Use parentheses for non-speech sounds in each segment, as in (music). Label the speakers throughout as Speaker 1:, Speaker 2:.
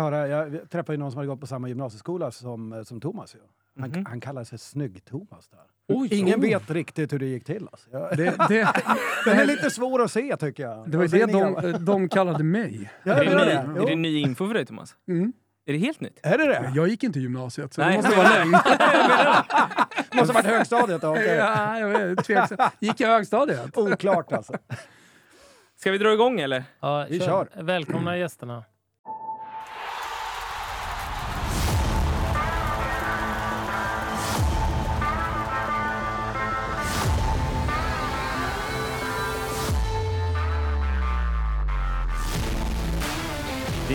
Speaker 1: höra, jag träffade ju någon som hade gått på samma gymnasieskola som, eh, som Thomas. Ju. Han,
Speaker 2: Mhm.
Speaker 1: han kallar sig Snygg-Thomas där.
Speaker 3: Oj,
Speaker 1: Ingen
Speaker 3: oh.
Speaker 1: vet riktigt hur det gick till. Alltså. Jag,
Speaker 3: Det, det, (laughs)
Speaker 1: den är lite svår att se tycker jag.
Speaker 3: det var ju
Speaker 1: säger
Speaker 3: det de, de kallade mig.
Speaker 1: Ja,
Speaker 2: Är
Speaker 1: det
Speaker 2: det,
Speaker 1: är
Speaker 2: ny,
Speaker 1: det.
Speaker 2: är det ny info för dig Thomas?
Speaker 3: Mm.
Speaker 2: Är det helt nytt?
Speaker 1: Är det det?
Speaker 3: Jag gick inte i gymnasiet, så
Speaker 2: Nej.
Speaker 3: det måste vara lögn. (laughs) (laughs)
Speaker 1: Måste ha varit högstadiet då. okej.
Speaker 3: ja, jag vet, tveksam. Gick i högstadiet?
Speaker 1: Oklart alltså.
Speaker 2: Ska vi dra igång eller?
Speaker 4: Ja,
Speaker 1: Vi kör.
Speaker 4: Välkomna gästerna.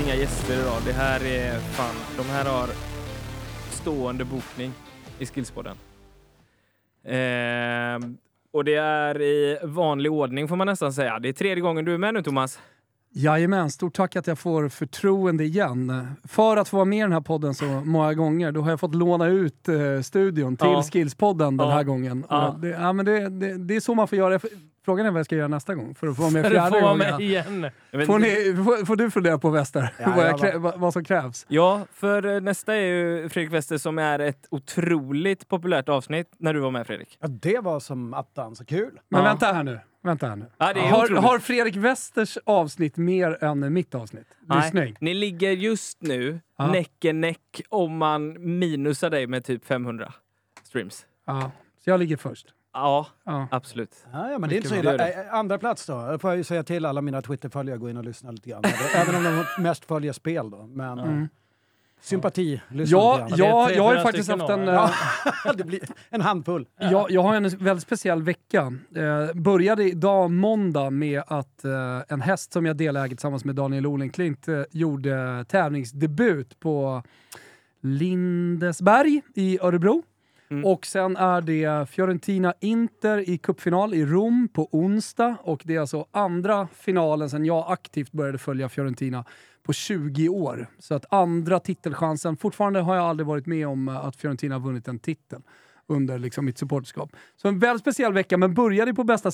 Speaker 2: Inga gäster idag. Det här är fan, de här har stående bokning i Skillspodden. Ehm, och det är i vanlig ordning får man nästan säga. Det är tredje gången du är med nu Thomas.
Speaker 3: Jajamän, stort tack att jag får förtroende igen. För att få vara med i den här podden så många gånger, då har jag fått låna ut eh, studion till
Speaker 2: Ja.
Speaker 3: Skillspodden den
Speaker 2: Ja.
Speaker 3: här gången.
Speaker 2: Ja.
Speaker 3: Det, ja, men det, det, det är så man får göra. Frågan är vad jag ska göra nästa gång för att få med fjärde
Speaker 4: få vara med
Speaker 3: gången.
Speaker 4: igen.
Speaker 3: Får, ni, får, får du fundera på Wester,
Speaker 1: Ja,
Speaker 3: vad, krä, vad, vad som krävs?
Speaker 2: Ja, för eh, nästa är ju Fredrik Wester som är ett otroligt populärt avsnitt när du var med Fredrik.
Speaker 1: Ja, det var som attan, så kul.
Speaker 3: Men
Speaker 2: Ja.
Speaker 3: vänta här nu. Vänta här nu.
Speaker 2: Ja,
Speaker 3: har, har Fredrik Westers avsnitt mer än mitt avsnitt? Lyssning.
Speaker 2: ni ligger just nu
Speaker 3: Ja.
Speaker 2: näck i näck om man minusar dig med typ 500 streams.
Speaker 3: Ja. Så jag ligger först.
Speaker 2: Ja,
Speaker 3: Ja.
Speaker 2: absolut.
Speaker 1: Ja, ja, men det är inte så illa.
Speaker 2: bra.
Speaker 1: Ä- Andra plats då? Då får jag ju säga till alla mina Twitterföljare att gå in och lyssna lite grann. (laughs) Även om de mest följer spel då. Men
Speaker 3: Mm.
Speaker 1: sympati, lyssna
Speaker 3: Ja, ja, jag har ju faktiskt haft en... eh, (laughs)
Speaker 1: det blir en handfull.
Speaker 3: Jag, jag har en väldigt speciell vecka. Eh, började idag måndag med att eh, en häst som jag deläger tillsammans med Daniel Olenklint eh, gjorde tävlingsdebut på Lindesberg i Örebro.
Speaker 2: Mm.
Speaker 3: Och sen är det Fiorentina-Inter i cupfinal i Rom på onsdag. Och det är alltså andra finalen sen jag aktivt började följa Fiorentina på 20 år. Så att andra titelchansen. Fortfarande har jag aldrig varit med om eh, att Fiorentina har vunnit en titel under liksom mitt supporterskap. Så en väldigt speciell vecka, men började på bästa,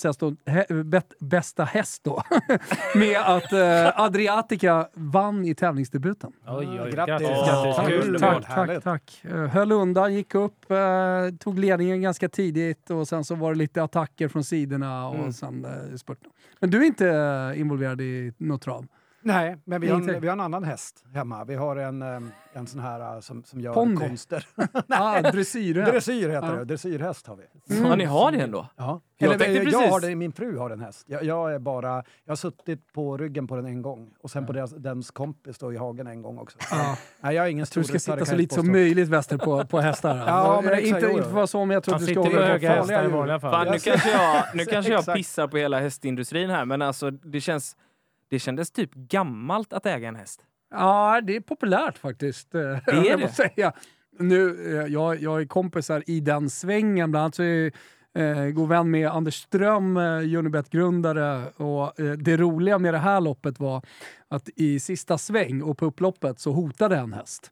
Speaker 3: bet, bästa häst då (laughs) med att eh, Adriatica vann i tävlingsdebuten.
Speaker 4: Oj, oj,
Speaker 1: Grattis.
Speaker 4: grattis.
Speaker 1: Tack.
Speaker 4: Kul.
Speaker 1: Tack.
Speaker 3: Tack, tack. Eh, Höll undan, gick upp, eh, tog ledningen ganska tidigt och sen så var det lite attacker från sidorna och
Speaker 2: Mm.
Speaker 3: sen eh, spurten. Men du är inte eh, involverad i något trav?
Speaker 1: Nej, men vi har, en, vi har en annan häst hemma. Vi har en, eh, en sån här eh, som, som gör
Speaker 3: Ponny.
Speaker 1: konster. (laughs)
Speaker 3: ah, dressyr.
Speaker 1: Dressyr heter
Speaker 3: Ja.
Speaker 1: det. Dressyrhäst har vi.
Speaker 2: Ja, ni har det ändå?
Speaker 1: Ja.
Speaker 2: Jag
Speaker 1: Eller,
Speaker 2: tänkte
Speaker 1: jag,
Speaker 2: precis-
Speaker 1: har det, min fru har en häst. Jag, jag, är bara, jag har suttit på ryggen på den en gång och sen på deras, dens kompis då i hagen en gång också.
Speaker 3: Ja.
Speaker 1: Nej, jag är ingen
Speaker 3: Jag
Speaker 1: stor
Speaker 3: du ska sitta så
Speaker 1: jag
Speaker 3: lite som möjligt Wester på, på hästar.
Speaker 1: Ja, men
Speaker 3: Eh,
Speaker 1: exakt,
Speaker 3: inte, inte för så, men jag tror att du ska hålla
Speaker 4: höga
Speaker 3: på
Speaker 4: hästar i
Speaker 1: djur.
Speaker 2: Fan, nu kanske jag, nu (laughs) kanske jag pissar på hela hästindustrin här, men alltså det känns... Det kändes typ gammalt att äga en häst.
Speaker 3: Ja, det är populärt faktiskt. (laughs) Det
Speaker 2: är det?
Speaker 3: säga. Nu, eh, jag, jag är kompisar i den svängen. Bland annat så är jag eh, god vän med Anders Ström, eh, Unibet-grundare. Och, eh, det roliga med det här loppet var att i sista sväng och på upploppet så hotade en häst.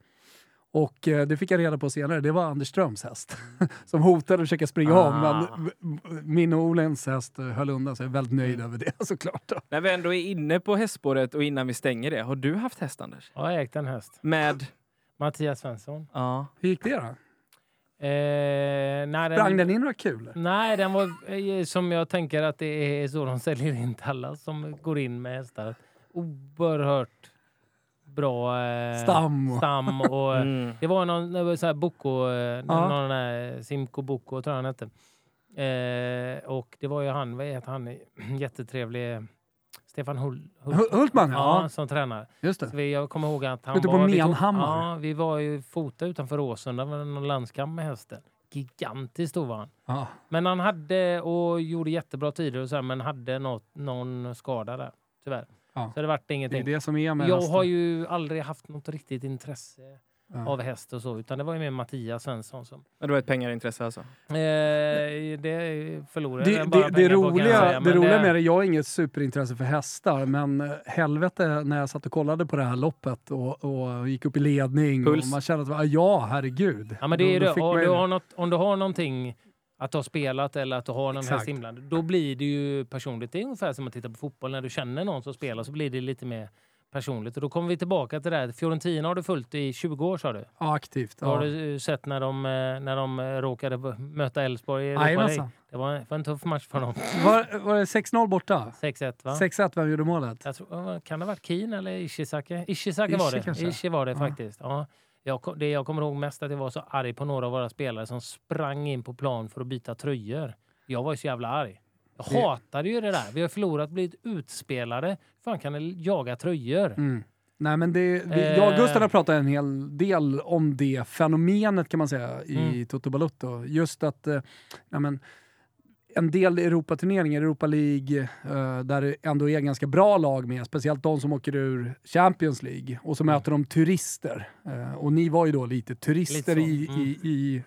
Speaker 3: Och eh, det fick jag reda på senare, det var Anders Ströms häst. (laughs) som hotade att försöka springa
Speaker 2: Ah.
Speaker 3: om. Men min och Olens häst eh, höll undan, så jag är väldigt nöjd över det (laughs) såklart.
Speaker 2: När vi ändå är inne på hästspåret och innan vi stänger det, har du haft häst Anders?
Speaker 4: Jag har ägt en häst.
Speaker 2: Med?
Speaker 4: Mattias Svensson.
Speaker 2: Ja.
Speaker 3: Hur gick det då?
Speaker 4: Eh, nej,
Speaker 3: Sprang den in några kulor?
Speaker 4: Nej, den var eh, som jag tänker att det är så de säljer in till alla som går in med hästar. Oerhört bra eh,
Speaker 3: Stam
Speaker 4: stam och (laughs) eh,
Speaker 2: Mm.
Speaker 4: det var någon så här Boko, eh,
Speaker 3: Ja.
Speaker 4: någon där Simco Boko tror jag han hette. Eh, och det var ju han, vad heter han, (clears throat) jättetrevlig eh, Stefan Hull,
Speaker 3: Hu- Hultman,
Speaker 4: ja.
Speaker 3: ja.
Speaker 4: som tränare.
Speaker 3: Just det.
Speaker 4: Så vi, jag kommer ihåg att han
Speaker 3: Ute på
Speaker 4: var... vi
Speaker 3: Menhammar.
Speaker 4: Ja, vi var ju fota utanför Råsunda, var någon landskamp med hästen. Gigantiskt stor var han.
Speaker 3: Ja.
Speaker 4: Men han hade, och gjorde jättebra tider och så här, men hade något, någon skada där, tyvärr.
Speaker 3: Ja.
Speaker 4: Så det vart
Speaker 3: Det är
Speaker 4: ingenting.
Speaker 3: det som är med
Speaker 4: jag
Speaker 3: hästen.
Speaker 4: har ju aldrig haft något riktigt intresse
Speaker 3: Ja.
Speaker 4: av häst och så, utan det var ju mer Mattias Svensson som...
Speaker 2: Det var ett pengarintresse alltså?
Speaker 4: Eh, det förlorade
Speaker 3: Det,
Speaker 4: jag
Speaker 3: det,
Speaker 4: bara
Speaker 3: det,
Speaker 4: pengar på,
Speaker 3: roliga,
Speaker 4: säga,
Speaker 3: det roliga med det, jag har inget superintresse för hästar, men eh, helvete när jag satt och kollade på det här loppet och, och gick upp i ledning
Speaker 2: Puls.
Speaker 3: och man kände att ja, herregud.
Speaker 4: Ja, men det är
Speaker 3: Då-
Speaker 4: det. Om du, har något, om du har någonting att du har spelat eller att du har någon
Speaker 3: Exakt.
Speaker 4: häst inblandad, då blir det ju personligt. Det är ungefär som att titta på fotboll. När du känner någon som spelar så blir det lite mer personligt. Och då kommer vi tillbaka till det här. Fiorentina har du följt i 20 år sa du.
Speaker 3: Ja, aktivt.
Speaker 4: Har
Speaker 3: Ja.
Speaker 4: du eh, sett när de, eh, när de eh, råkade möta Elfsborg i Europa League?
Speaker 3: Jajamensan.
Speaker 4: Det var, var en tuff match för dem.
Speaker 3: Var, var det 6-0 borta?
Speaker 4: 6-1 va?
Speaker 3: 6-1, vem gjorde målet?
Speaker 4: Jag tror, kan det ha varit Keen eller Ishizaki? Ishizaki
Speaker 3: Ishi
Speaker 4: var det.
Speaker 3: kanske?
Speaker 4: Ishi var det
Speaker 3: Ja.
Speaker 4: faktiskt. Ja. Jag, det jag kommer ihåg mest att jag var så arg på några av våra spelare som sprang in på plan för att byta tröjor. Jag var ju så jävla arg. Jag
Speaker 3: Det-
Speaker 4: hatade ju det där. Vi har förlorat, blivit utspelade. fan kan det jaga tröjor?
Speaker 3: Mm. Nej, men det, vi, jag och
Speaker 4: Eh.
Speaker 3: Gustav har pratat en hel del om det fenomenet kan man säga i
Speaker 4: Mm.
Speaker 3: Toto Balutto. Just att eh, ja, men, en del Europaturneringar, Europa League, eh, där det ändå är ganska bra lag med, speciellt de som åker ur Champions League, och så
Speaker 4: Mm.
Speaker 3: möter de turister. Eh, och ni var ju då lite turister
Speaker 4: Lite
Speaker 3: i,
Speaker 4: mm.
Speaker 3: i, i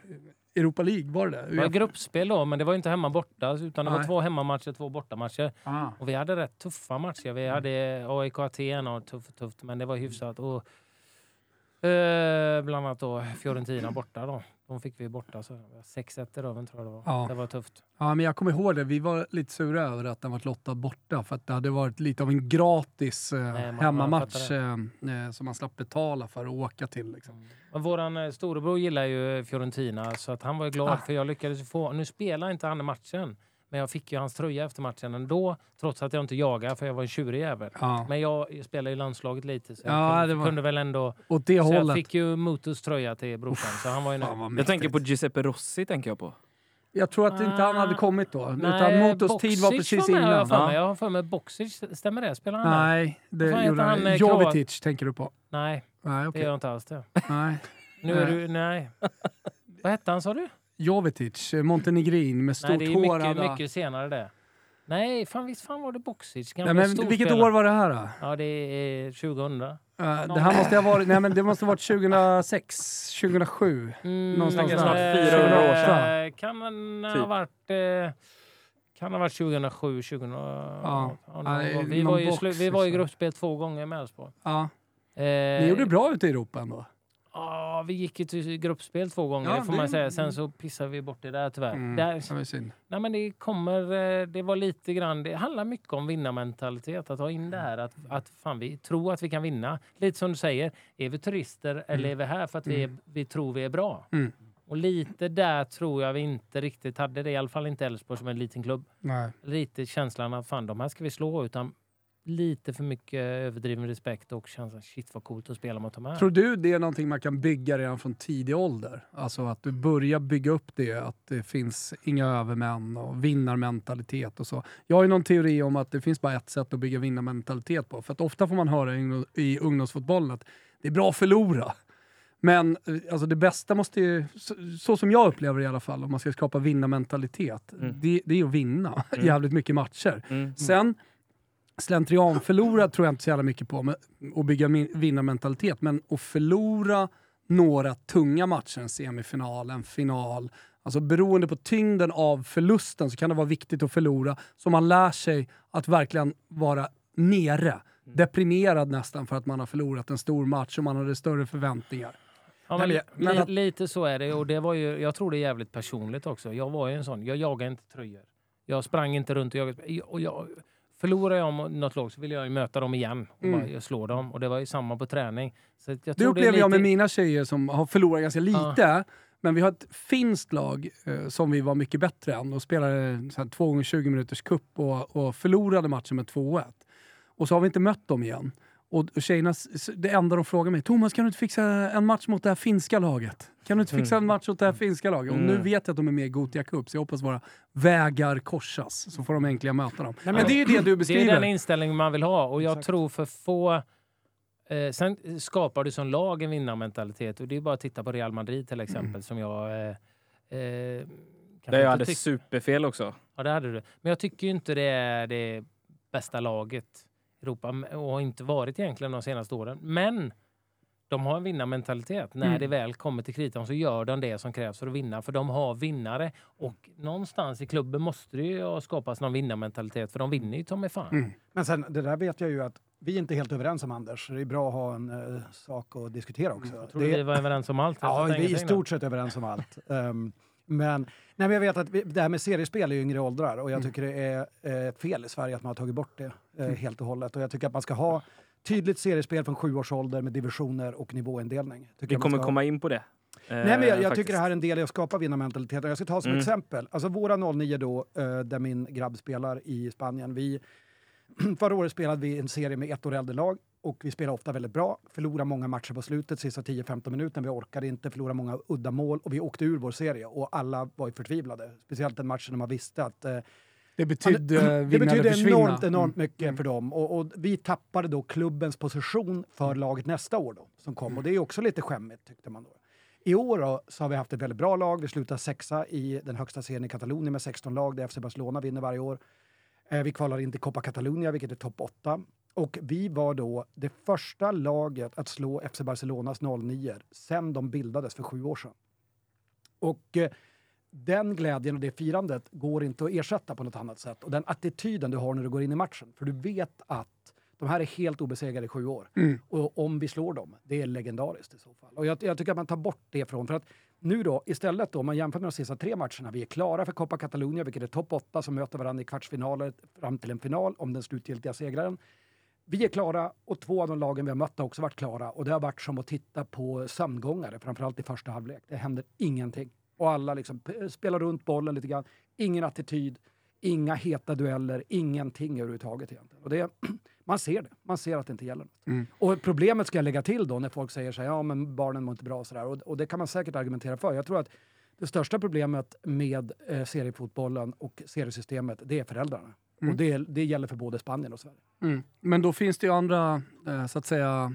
Speaker 3: Europa League, var det
Speaker 4: Det var
Speaker 3: det?
Speaker 4: gruppspel då, men det var ju inte hemma borta. Utan det var
Speaker 3: Nej.
Speaker 4: två hemmamatcher, två bortamatcher.
Speaker 3: Ah.
Speaker 4: Och vi hade rätt tuffa matcher. Vi hade AIK Aten och tufft, tufft, men det var hyfsat. Och, eh, bland annat då Fiorentina borta då. De fick vi borta. Så 6-1 i röven tror jag det var.
Speaker 3: Ja.
Speaker 4: Det var tufft.
Speaker 3: Ja, men jag kommer ihåg det. Vi var lite sura över att den var lottad borta för att det hade varit lite av en gratis eh, hemmamatch eh, eh, som man slapp betala för att åka till. Liksom.
Speaker 4: Men våran eh, storebror gillar ju Fiorentina så att han var ju glad
Speaker 3: Ah.
Speaker 4: för jag lyckades få, nu spelar inte han i matchen, men jag fick ju hans tröja efter matchen ändå trots att jag inte jagade för jag var en tjurig jävel.
Speaker 3: Ja.
Speaker 4: Men jag spelar i landslaget lite så jag
Speaker 3: Ja,
Speaker 4: kunde,
Speaker 3: det var-
Speaker 4: kunde väl ändå...
Speaker 3: Åt det
Speaker 4: Så jag
Speaker 3: hållet.
Speaker 4: fick ju Mutus tröja till brorsan så han var ju.
Speaker 3: Fan,
Speaker 2: Jag tänker på Giuseppe Rossi, tänker jag på.
Speaker 3: Jag tror att inte han hade
Speaker 4: Ah.
Speaker 3: kommit då. utan
Speaker 4: Nej,
Speaker 3: Motos tid var
Speaker 4: Boxic
Speaker 3: precis
Speaker 4: med, har
Speaker 3: innan.
Speaker 4: Jag, för mig.
Speaker 2: Ja.
Speaker 4: jag har för mig Boxic, stämmer det? Spelar han?
Speaker 3: Nej, det gjorde han.
Speaker 4: han, eh,
Speaker 3: Jovetic tänker du på.
Speaker 4: Nej,
Speaker 3: Nej,
Speaker 4: det
Speaker 3: okej.
Speaker 4: gör jag inte alls det.
Speaker 3: Nej.
Speaker 4: Nu är du, nej. Vad hette han sa du?
Speaker 3: Jovetic, eh, Montenegrin med stort
Speaker 4: Nej, det är
Speaker 3: hår.
Speaker 4: mycket,
Speaker 3: alla-
Speaker 4: mycket senare det. Nej, fan visst fan var det Boxic?
Speaker 3: Nej, men vilket år var det här då?
Speaker 4: Ja, det är 2000.
Speaker 3: Eh, det här måste ha varit, nej men det måste ha varit 2006, 2007.
Speaker 4: Mm,
Speaker 3: Någonstans
Speaker 2: där. Snart
Speaker 4: eh,
Speaker 2: 400 år
Speaker 3: sedan.
Speaker 4: Kan man ha
Speaker 2: Typ.
Speaker 4: varit... Eh, kan ha varit 2007, 2000... Ja.
Speaker 3: Nej,
Speaker 4: gång. vi, var
Speaker 3: box
Speaker 4: vi var i
Speaker 3: liksom.
Speaker 4: gruppspel två gånger med Elfsborg.
Speaker 3: Ja.
Speaker 4: Eh,
Speaker 3: Ni gjorde bra ute i Europa ändå.
Speaker 4: Ja, vi gick ju till gruppspel två gånger,
Speaker 3: Ja,
Speaker 4: det får
Speaker 3: det-
Speaker 4: man säga. Sen så pissade vi bort det där tyvärr.
Speaker 3: Mm, det var synd.
Speaker 4: nej, men det kommer... eh, Det var lite grann... Det handlar mycket om vinnarmentalitet. Att ha in det här att, att fan, vi tror att vi kan vinna. Lite som du säger, är vi turister eller är vi här för att vi, är, vi tror vi är bra?
Speaker 3: Mm.
Speaker 4: Och lite där tror jag vi inte riktigt hade det. I alla fall inte Elfsborg som en liten klubb.
Speaker 3: Nej.
Speaker 4: Lite känslan att fan, de här ska vi slå. Utan lite för mycket överdriven respekt och känslan shit vad coolt att spela mot de här.
Speaker 3: Tror du det är någonting man kan bygga redan från tidig ålder? Alltså att du börjar bygga upp det, att det finns inga övermän och vinnarmentalitet och så. Jag har ju någon teori om att det finns bara ett sätt att bygga vinnarmentalitet på. För att ofta får man höra i, ungdomsfotbollen att det är bra att förlora. Men eh, alltså det bästa måste ju, så, så som jag upplever det i alla fall, om man ska skapa vinnarmentalitet,
Speaker 2: Mm.
Speaker 3: det, det är att vinna (laughs)
Speaker 2: Mm.
Speaker 3: jävligt mycket matcher.
Speaker 2: Mm.
Speaker 3: Sen slentrian förlora tror jag inte så jävla mycket på, men, att bygga vinnarmentalitet. Men att förlora några tunga matcher, en semifinal, en final. Alltså beroende på tyngden av förlusten så kan det vara viktigt att förlora, så man lär sig att verkligen vara nere. Deprimerad nästan för att man har förlorat en stor match och man hade större förväntningar.
Speaker 4: Ja, men,
Speaker 3: men- att-
Speaker 4: lite så är det. Och det var ju, jag tror det är jävligt personligt också. Jag var ju en sån. Jag jagade inte tröjor. Jag sprang inte runt och jagade. Och jag, förlorar jag något lag så vill jag ju möta dem igen och
Speaker 3: Mm.
Speaker 4: bara, slår dem. Och det var ju samma på träning. Så jag
Speaker 3: Det upplever
Speaker 4: är
Speaker 3: jag med
Speaker 4: lite-
Speaker 3: mina tjejer som har förlorat ganska lite. Men vi har ett finskt lag eh, som vi var mycket bättre än och spelade så här, 2 gånger 20 minuters cup och, och förlorade matchen med 2-1. Och så har vi inte mött dem igen. Och tjejerna, det enda de frågar mig, Thomas kan du inte fixa en match mot det här finska laget? Kan du inte fixa en match mot det här finska laget? Och nu
Speaker 2: Mm.
Speaker 3: vet jag att de är med i Gotia Cup, så jag hoppas våra vägar korsas, så får de äntligen möta dem.
Speaker 1: Nej,
Speaker 3: men det är ju det du
Speaker 4: Det är
Speaker 3: beskriver.
Speaker 4: den inställning man vill ha. Och jag
Speaker 1: Exakt.
Speaker 4: tror för få... Eh, sen skapar du som lag en vinnarmentalitet. Och det är bara att titta på Real Madrid till exempel.
Speaker 3: Mm.
Speaker 4: Som jag... Eh, eh,
Speaker 2: Där jag hade superfel också.
Speaker 4: Ja, det hade du. Men jag tycker ju inte det är det bästa laget Europa och har inte varit egentligen de senaste åren. Men de har en vinnarmentalitet. När
Speaker 3: Mm.
Speaker 4: det väl kommer till kritan så gör de det som krävs för att vinna. För de har vinnare. Och någonstans i klubben måste det ju ha skapats någon vinnarmentalitet. För de vinner ju mig fan.
Speaker 3: Mm.
Speaker 1: Men sen, det där vet jag ju att vi är inte helt överens om Anders. Det är bra att ha en eh, sak att diskutera också.
Speaker 4: Jag tror
Speaker 1: det,
Speaker 4: vi var överens om allt.
Speaker 1: Ja, vi är i stort sett överens om allt. Ehm, men, nej, men jag vet att vi, det här med seriespel i yngre åldrar och jag
Speaker 3: Mm.
Speaker 1: tycker det är eh, fel i Sverige att man har tagit bort det eh,
Speaker 3: Mm.
Speaker 1: helt och hållet. Och jag tycker att man ska ha tydligt seriespel från sju års ålder med divisioner och nivåindelning. Tycker
Speaker 2: Vi
Speaker 1: jag
Speaker 2: kommer
Speaker 1: ha.
Speaker 2: komma in på det.
Speaker 1: Nej, men jag, jag
Speaker 2: faktiskt.
Speaker 1: tycker det här är en del i att skapa vinnarmentaliteten. Jag ska ta som
Speaker 2: Mm.
Speaker 1: exempel. Alltså våra 09 då, eh, där min grabb spelar i Spanien. Vi, (clears throat) förra året spelade vi en serie med ett år äldre lag och vi spelade ofta väldigt bra. Förlorade många matcher på slutet, sista 10-15 minuterna. Vi orkade inte, förlorade många udda mål och vi åkte ur vår serie och alla var ju förtvivlade. Speciellt den matchen när man visste att eh,
Speaker 3: Det betydde (clears throat)
Speaker 1: det
Speaker 3: eller
Speaker 1: betyder
Speaker 3: försvinna.
Speaker 1: enormt, enormt
Speaker 3: Mm.
Speaker 1: mycket för dem. Och, och vi tappade då klubbens position för laget nästa år då, som kom. Och det är också lite skämmigt tyckte man då. I år då, så har vi haft ett väldigt bra lag. Vi slutar sexa i den högsta serien i Katalonien med 16 lag där FC Barcelona vinner varje år. Eh, vi kvalar in till Copa Catalunya, vilket är topp 8. Och vi var då det första laget att slå FC Barcelonas 09 sen de bildades för sju år sedan. Och eh, den glädjen och det firandet går inte att ersätta på något annat sätt. Och den attityden du har när du går in i matchen. För du vet att de här är helt obesegrade i sju år.
Speaker 3: Mm.
Speaker 1: Och om vi slår dem, det är legendariskt i så fall. Och jag, jag tycker att man tar bort det från. För att nu då, istället då, om man jämför med de sista tre matcherna, vi är klara för Copa Catalunya, vilket är topp åtta som möter varandra i kvartsfinaler fram till en final om den slutgiltiga segraren. Vi är klara och två av de lagen vi har mött har också varit klara. Och det har varit som att titta på sömngångare, framförallt i första halvlek. Det händer ingenting. Och alla liksom spelar runt bollen lite grann. Ingen attityd, inga heta dueller, ingenting överhuvudtaget egentligen. Och det, (clears throat) man ser det. Man ser att det inte gäller något.
Speaker 3: Mm.
Speaker 1: Och problemet ska jag lägga till då när folk säger så här, ja men barnen mår inte bra och sådär. Och, och det kan man säkert argumentera för. Jag tror att det största problemet med eh, seriefotbollen och seriesystemet, det är föräldrarna.
Speaker 3: Mm.
Speaker 1: Och det, det gäller för både Spanien och Sverige.
Speaker 3: Mm. Men då finns det ju andra, eh, så att säga,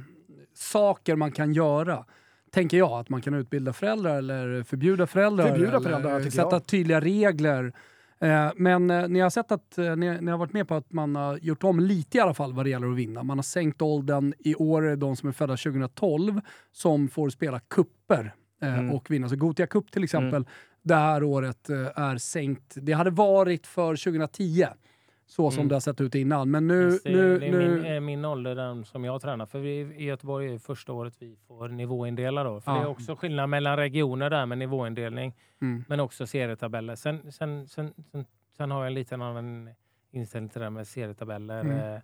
Speaker 3: saker man kan göra. Tänker jag, att man kan utbilda föräldrar eller förbjuda föräldrar.
Speaker 1: Förbjuda
Speaker 3: eller
Speaker 1: föräldrar, tycker
Speaker 3: sätta
Speaker 1: jag.
Speaker 3: tydliga regler. Eh, Men eh, ni har sett att, eh, ni, ni har varit med på att man har gjort om lite i alla fall vad det gäller att vinna. Man har sänkt åldern. I år är det de som är födda 2012 som får spela kupper
Speaker 2: Mm.
Speaker 3: och vinna. Så Gotia Cup till exempel, det här året är sänkt. Det hade varit för 2010, så som
Speaker 2: Mm.
Speaker 3: det har sett ut innan. Men nu...
Speaker 4: Det,
Speaker 3: nu, nu
Speaker 4: min, min ålder den som jag tränar. För vi, i Göteborg är det första året vi får nivåindela. Då. För
Speaker 3: Ja.
Speaker 4: Det är också skillnad mellan regioner där med nivåindelning.
Speaker 3: mm.
Speaker 4: Men också serietabeller. Sen, sen, sen, sen, sen har jag en liten annan inställning till det här med serietabeller.
Speaker 3: Mm.
Speaker 4: Eh,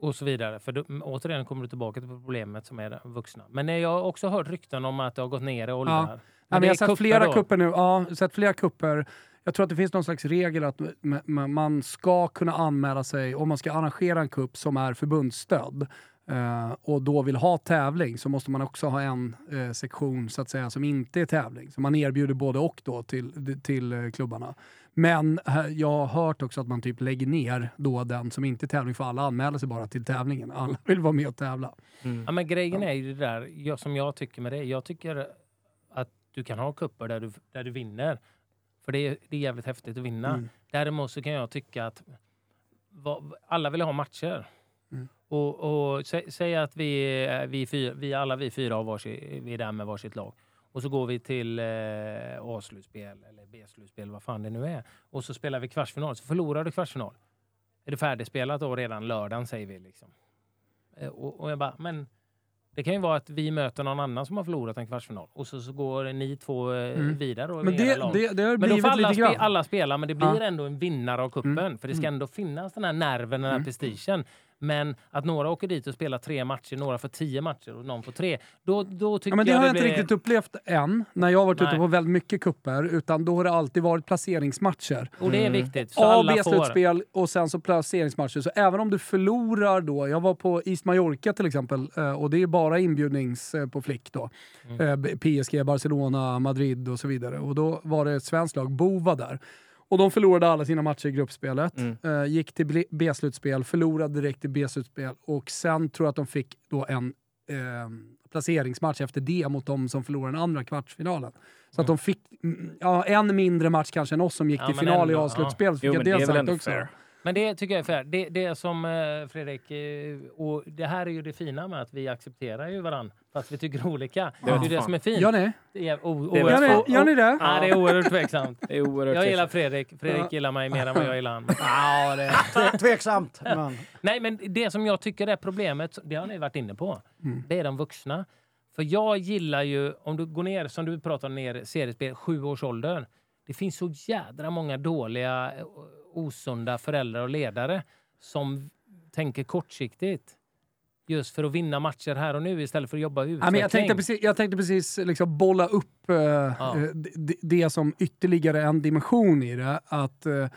Speaker 4: och så vidare. För då, återigen kommer du tillbaka till problemet som är vuxna. Men eh, jag har också hört rykten om att det har gått ner i åldrar.
Speaker 3: Ja.
Speaker 4: Men
Speaker 3: jag har sett flera kupper nu. Ja, sett flera kupper. Jag tror att det finns någon slags regel att man ska kunna anmäla sig om man ska arrangera en kupp som är förbundsstödd eh, och då vill ha tävling så måste man också ha en eh, sektion så att säga som inte är tävling. Så man erbjuder både och då till, till eh, klubbarna. Men jag har hört också att man typ lägger ner då den som inte är tävling för alla anmäler sig bara till tävlingen. Alla vill vara med och tävla.
Speaker 2: Mm.
Speaker 4: Ja, men grejen är ju det där jag, som jag tycker med det. Jag tycker att du kan ha kupper där du, där du vinner. För det är, det är jävligt häftigt att vinna.
Speaker 3: Mm.
Speaker 4: Däremot så kan jag tycka att vad, alla vill ha matcher.
Speaker 3: Mm.
Speaker 4: Och, och sä, säg att vi, vi, fyra, vi alla vi fyra har varsi, vi är där med varsitt lag. Och så går vi till eh, A-slutspel eller B-slutspel, vad fan det nu är. Och så spelar vi kvartsfinal. Så förlorar du kvartsfinal. Är det färdigspelat då redan lördagen säger vi. Liksom. Eh, Och, och jag bara, men det kan ju vara att vi möter någon annan som har förlorat en kvartsfinal. Och så, så går ni två eh,
Speaker 3: Mm.
Speaker 4: vidare. Och
Speaker 3: Men det,
Speaker 4: lag.
Speaker 3: det, det har
Speaker 4: Men då får alla,
Speaker 3: lite
Speaker 4: spe, alla spela, men det blir
Speaker 3: Ja.
Speaker 4: ändå en vinnare av kuppen.
Speaker 3: Mm.
Speaker 4: För det ska
Speaker 3: Mm.
Speaker 4: ändå finnas den här nerven, den här
Speaker 3: Mm.
Speaker 4: prestigen. Men att några åker dit och spelar tre matcher, några får tio matcher och någon får tre. Då, då tycker
Speaker 3: Ja, men det
Speaker 4: jag
Speaker 3: har jag
Speaker 4: det
Speaker 3: inte
Speaker 4: blir...
Speaker 3: riktigt upplevt än, när jag har varit ute
Speaker 4: Nej.
Speaker 3: på väldigt mycket kupper utan då har det alltid varit placeringsmatcher.
Speaker 4: Och det är
Speaker 2: Mm.
Speaker 4: viktigt. Så
Speaker 3: A och. B-slutspel och sen så placeringsmatcher. Så även om du förlorar då, jag var på East Mallorca till exempel, eh, och det är bara inbjudnings eh, på flick då.
Speaker 4: Mm.
Speaker 3: Eh, PSG, Barcelona, Madrid och så vidare. Och då var det ett svenskt lag, Bova där. Och de förlorade alla sina matcher i gruppspelet.
Speaker 2: Mm.
Speaker 3: Eh, gick till B-slutspel, förlorade direkt i B-slutspel och sen tror jag att de fick då en eh, placeringsmatch efter det mot de som förlorade den andra kvartsfinalen. Så att de fick mm, ja, en mindre match kanske än oss som gick
Speaker 4: Ja,
Speaker 3: till final i
Speaker 4: ändå,
Speaker 3: A-slutspelet.
Speaker 2: Jo, men det är väl ändå
Speaker 3: också.
Speaker 2: fair.
Speaker 4: Men det tycker jag är fair. Det, det som eh, Fredrik, eh, och det här är ju det fina med att vi accepterar ju varandra fast vi tycker (laughs) olika. Det är ju det som är fint.
Speaker 3: Gör ni?
Speaker 4: Det är o-
Speaker 2: vet
Speaker 3: Gör
Speaker 4: oerhört-
Speaker 3: ni, gör ni det?
Speaker 4: Ja, det är oerhört tveksamt.
Speaker 2: Det är oerhört
Speaker 4: Jag gillar. Fredrik. Fredrik gillar mig mer än vad jag gillar honom. (laughs)
Speaker 3: Ja, det.
Speaker 1: Tve- Tveksamt. Men. (laughs)
Speaker 4: Nej, men det som jag tycker är problemet, det har ni varit inne på,
Speaker 3: Mm.
Speaker 4: det är de vuxna. För jag gillar ju, om du går ner, som du pratar om, ner seriespel, sju års ålder. Det finns så jädra många dåliga, eh, osunda föräldrar och ledare som tänker kortsiktigt. just för att vinna matcher här och nu istället för att jobba utveckling.
Speaker 3: Ja, men jag tänkte precis, jag tänkte precis liksom bolla upp eh,
Speaker 4: Ja.
Speaker 3: eh, det, det som ytterligare en dimension i det. Att eh,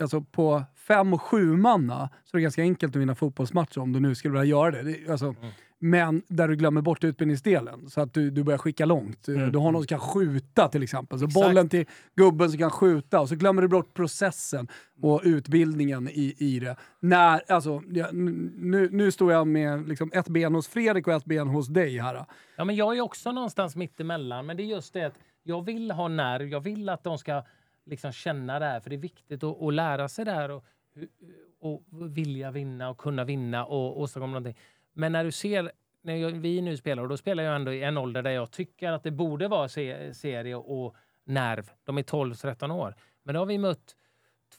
Speaker 3: alltså på fem och sju manna så är det ganska enkelt att vinna fotbollsmatcher om du nu skulle vilja göra det. det alltså,
Speaker 4: Mm.
Speaker 3: Men där du glömmer bort utbildningsdelen så att du, du börjar skicka långt.
Speaker 2: Mm.
Speaker 3: Du har någon som kan skjuta till exempel. Så
Speaker 4: Exakt.
Speaker 3: bollen till gubben som kan skjuta och så glömmer du bort processen och utbildningen i, i det. När, alltså, nu, nu står jag med liksom ett ben hos Fredrik och ett ben hos dig här.
Speaker 4: Ja, men jag är också någonstans mitt emellan. Men det är just det att jag vill ha nerv. Jag vill att de ska liksom känna det här. För det är viktigt att, att lära sig det här och, och vilja vinna och kunna vinna och åstadkomma någonting. Men när du ser, när jag, vi nu spelar, och då spelar jag ändå i en ålder där jag tycker att det borde vara se, serie och nerv. De är 12-13 år. Men då har vi mött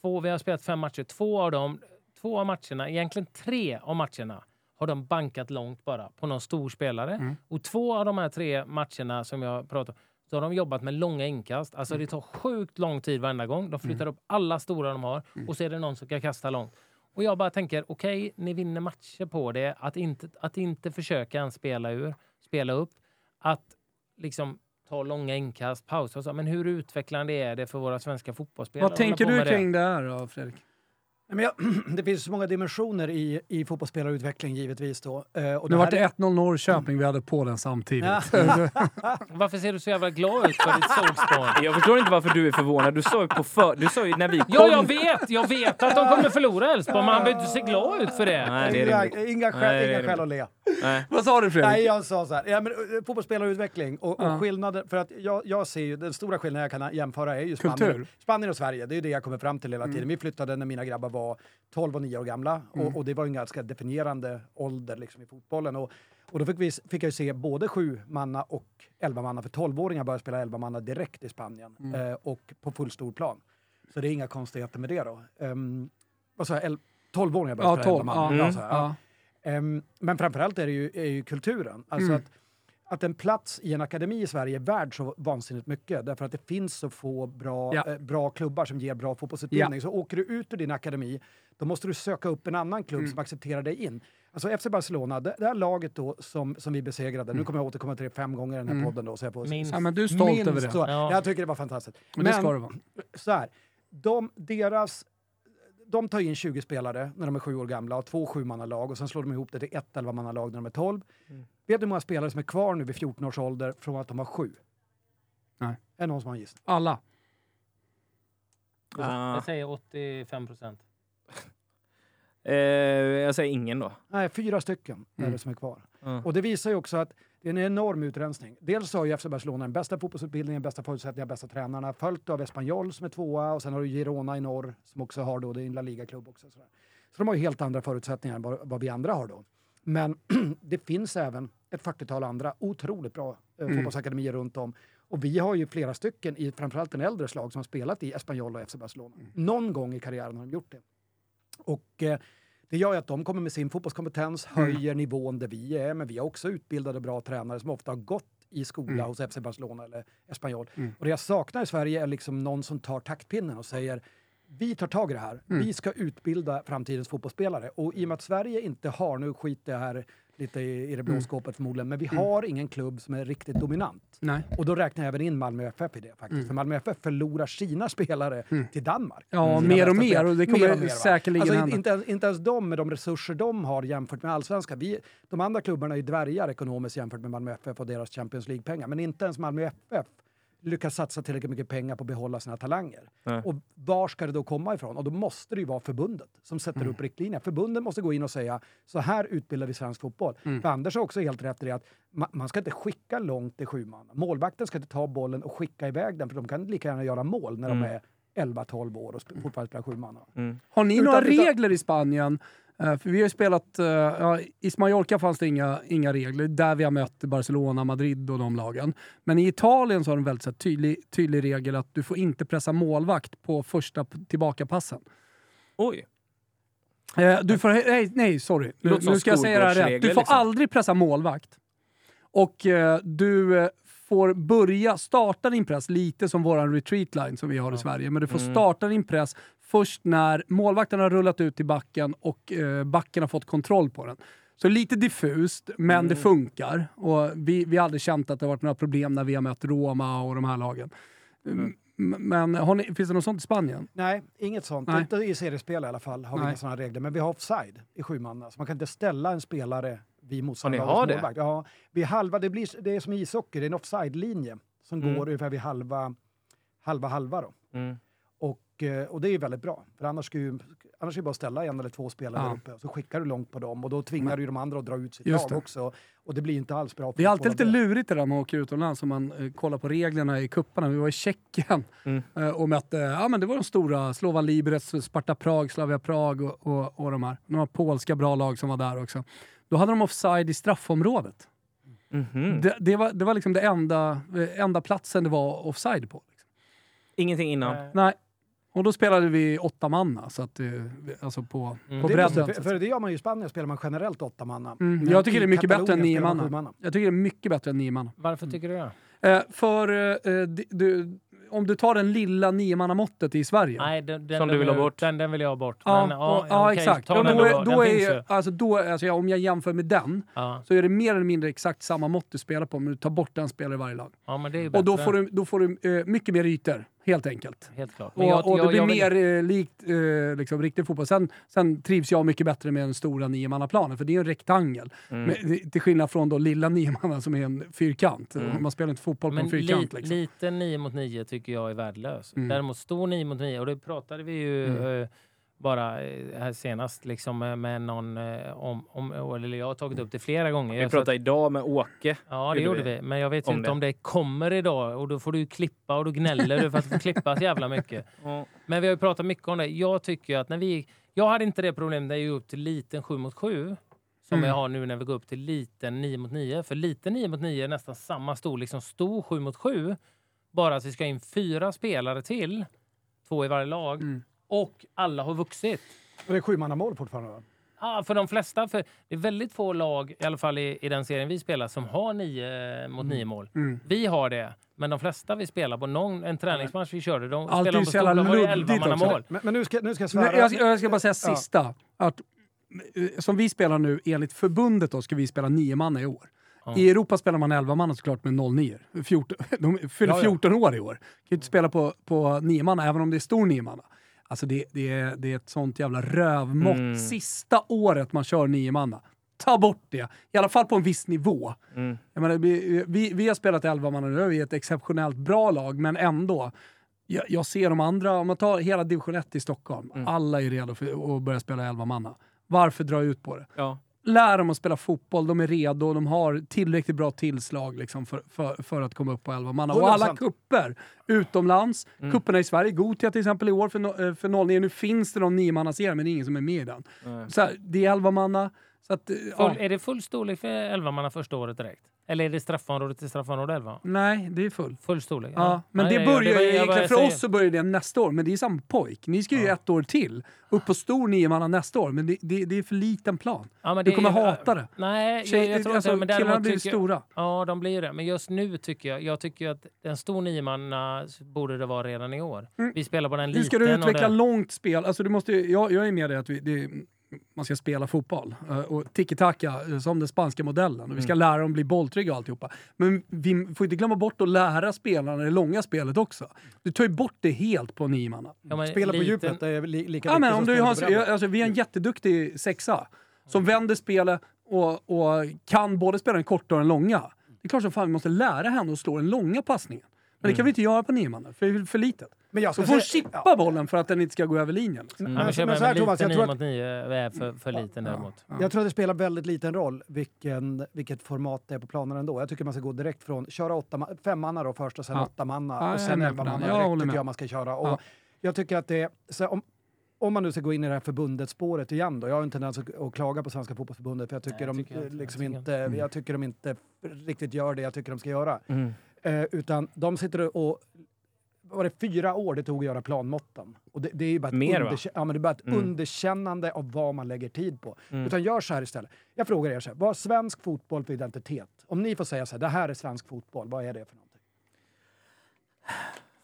Speaker 4: två, vi har spelat fem matcher. Två av dem, två av matcherna, egentligen tre av matcherna har de bankat långt bara på någon stor spelare. Och två av de här tre matcherna som jag pratar om, så har de jobbat med långa inkast. Alltså det tar sjukt lång tid varenda gång. De flyttar upp alla stora de har och så är det någon som kan kasta långt. Och jag bara tänker, okej, ni vinner matcher på det. Att inte, att inte försöka ens spela ur, spela upp. Att liksom ta långa inkast, pausa och så. Men hur utvecklande är det för våra svenska fotbollsspelare?
Speaker 3: Vad tänker du kring det här då, Fredrik?
Speaker 1: Men jag, (clears throat) det finns så många dimensioner i, i fotbollsspelarutveckling givetvis. Då. Eh, och
Speaker 3: Nu
Speaker 1: det
Speaker 3: vart
Speaker 1: här
Speaker 3: det 1-0 Norrköping, vi hade på den samtidigt. (laughs)
Speaker 4: Varför ser du så jävla glad ut för ditt solspån?
Speaker 2: Jag förstår inte varför du är förvånad. Du sa ju på för... Du sa ju när vi kom...
Speaker 4: Ja, jag vet! Jag vet att de kommer förlora Elfsborg, men han behöver inte se glad ut för det.
Speaker 2: Nej, det är
Speaker 1: inga, inga skäl,
Speaker 2: Nej, det är
Speaker 1: inga
Speaker 2: rimligt.
Speaker 1: skäl att le.
Speaker 2: Nej.
Speaker 3: Vad sa du Fredrik?
Speaker 1: Nej, jag sa så här. Ja, men, uh, fotbollsspelarutveckling och, och
Speaker 3: Ja.
Speaker 1: skillnader. För att jag, jag ser ju, den stora skillnaden jag kan jämföra är ju Spanien,
Speaker 3: Kultur.
Speaker 1: Spanien och Sverige. Det är ju det jag kommer fram till hela tiden.
Speaker 3: Mm.
Speaker 1: Vi flyttade när mina grabbar var 12 och 9 år gamla och, och det var en ganska definierande ålder liksom, i fotbollen. Och, och då fick, vi, fick jag ju se både sju manna och 11 manna för 12-åringar började spela 11 manna direkt i Spanien
Speaker 3: Mm.
Speaker 1: eh, och på full stor plan. Så det är inga konstigheter med det då. Um, vad sa jag? El- 12-åringar började
Speaker 3: Ja,
Speaker 1: spela 11
Speaker 3: 12.
Speaker 1: manna.
Speaker 3: Ja,
Speaker 1: Ja, så här, ja. Ehm, men framförallt är det ju, är ju kulturen. Alltså
Speaker 3: Mm.
Speaker 1: att, att en plats i en akademi i Sverige är värd så vansinnigt mycket därför att det finns så få bra,
Speaker 3: Ja.
Speaker 1: eh, bra klubbar som ger bra fotbollsutbildning. Så åker du ut ur din akademi, då måste du söka upp en annan klubb
Speaker 3: Mm.
Speaker 1: som accepterar dig in. Alltså FC Barcelona, det, det här laget då som, som vi besegrade,
Speaker 3: Mm.
Speaker 1: nu kommer jag återkomma till det fem gånger i den här podden då. Så jag får
Speaker 4: Minst.
Speaker 3: Ja, men du är stolt
Speaker 1: minst
Speaker 3: över det.
Speaker 1: Så.
Speaker 4: Ja.
Speaker 1: Jag tycker det var fantastiskt.
Speaker 3: Men det ska det vara.
Speaker 1: så här, de, deras, de tar in 20 spelare när de är sju år gamla och två sjumannalag och sen slår de ihop det till ett elvamannalag när de är 12.
Speaker 3: Mm.
Speaker 1: Vet du hur många spelare som är kvar nu vid 14 års ålder från att de var sju?
Speaker 3: Nej.
Speaker 1: Är det någon som har en gissning?
Speaker 3: Alla.
Speaker 2: Ah.
Speaker 4: Jag säger 85 procent.
Speaker 2: Eh, jag säger ingen då.
Speaker 1: Nej, fyra stycken är
Speaker 3: Mm.
Speaker 1: det som är kvar.
Speaker 2: Ja.
Speaker 1: Och det visar ju också att det är en enorm utrensning. Dels har ju FC Barcelona den bästa fotbollsutbildningen, bästa förutsättningarna, bästa tränarna, följt av Espanyol som är tvåa och sen har du Girona i norr som också har då, det är en La Liga-klubb också. Sådär. Så de har ju helt andra förutsättningar än vad, vad vi andra har då. Men (clears throat) det finns även ett 40-tal andra otroligt bra eh,
Speaker 3: Mm.
Speaker 1: fotbollsakademier runt om. Och vi har ju flera stycken i framförallt en äldre slag som har spelat i Espanyol och FC Barcelona. Någon gång i karriären har de gjort det. Och eh, det gör ju att de kommer med sin fotbollskompetens, höjer nivån där vi är, men vi har också utbildade bra tränare som ofta har gått i skola
Speaker 3: Mm.
Speaker 1: hos FC Barcelona eller Espanyol.
Speaker 3: Mm.
Speaker 1: Och det jag saknar i Sverige är liksom någon som tar taktpinnen och säger vi tar tag i det här.
Speaker 3: Mm.
Speaker 1: Vi ska utbilda framtidens fotbollsspelare. Och i och med att Sverige inte har, nu skiter jag här lite i, i det blå
Speaker 3: Mm.
Speaker 1: skåpet förmodligen, men vi har ingen klubb som är riktigt dominant.
Speaker 3: Nej.
Speaker 1: Och då räknar jag även in Malmö FF i det faktiskt.
Speaker 3: Mm.
Speaker 1: För Malmö FF förlorar sina (laughs) spelare
Speaker 3: Mm.
Speaker 1: till Danmark.
Speaker 3: Ja, mer och mer. Och det
Speaker 1: Mer
Speaker 3: kommer
Speaker 1: och mer,
Speaker 3: säkerligen
Speaker 1: Alltså,
Speaker 3: hända.
Speaker 1: inte, inte ens de med de resurser de har jämfört med allsvenskan. Vi, de andra klubbarna är dvärgar ekonomiskt jämfört med Malmö FF och deras Champions League-pengar. Men inte ens Malmö FF lyckas satsa tillräckligt mycket pengar på att behålla sina talanger.
Speaker 2: Nej.
Speaker 1: Och var ska det då komma ifrån? Och då måste det ju vara förbundet som sätter
Speaker 3: Mm.
Speaker 1: upp riktlinjer. Förbunden måste gå in och säga så här utbildar vi svensk fotboll.
Speaker 3: Mm.
Speaker 1: För Anders har också helt rätt i det att ma- man ska inte skicka långt till sju man. Målvakten ska inte ta bollen och skicka iväg den för de kan lika gärna göra mål när
Speaker 2: Mm.
Speaker 1: de är 11-12 år och sp- fortfarande spelar sju man.
Speaker 2: Mm.
Speaker 3: Har ni
Speaker 1: Utan-
Speaker 3: några
Speaker 1: utan-
Speaker 3: regler i Spanien? Eh, för vi har ju spelat, uh, ja, i Mallorca fanns det inga, inga regler, där vi har mött Barcelona, Madrid och de lagen. Men i Italien så har de väldigt så här, tydlig, tydlig regel att du får inte pressa målvakt på första tillbakapassen.
Speaker 2: Oj.
Speaker 3: Eh, du får, nej, nej, sorry. Nu, nu ska jag säga det här rätt. Du får
Speaker 2: liksom.
Speaker 3: aldrig pressa målvakt. Och eh, du eh, får börja starta din press lite som våran retreat line som vi har i Sverige. Men du får
Speaker 2: Mm.
Speaker 3: starta din press först när målvakten har rullat ut till backen och eh, backen har fått kontroll på den. Så lite diffust, men
Speaker 2: Mm.
Speaker 3: det funkar. Och vi, vi har aldrig känt att det har varit några problem när vi har mött Roma och de här lagen.
Speaker 2: Mm.
Speaker 3: Men har ni, finns det något sånt i Spanien?
Speaker 1: Nej, inget sånt.
Speaker 3: Nej.
Speaker 1: Inte i seriespel i alla fall har vi
Speaker 3: Nej.
Speaker 1: inga sådana regler. Men vi har offside i sjumanna. Så man kan inte ställa en spelare vid
Speaker 2: det?
Speaker 1: målvakt. Ja, vid halva, det, blir, det är som i ishockey, det är en offside-linje som
Speaker 2: Mm.
Speaker 1: går ungefär vid halva, halva, halva. Då.
Speaker 2: Mm.
Speaker 1: Och, eh, och det är ju väldigt bra. För annars ska ju, annars är det bara att ställa en eller två spelare
Speaker 3: Ja.
Speaker 1: där uppe och så skickar du långt på dem och då tvingar du ju de andra att dra ut sitt
Speaker 3: Just
Speaker 1: lag
Speaker 3: det.
Speaker 1: också. Och det blir inte alls bra.
Speaker 3: Det är alltid lite
Speaker 1: det.
Speaker 3: lurigt det där med att åka utomlands om man eh, kollar på reglerna i kupparna. Vi var i Tjeckien
Speaker 2: Mm.
Speaker 3: eh, och mötte, ja men det var de stora, Slovan Liberec, Sparta Prag, Slavia Prag och, och, och de här. Några polska bra lag som var där också. Då hade de offside i straffområdet.
Speaker 2: Mhm.
Speaker 3: Det, det, var, det var liksom det enda, eh, enda platsen det var offside på. Liksom.
Speaker 2: Ingenting innan.
Speaker 4: Nej.
Speaker 3: Nej. Och då spelade vi åtta manna, så att, eh, alltså på,
Speaker 4: Mm.
Speaker 3: på bredden.
Speaker 1: lustigt, för, för det gör man ju i Spanien, spelar man generellt åtta manna.
Speaker 3: Mm, jag tycker det är mycket bättre än nio manna.
Speaker 1: manna.
Speaker 3: Jag tycker det är mycket bättre än nio manna.
Speaker 4: Varför tycker du det?
Speaker 3: Eh, för eh, du, om du tar den lilla niomannamåttet i Sverige.
Speaker 4: Nej, den, den,
Speaker 2: Som du vill ha bort.
Speaker 4: Den, den vill jag ha bort.
Speaker 3: Ja,
Speaker 4: Men,
Speaker 3: och, ja
Speaker 4: okej,
Speaker 3: exakt. Ja,
Speaker 4: den
Speaker 3: då,
Speaker 4: då.
Speaker 3: är,
Speaker 4: Den
Speaker 3: då alltså, då, alltså, ja, om jag jämför med den
Speaker 4: Ja.
Speaker 3: så är det mer eller mindre exakt samma mått du spelar på, men du tar bort en spelare i varje lag.
Speaker 4: ja, men det är ju
Speaker 3: Och då
Speaker 4: bättre.
Speaker 3: får du, då får du eh, mycket mer ytor, helt enkelt.
Speaker 4: Helt klart.
Speaker 3: Och,
Speaker 4: Men jag-
Speaker 3: och det
Speaker 4: jag-
Speaker 3: blir
Speaker 4: jag vill-
Speaker 3: mer eh, likt eh, liksom, riktig fotboll. Sen, sen trivs jag mycket bättre med den stora niomannaplanen, för det är en rektangel.
Speaker 2: Mm.
Speaker 3: Men, till skillnad från då lilla niomanna som är en fyrkant.
Speaker 2: Mm.
Speaker 3: Man spelar inte fotboll på
Speaker 4: Men
Speaker 3: en fyrkant.
Speaker 4: li,
Speaker 3: liksom.
Speaker 4: liten 9 mot 9 tycker jag är värdelös.
Speaker 3: Mm.
Speaker 4: Däremot stor 9 mot 9, och det pratade vi ju
Speaker 3: Mm.
Speaker 4: eh, bara eh, här senast liksom, eh, med någon eh, om, om, eller jag har tagit upp det flera gånger.
Speaker 2: Vi pratade
Speaker 4: sa
Speaker 2: idag med Åke.
Speaker 4: att, ja, det
Speaker 2: gjorde vi.
Speaker 4: vi. Men jag vet
Speaker 2: Om
Speaker 4: inte
Speaker 2: det.
Speaker 4: om det kommer idag och då får du klippa och då gnäller du för att du får klippa så jävla mycket. (laughs) Men vi har ju pratat mycket om det. Jag tycker att när vi... Jag hade inte det problemet när jag gick upp till liten 7 mot 7 som
Speaker 3: Mm.
Speaker 4: jag har nu när vi går upp till liten 9 mot 9. För liten 9 mot 9 är nästan samma storlek som stor 7 mot 7. Bara att vi ska in fyra spelare till, två i varje lag,
Speaker 3: Mm.
Speaker 4: Och alla har vuxit.
Speaker 1: Och det är sjumannamål fortfarande va?
Speaker 4: Ja, för de flesta, för det är väldigt få lag, i alla fall i, i den serien vi spelar, som har 9 mot 9 mål.
Speaker 3: Mm.
Speaker 4: Vi har det, men de flesta vi spelar på, någon, en träningsmatch vi körde, de
Speaker 3: Allt
Speaker 4: spelade på stora, var det
Speaker 3: luddigt
Speaker 4: 11
Speaker 3: också.
Speaker 4: mål.
Speaker 1: Men, men nu, ska, nu ska jag svära.
Speaker 3: Jag, ska, jag ska bara säga
Speaker 1: Ja.
Speaker 3: sista. Att, eh, som vi spelar nu, enligt förbundet då, ska vi spela nio man i år.
Speaker 4: Ja.
Speaker 3: I Europa spelar man 11 man såklart med 09. 14, (laughs) de fyller
Speaker 1: Ja, ja.
Speaker 3: 14 år i år. Kan ju inte spela på, på 9 man även om det är stor 9 man. Alltså det, det, är, det är ett sånt jävla rövmått.
Speaker 2: Mm.
Speaker 3: Sista året man kör 9 manna. Ta bort det. I alla fall på en viss nivå.
Speaker 2: Mm.
Speaker 3: Menar, vi, vi, vi har spelat 11 man nu är vi ett exceptionellt bra lag, men ändå. Jag, jag ser de andra, om man tar hela division 1 i Stockholm,
Speaker 2: Mm.
Speaker 3: alla är redo för att börja spela 11 manna. Varför dra ut på det?
Speaker 2: Ja.
Speaker 3: Lär dem att spela fotboll, de är redo, de har tillräckligt bra tillslag liksom för, för, för att komma upp på 11 manna. Och alla
Speaker 1: 100%.
Speaker 3: kupper utomlands,
Speaker 2: Mm.
Speaker 3: kupperna i Sverige, Gotia till exempel i år för, no- eh, för 09, nu finns det någon 9 manna men det är ingen som är med i den. Här, det är 11 manna. Så att, eh, ja.
Speaker 4: Full, är det full storlek för 11 manna första året direkt? Eller är det straffområde till straffområde 11?
Speaker 3: Nej, det är full.
Speaker 4: Full storlek?
Speaker 3: Ja, men
Speaker 4: Nej,
Speaker 3: det börjar
Speaker 4: jag
Speaker 3: egentligen,
Speaker 4: bara
Speaker 3: för oss så börjar det nästa år, men det är samma pojk. Ni ska ju ett år till, upp på stor niomanna nästa år, men det, det, det är för liten plan.
Speaker 4: Ja,
Speaker 3: Du
Speaker 4: det
Speaker 3: kommer
Speaker 4: är-
Speaker 3: hata det.
Speaker 4: Nej,
Speaker 3: Tjej,
Speaker 4: jag, jag tror
Speaker 3: alltså,
Speaker 4: inte det. Men
Speaker 3: killarna blir
Speaker 4: jag,
Speaker 3: stora.
Speaker 4: Ja, de blir ju det. Men just nu tycker jag, jag tycker att en stor niomanna borde det vara redan i år.
Speaker 3: Mm.
Speaker 4: Vi spelar på den
Speaker 3: Hur ska
Speaker 4: liten.
Speaker 3: du utveckla
Speaker 4: det-
Speaker 3: långt spel? Alltså du måste, jag, jag är med dig att vi, det, man ska spela fotboll. eh, Och tiki-taka eh, som den spanska modellen. Och vi ska
Speaker 4: Mm.
Speaker 3: lära dem bli bolltrygga och alltihopa. Men vi får inte glömma bort att lära spelarna det långa spelet också. Du tar ju bort det helt på niomanna.
Speaker 4: Ja,
Speaker 1: Spela på djupet är li, lika
Speaker 3: Ja, men
Speaker 1: viktigt
Speaker 3: om
Speaker 1: som
Speaker 3: du har, alltså, vi är en jätteduktig sexa som vänder spelet och, och kan både spela den korta och den långa. Det är klart som fan vi måste lära henne att slå den långa passningen. Men det kan vi inte göra på niomanna, för det är för litet.
Speaker 1: Men jag
Speaker 3: Så får hon
Speaker 1: säga-
Speaker 3: chippa
Speaker 1: ja.
Speaker 3: bollen för att den inte ska gå över linjen. liksom.
Speaker 4: Ja,
Speaker 1: Men-
Speaker 4: men,
Speaker 1: men så här, Thomas, jag tror
Speaker 4: 9
Speaker 1: att-
Speaker 4: mot 9 är för, för liten däremot.
Speaker 3: Ja.
Speaker 1: Jag tror att det spelar väldigt liten roll vilken, vilket format det är på planen ändå. Jag tycker man ska gå direkt från, köra åtta, ma- femmanna då först och sen
Speaker 3: Ja.
Speaker 1: åtta manna
Speaker 3: Ja, jag
Speaker 1: och
Speaker 3: är
Speaker 1: sen elva manna
Speaker 3: Jag
Speaker 1: direkt
Speaker 3: håller
Speaker 1: tycker jag man ska köra. Och
Speaker 3: Ja.
Speaker 1: Jag tycker att det, så om, om man nu ska gå in i det här förbundet spåret igen då. Jag har en tendens att, klaga på Svenska fotbollförbundet för jag tycker,
Speaker 4: Nej, jag
Speaker 1: de,
Speaker 4: tycker
Speaker 1: eh,
Speaker 4: inte.
Speaker 1: liksom
Speaker 4: Jag tycker
Speaker 1: inte,
Speaker 3: inte.
Speaker 1: jag tycker de inte riktigt gör det jag tycker de ska göra.
Speaker 2: Mm.
Speaker 1: Eh, utan de sitter och var det fyra år det tog att göra planmåtten? Och det, det är ju bara ett,
Speaker 2: Mer,
Speaker 1: underkä- ja, men det är bara ett
Speaker 2: Mm.
Speaker 1: underkännande av vad man lägger tid på.
Speaker 2: Mm.
Speaker 1: Utan gör så här istället. Jag frågar er så här, vad har svensk fotboll för identitet? Om ni får säga så här, det här är svensk fotboll, vad är det för någonting?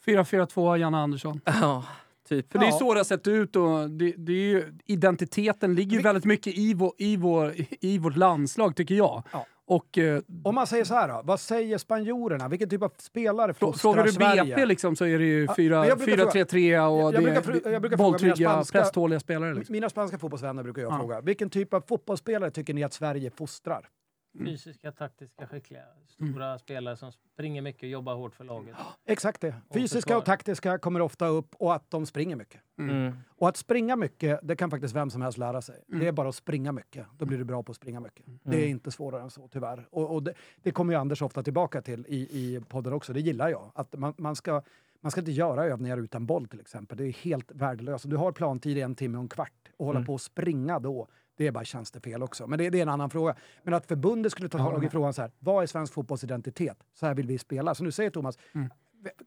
Speaker 3: 4-4-2, Janne Andersson. (laughs)
Speaker 2: Ja, Typ.
Speaker 3: För det är
Speaker 1: Ja.
Speaker 3: så det har sett ut och det, det är ju, identiteten ligger ju väldigt mycket i, vår, i, vår, i vårt landslag tycker jag.
Speaker 1: Ja.
Speaker 3: Och eh,
Speaker 1: Om man säger så här då, vad säger spanjorerna? Vilken typ av spelare fostrar
Speaker 3: frågar du
Speaker 1: Sverige?
Speaker 3: BP liksom så är det ju
Speaker 1: Ja,
Speaker 3: 4
Speaker 1: men jag brukar
Speaker 3: 4-3-3 och
Speaker 1: Jag
Speaker 3: det
Speaker 1: brukar
Speaker 3: är
Speaker 1: fru- jag brukar fråga mina
Speaker 3: bolltrygga,
Speaker 1: spanska-
Speaker 3: presståliga spelare. Liksom.
Speaker 1: Mina spanska fotbollsvänner brukar jag
Speaker 3: Ja.
Speaker 1: fråga. Vilken typ av fotbollsspelare tycker ni att Sverige fostrar?
Speaker 4: Fysiska, taktiska, skickliga. Stora spelare som springer mycket och jobbar hårt för laget.
Speaker 1: Exakt det. Fysiska och taktiska kommer ofta upp och att de springer mycket.
Speaker 2: Mm.
Speaker 1: Och att springa mycket, det kan faktiskt vem som helst lära sig. Det är bara att springa mycket. Då blir du bra på att springa mycket. Det är inte svårare än så tyvärr. Och, och det, det kommer ju Anders ofta tillbaka till i, i podden också. Det gillar jag. Att man, man, ska, man ska inte göra övningar utan boll till exempel. Det är helt värdelöst. Om du har plantid i en timme och en kvart och hålla på och springa då, det är bara tjänstefel också. Men det, det är en annan fråga. Men att förbundet skulle ta tag i frågan så här, vad är svensk fotbolls identitet? Så här vill vi spela. Så nu säger Thomas,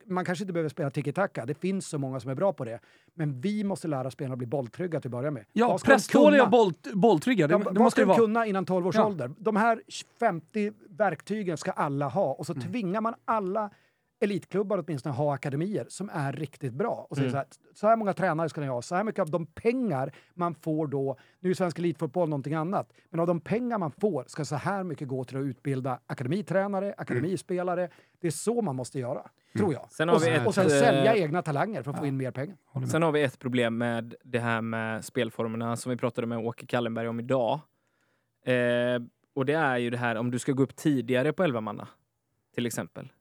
Speaker 1: man kanske inte behöver spela tiki-taka, det finns så många som är bra på det. Men vi måste lära spelarna att bli bolltrygga till att börja med.
Speaker 3: Ja, presståliga och boll, bolltrygga, det,
Speaker 1: Ja,
Speaker 3: det
Speaker 1: vad
Speaker 3: måste
Speaker 1: ska de
Speaker 3: vara.
Speaker 1: kunna innan 12 års
Speaker 3: Ja.
Speaker 1: ålder? De här 50 verktygen ska alla ha och så
Speaker 3: Mm.
Speaker 1: tvingar man alla elitklubbar åtminstone ha akademier som är riktigt bra. Och säger
Speaker 2: Mm.
Speaker 1: så, här, så här många tränare ska ni ha, så här mycket av de pengar man får då, nu är svensk elitfotboll någonting annat, men av de pengar man får ska så här mycket gå till att utbilda akademitränare, akademispelare. Det är så man måste göra, tror jag.
Speaker 2: Sen
Speaker 1: och,
Speaker 2: ett,
Speaker 1: och sen sälja egna talanger för att få in mer pengar.
Speaker 2: Sen har vi ett problem med det här med spelformerna som vi pratade med Åke Kallenberg om idag. Eh, och det är ju det här om du ska gå upp tidigare på 11 manna till exempel.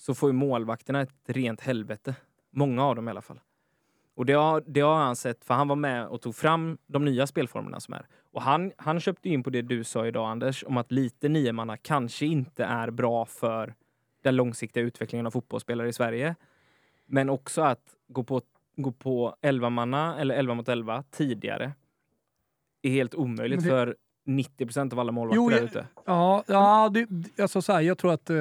Speaker 2: Så får ju målvakterna ett rent helvete. Många av dem i alla fall. Och det har, det har han sett, för han var med och tog fram de nya spelformerna som är. Och han, han köpte in på det du sa idag Anders, om att lite niomanna kanske inte är bra för den långsiktiga utvecklingen av fotbollsspelare i Sverige. Men också att gå på, gå på 11 manna eller 11 mot 11 tidigare är helt omöjligt
Speaker 3: det-
Speaker 2: för 90 procent av alla målvakter
Speaker 3: Jo,
Speaker 2: där ute.
Speaker 3: Ja, ja det, alltså så här, jag tror att... Eh,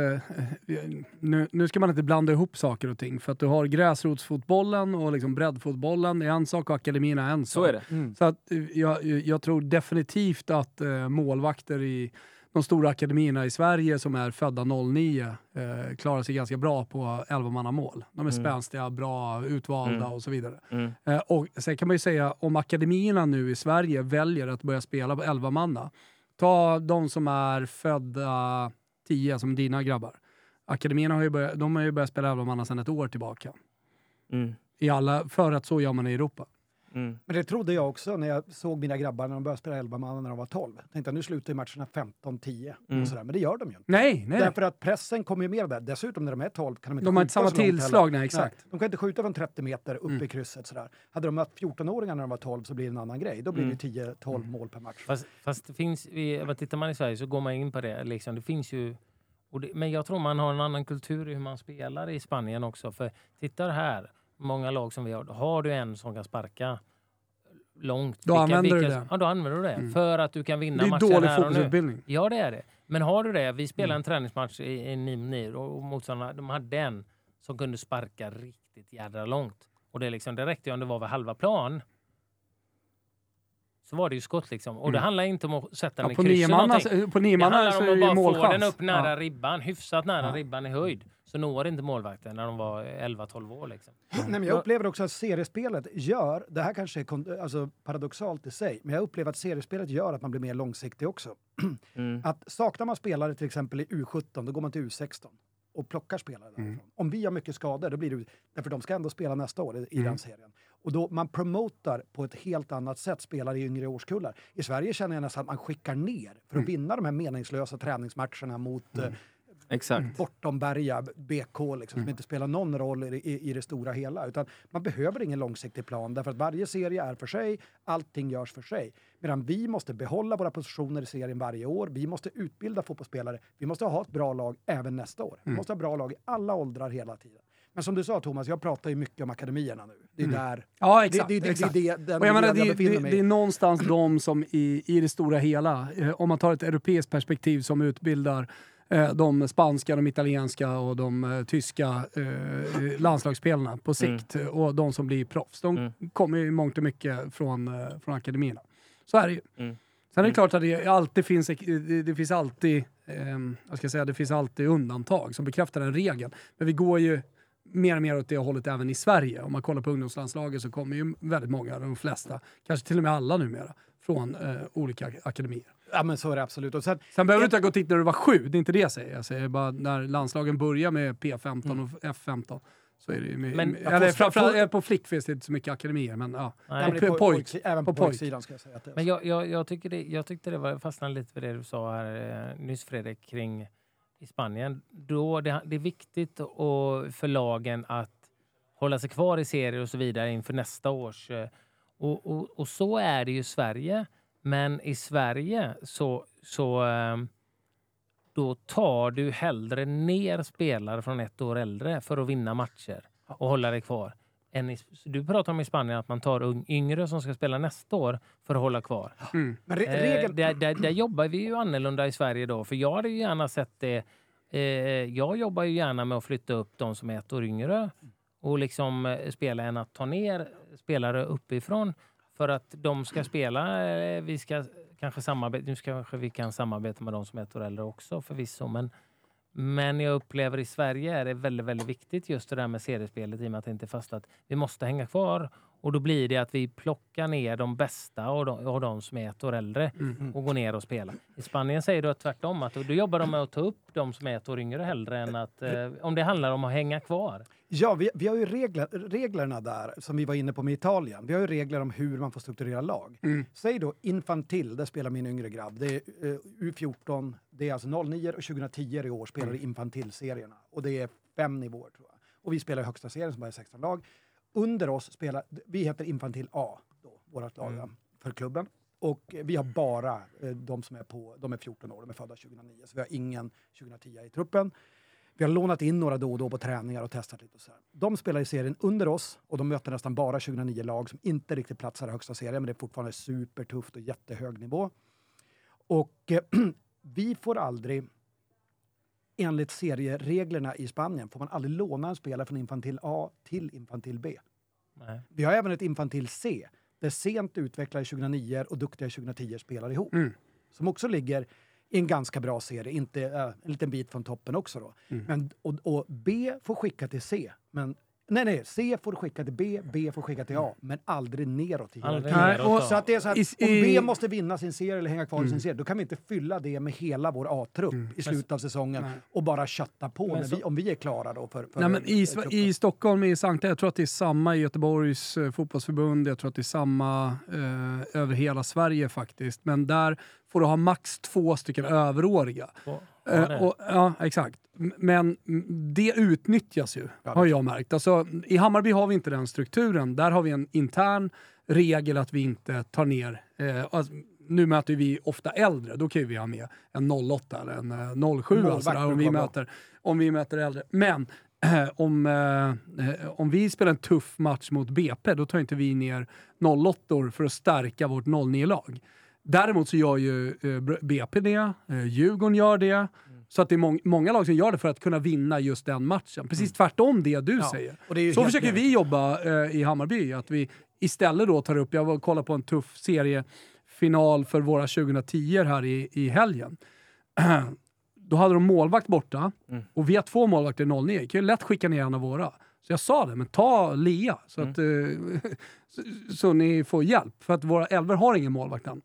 Speaker 3: nu, nu ska man inte blanda ihop saker och ting. För att du har gräsrotsfotbollen och liksom breddfotbollen. Det är en sak och akademin är en sak.
Speaker 2: Så är det.
Speaker 3: Så att, eh, jag, jag tror definitivt att eh, målvakter i de stora akademierna i Sverige som är födda 09 eh, klarar sig ganska bra på 11 mål. De är
Speaker 2: Mm.
Speaker 3: spänstiga, bra, utvalda
Speaker 2: Mm.
Speaker 3: och så vidare.
Speaker 2: Mm.
Speaker 3: Eh, och sen kan man ju säga om akademierna nu i Sverige väljer att börja spela på 11 manna. Ta de som är födda 10, som dina grabbar. Akademierna har ju börjat, de har ju börjat spela 11 manna sedan ett år tillbaka.
Speaker 2: Mm.
Speaker 3: I alla, för att så gör man i Europa.
Speaker 2: Mm.
Speaker 1: Men det trodde jag också när jag såg mina grabbar när de började spela 11 man när de var 12. Jag tänkte att nu slutar ju matcherna 15-10
Speaker 2: Mm.
Speaker 1: och sådär. Men det gör de ju inte.
Speaker 3: Nej, nej.
Speaker 1: Därför att pressen kommer ju mer där. Dessutom när de är 12 kan de inte
Speaker 3: De har
Speaker 1: skjuta
Speaker 3: inte samma
Speaker 1: så långt heller.
Speaker 3: tillslag, nej exakt.
Speaker 1: Nej, de kan inte skjuta från 30 meter upp
Speaker 3: Mm.
Speaker 1: i krysset sådär. Hade de haft 14-åringar när de var 12 så blir det en annan grej. Då blir
Speaker 2: Mm.
Speaker 1: det 10-12 mål per match.
Speaker 4: Fast, fast det finns, vad tittar man i Sverige så går man in på det. Liksom, det finns ju, och det, men jag tror man har en annan kultur i hur man spelar i Spanien också. För tittar här, många lag som vi har, har du en som kan sparka långt.
Speaker 3: Då använder du det.
Speaker 4: Ja, då använder du det.
Speaker 3: Mm.
Speaker 4: För att du kan vinna
Speaker 3: Det är dålig
Speaker 4: här och nu.
Speaker 3: fotbollsutbildning.
Speaker 4: Ja, det är det. Men har du det? Vi spelade
Speaker 3: Mm.
Speaker 4: en träningsmatch i, i Nimni och motståndarna de hade en som kunde sparka riktigt jädra långt. Och det, liksom, det räckte ju om det var vid halva plan. Så var det ju skott liksom. Och det
Speaker 3: Mm.
Speaker 4: handlar inte om att sätta den
Speaker 3: Ja,
Speaker 4: i
Speaker 3: på
Speaker 4: kryss
Speaker 3: nio
Speaker 4: eller någonting.
Speaker 3: manna, på nio
Speaker 4: Det handlar om
Speaker 3: är det
Speaker 4: att
Speaker 3: ju
Speaker 4: bara få
Speaker 3: målchans.
Speaker 4: den upp nära
Speaker 3: Ja.
Speaker 4: ribban, hyfsat nära
Speaker 3: Ja.
Speaker 4: ribban i höjd. Så når inte målvakten när de var 11-12 år. Liksom. (clears throat)
Speaker 1: Nej, men jag upplever också att seriespelet gör, det här kanske är alltså, paradoxalt i sig, men jag upplever att seriespelet gör att man blir mer långsiktig också. (clears throat)
Speaker 2: Mm.
Speaker 1: Att saknar man spelare till exempel i U17, då går man till U16 och plockar spelare därifrån.
Speaker 3: Mm.
Speaker 1: Om vi har mycket skador, då blir det därför de ska ändå spela nästa år i, i
Speaker 3: Mm.
Speaker 1: den serien. Och då man promotar på ett helt annat sätt spelare i yngre årskullar. I Sverige känner jag nästan att man skickar ner för att
Speaker 3: Mm.
Speaker 1: vinna de här meningslösa träningsmatcherna mot
Speaker 2: Exakt.
Speaker 1: bortomberga BK liksom,
Speaker 3: Mm.
Speaker 1: som inte spelar någon roll i, i, i det stora hela. Utan man behöver ingen långsiktig plan därför att varje serie är för sig, allting görs för sig. Medan vi måste behålla våra positioner i serien varje år. Vi måste utbilda fotbollsspelare. Vi måste ha ett bra lag även nästa år. Vi
Speaker 3: Mm.
Speaker 1: måste ha bra lag i alla åldrar hela tiden. Men som du sa Thomas, jag pratar ju mycket om akademierna nu. Det är
Speaker 3: Mm.
Speaker 1: där,
Speaker 3: Ja, exakt.
Speaker 1: det, det,
Speaker 3: exakt.
Speaker 1: det, det,
Speaker 3: jag menar,
Speaker 1: miljön
Speaker 3: det, det, är någonstans de som i, i det stora hela, eh, om man tar ett europeiskt perspektiv som utbildar de spanska, de italienska och de eh, tyska eh, landslagsspelarna på sikt eh, och de som blir proffs. De
Speaker 2: Mm.
Speaker 3: kommer ju i mångt och mycket från, eh, från akademierna. Så är det ju.
Speaker 2: Mm.
Speaker 3: Sen är det
Speaker 2: Mm.
Speaker 3: klart att det alltid finns, det, finns alltid, eh, jag ska säga, det finns alltid undantag som bekräftar den regeln. Men vi går ju mer och mer åt det hållet även i Sverige. Om man kollar på ungdomslandslaget så kommer ju väldigt många, de flesta, kanske till och med alla numera, från eh, olika akademier.
Speaker 1: Ja, men så är det absolut. Och sen,
Speaker 3: Sen behöver du inte ha gått dit när du var sju, det är inte det jag säger. Jag säger bara när landslagen börjar med P15
Speaker 1: Mm.
Speaker 3: och F15 så är det ju med,
Speaker 4: Men-
Speaker 3: med, eller
Speaker 1: på-
Speaker 3: framförallt
Speaker 1: på-
Speaker 3: eh, på flick finns det inte så mycket akademier, men ja.
Speaker 4: Nej.
Speaker 1: men
Speaker 3: på
Speaker 1: på,
Speaker 3: pojk.
Speaker 1: även på,
Speaker 3: På pojk.
Speaker 1: pojksidan ska jag säga. Att det
Speaker 4: Men jag, jag, jag, tycker det, jag tyckte det var, fastnade lite vid det du sa här eh, nyss Fredrik kring i Spanien. Då det, det är viktigt och, för lagen att hålla sig kvar i serier och så vidare inför nästa års... eh, Och, och, och så är det ju i Sverige. Men i Sverige så, så eh, då tar du hellre ner spelare från ett år äldre för att vinna matcher och hålla dig kvar. I, du pratar om i Spanien att man tar yngre som ska spela nästa år för att hålla kvar.
Speaker 3: Mm.
Speaker 4: Eh,
Speaker 1: regeln,
Speaker 4: där, där, där jobbar vi ju annorlunda i Sverige då. För jag hade ju gärna sett det. Eh, jag jobbar ju gärna med att flytta upp de som är ett år yngre och liksom eh, spela än att ta ner spelare uppifrån för att de ska spela. Eh, vi ska kanske samarbeta. Nu kanske vi kan samarbeta med de som är ett år äldre också förvisso, men men jag upplever i Sverige är det väldigt, väldigt viktigt just det där med seriespelet i och med att det inte är fast att vi måste hänga kvar. Och då blir det att vi plockar ner de bästa och de, och de som är ett år äldre
Speaker 3: Mm.
Speaker 4: och går ner och spelar. I Spanien säger du att tvärtom, att då jobbar de med att ta upp de som är ett år yngre hellre än att, eh, om det handlar om att hänga kvar.
Speaker 1: ja, vi, vi har ju regler, reglerna där, som vi var inne på med Italien. Vi har ju regler om hur man får strukturera lag.
Speaker 3: Mm.
Speaker 1: Säg då Infantil, där spelar min yngre grabb. Det är eh, U14, det är alltså 09 och 2010 i år spelar i Infantil-serierna. Och det är fem nivåer tror jag. Och vi spelar i högsta serien som bara är 16 lag. Under oss spelar, vi heter Infantil A, då, vårt lag
Speaker 4: Mm.
Speaker 1: för klubben. Och vi har bara eh, de som är på, de är 14 år, de är födda 2009. Så vi har ingen 2010 i truppen. Vi har lånat in några då och då på träningar och testat lite. Och så här. De spelar i serien under oss och de möter nästan bara 2009 lag som inte riktigt platsar i högsta serien, men det är fortfarande supertufft och jättehög nivå. Och eh, (clears throat) vi får aldrig, enligt seriereglerna i Spanien, får man aldrig låna en spelare från Infantil A till Infantil B.
Speaker 4: Nej.
Speaker 1: Vi har även ett Infantil C, där sent utvecklade 2009 och duktiga 2010 spelar ihop.
Speaker 3: Mm.
Speaker 1: Som också ligger i en ganska bra serie, inte äh, en liten bit från toppen också. Då.
Speaker 3: Mm.
Speaker 1: Men, och, och B får skicka till C, men Nej, nej, C får skicka till B, B får skicka till A, men aldrig neråt i
Speaker 4: Aldrig neråt
Speaker 3: och-
Speaker 1: Så att det är så att om B måste vinna sin serie eller hänga kvar i
Speaker 3: Mm.
Speaker 1: sin serie, då kan vi inte fylla det med hela vår A-trupp i slutet av säsongen
Speaker 3: Nej.
Speaker 1: och bara kötta på vi, om vi är klara då för, för
Speaker 3: Nej, men i. I Stockholm, i Sankta, jag tror att det är samma i Göteborgs eh, fotbollsförbund, jag tror att det är samma eh, över hela Sverige faktiskt. Men där får du ha max två stycken överåriga. Eh,
Speaker 4: ja, det.
Speaker 3: och, ja, exakt. Men det utnyttjas ju,
Speaker 1: Ja,
Speaker 3: har jag märkt. Alltså, I Hammarby har vi inte den strukturen. Där har vi en intern regel att vi inte tar ner... Eh, alltså, nu möter vi ofta äldre, då kan ju vi ha med en 08 eller en eh, 07
Speaker 1: Målvakt
Speaker 3: alltså, där, om, vi möter, om vi möter äldre. Men eh, (clears throat) om, eh, eh, om vi spelar en tuff match mot BP, då tar inte vi ner 08 för att stärka vårt 09-lag. Däremot så gör ju eh, BP det, eh, Djurgården gör det. Så att det är mång- många lag som gör det för att kunna vinna just den matchen. Precis tvärtom det du
Speaker 1: Ja,
Speaker 3: säger.
Speaker 1: det
Speaker 3: Så försöker vi jobba eh, i Hammarby. Att vi istället då tar upp, jag var kollade på en tuff seriefinal för våra 2010 här i, i helgen. (clears throat) då hade de målvakt borta
Speaker 2: Mm.
Speaker 3: och vi har två målvakter i 09. kan ju lätt skicka ner en av våra. Så jag sa det, men ta Lea så, att, eh, (laughs) så, så ni får hjälp. För att våra elver har ingen målvakt än.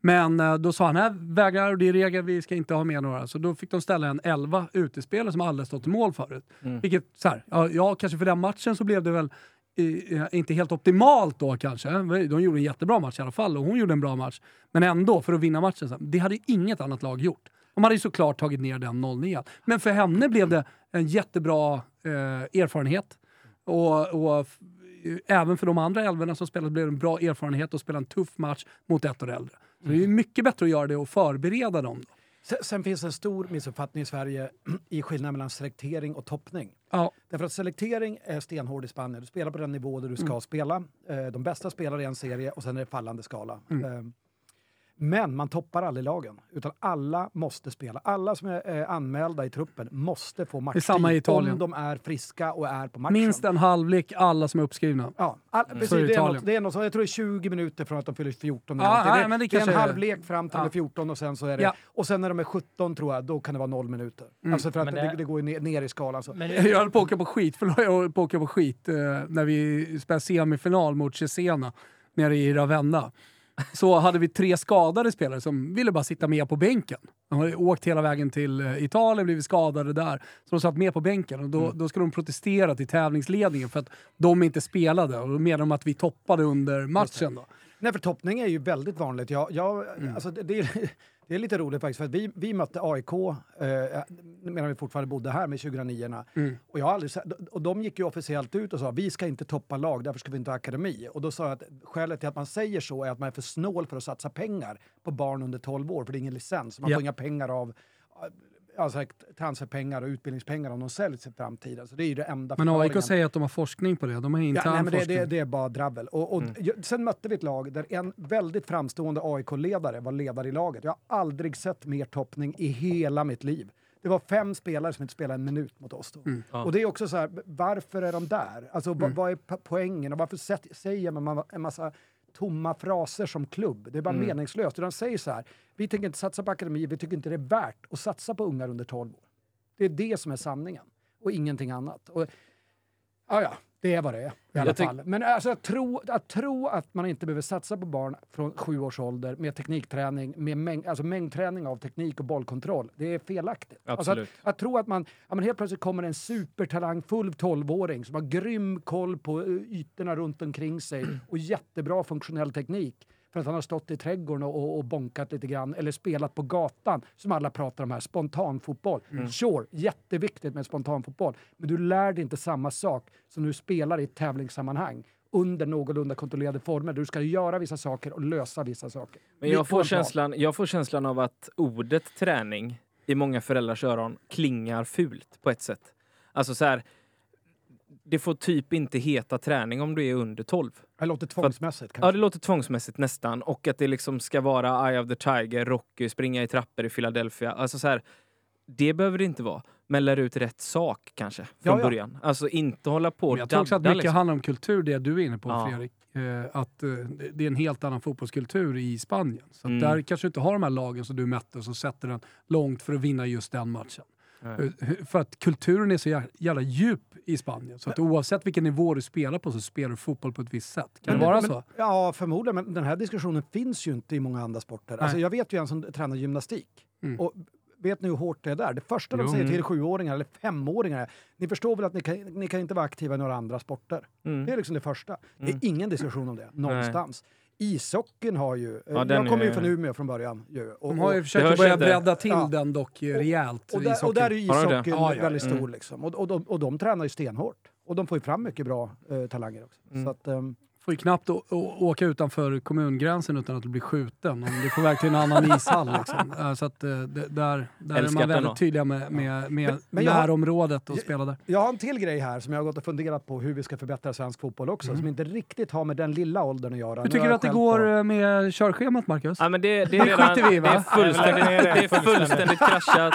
Speaker 3: Men eh, då sa han, här vägrar och det är regel, vi ska inte ha med några. Så då fick de ställa en 11 utespelare som aldrig stått i mål förut.
Speaker 2: Mm.
Speaker 3: Vilket, så här, ja, ja, kanske för den matchen så blev det väl eh, inte helt optimalt då kanske. De gjorde en jättebra match i alla fall och hon gjorde en bra match. Men ändå, för att vinna matchen. Det hade inget annat lag gjort. De hade ju såklart tagit ner den 0-9. Men för henne blev det en jättebra eh, erfarenhet. Och, och även för de andra elvorna som spelade blev det en bra erfarenhet att spela en tuff match mot ett år äldre. Så det är ju mycket bättre att göra det och förbereda dem. Då.
Speaker 1: Sen, finns en stor missuppfattning i Sverige (clears throat) i skillnaden mellan selektering och toppning.
Speaker 3: Ja,
Speaker 1: Därför att selektering är stenhård i Spanien. Du spelar på den nivå där du ska
Speaker 3: Mm.
Speaker 1: spela. Eh, de bästa spelar i en serie och sen är det fallande skala.
Speaker 3: Mm.
Speaker 1: Men man toppar aldrig lagen, utan alla måste spela. Alla som är eh, anmälda i truppen måste få matchtid
Speaker 3: samma i Italien.
Speaker 1: om de är friska och är på matchen.
Speaker 3: Minst en halvlek, alla som är uppskrivna.
Speaker 1: Ja, all, precis,
Speaker 3: Så det
Speaker 1: det, är något, det är något, jag tror det är 20 minuter från att de fyller 14.
Speaker 3: Ja,
Speaker 1: eller
Speaker 3: nej,
Speaker 1: det,
Speaker 3: men det
Speaker 1: det är en halvlek fram till
Speaker 3: Ja.
Speaker 1: de är 14 och sen så är det...
Speaker 3: Ja.
Speaker 1: Och sen när de är 17 tror jag, då kan det vara noll minuter. Alltså för att det,
Speaker 4: det-
Speaker 1: det, går ju ner, ner i skalan. Så.
Speaker 4: Men
Speaker 3: Jag höll på att åka på skit, förlåt, jag höll på att åka på skit eh, när vi spelade semifinal mot Cesena nere i Ravenna. Så hade vi tre skadade spelare som ville bara sitta med på bänken. De hade åkt hela vägen till eh, Italien, blivit skadade där. Så de satt med på bänken och då, då skulle de protestera till tävlingsledningen för att de inte spelade. Och då menade de att vi toppade under matchen. Då.
Speaker 1: Nej, för toppning är ju väldigt vanligt. Jag, jag,
Speaker 3: Mm.
Speaker 1: alltså det, det, är, det är lite roligt faktiskt, för vi, vi mötte AIK eh, medan vi fortfarande bodde här med 2009
Speaker 3: Mm.
Speaker 1: och, jag aldrig, och de gick ju officiellt ut och sa vi ska inte toppa lag, därför ska vi inte ha akademi. Och då sa jag att skälet till att man säger så är att man är för snål för att satsa pengar på barn under 12 år, för det är ingen licens. Man
Speaker 3: Ja.
Speaker 1: får inga pengar av alltså, transferpengar och utbildningspengar om de säljs i framtiden. Så det är ju det enda
Speaker 3: Men. AIK säger att de har forskning på det. De har intern
Speaker 1: Ja, nej, men det,
Speaker 3: forskning.
Speaker 1: det, det är bara drabbel. Och, och ju- Sen mötte vi ett lag där en väldigt framstående AIK-ledare var ledare i laget. Jag har aldrig sett mer toppning i hela mitt liv. Det var fem spelare som inte spelade en minut mot oss. Då.
Speaker 2: Ja.
Speaker 1: Och det är också så här, varför är de där? Alltså,
Speaker 3: Mm.
Speaker 1: vad, vad är po- poängen? Och varför säger man en massa tomma fraser som klubb? Det är bara
Speaker 3: Mm.
Speaker 1: meningslöst. De säger så här, vi tänker inte satsa på akademi, vi tycker inte det är värt att satsa på ungar under 12 år. Det är det som är sanningen och ingenting annat. Och, ja, ja, det är vad det är i alla fall. Men alltså, att, tro, att tro att man inte behöver satsa på barn från sju års ålder med teknikträning, med mäng, alltså mängdträning av teknik och bollkontroll, det är felaktigt. Alltså att, att tro att man, ja, men helt plötsligt kommer en supertalangfull 12-åring som har grym koll på eh, ytorna runt omkring sig och jättebra funktionell teknik för att han har stått i trädgården och, och, bonkat lite grann eller spelat på gatan som alla pratar om här, spontanfotboll. Sure, jätteviktigt med spontanfotboll, men du lär dig inte samma sak som du spelar i ett tävlingssammanhang under någorlunda kontrollerade former du ska göra vissa saker och lösa vissa saker.
Speaker 2: Men jag får, känslan, jag får känslan av att ordet träning i många föräldrars öron klingar fult på ett sätt. Alltså så här, det får typ inte heta träning om du är under 12.
Speaker 1: Det låter tvångsmässigt kanske.
Speaker 2: Ja, det låter tvångsmässigt nästan. Och att det liksom ska vara Eye of the Tiger, Rocky, springa i trappor i Philadelphia. Alltså så här, det behöver det inte vara. Men lär ut rätt sak kanske, från
Speaker 1: Ja, ja.
Speaker 2: början. Alltså inte hålla på och
Speaker 3: jag tror också att
Speaker 2: dadda,
Speaker 3: mycket
Speaker 2: liksom.
Speaker 3: handlar om kultur, det du är inne på
Speaker 2: Ja.
Speaker 3: Fredrik. Eh, att eh, det- är en helt annan fotbollskultur i Spanien. Så att
Speaker 2: Mm.
Speaker 3: där kanske du inte har de här lagen som du mätte och så sätter den långt för att vinna just den matchen.
Speaker 2: Nej.
Speaker 3: Eh, För att kulturen är så jä- jävla djup i Spanien. Så att oavsett vilken nivå du spelar på så spelar du fotboll på ett visst sätt. Kan det vara
Speaker 1: men,
Speaker 3: så?
Speaker 1: Ja, förmodligen. Men den här diskussionen finns ju inte i många andra sporter. Alltså,
Speaker 3: Nej.
Speaker 1: jag vet ju en som tränar gymnastik.
Speaker 3: Mm.
Speaker 1: Och vet ni hur hårt det är där? Det första de
Speaker 3: Jo.
Speaker 1: säger till sjuåringar eller femåringar är ni förstår väl att ni kan, ni kan inte vara aktiva i några andra sporter.
Speaker 2: Mm.
Speaker 1: Det är liksom det första. Det
Speaker 3: Mm.
Speaker 1: är ingen diskussion om det, någonstans. Ishockeyn har ju... eh,
Speaker 2: Ja,
Speaker 1: jag kommer ju från Umeå från början. Ju, och,
Speaker 3: De har ju
Speaker 1: och,
Speaker 3: försökt börja bredda till
Speaker 1: Ja.
Speaker 3: den dock eh, rejält.
Speaker 1: och,
Speaker 3: i
Speaker 1: där, och där är ju
Speaker 2: Har de det?
Speaker 1: ishockeyn
Speaker 3: Ja, ja,
Speaker 1: väldigt stor.
Speaker 2: Mm.
Speaker 1: Liksom. Och, och, de, och de tränar ju stenhårt. Och de får ju fram mycket bra eh, talanger också.
Speaker 2: Mm.
Speaker 1: Så att, ehm,
Speaker 3: får ju knappt åka utanför kommungränsen utan att du blir skjuten om du är på väg till en annan ishall. Liksom. (laughs) Eh, Så att, eh, det- där, där är man väldigt tydliga med, med, med
Speaker 1: Men- men jag har-
Speaker 3: närområdet och spela där.
Speaker 1: Jag har en till grej här som jag har gått och funderat på hur vi ska förbättra svensk fotboll också, som inte riktigt har med den lilla åldern att göra.
Speaker 3: Hur tycker du att det går
Speaker 1: på-
Speaker 3: eh, med körschemat, Marcus?
Speaker 2: Ja, men det, det, är (laughs)
Speaker 3: Det
Speaker 2: redan,
Speaker 3: skiter vi i, va?
Speaker 2: det är fullständigt,
Speaker 4: det är
Speaker 2: det
Speaker 4: fullständigt.
Speaker 2: kraschat.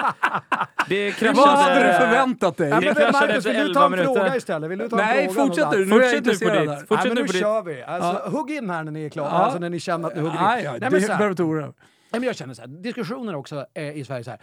Speaker 2: Det kraschade... (laughs)
Speaker 3: Vad hade du förväntat dig?
Speaker 1: Ja, men,
Speaker 2: Det kraschade
Speaker 1: Marcus,
Speaker 2: efter
Speaker 1: vill du
Speaker 2: 11
Speaker 1: ta en
Speaker 2: minuter.
Speaker 1: fråga istället? Vill du ta en
Speaker 3: Nej,
Speaker 1: fråga
Speaker 3: fortsätt du. Nu är jag intresserad.
Speaker 2: Fortsätt
Speaker 1: nu
Speaker 2: på ditt.
Speaker 1: Vi! Alltså,
Speaker 3: Ja.
Speaker 1: Hugg in här när ni är klara,
Speaker 3: Ja.
Speaker 1: alltså när ni känner att ni hugger in.
Speaker 3: Nej, ja,
Speaker 1: Nej,
Speaker 3: det
Speaker 1: men så här, men jag känner så här, diskussioner också är i Sverige så här.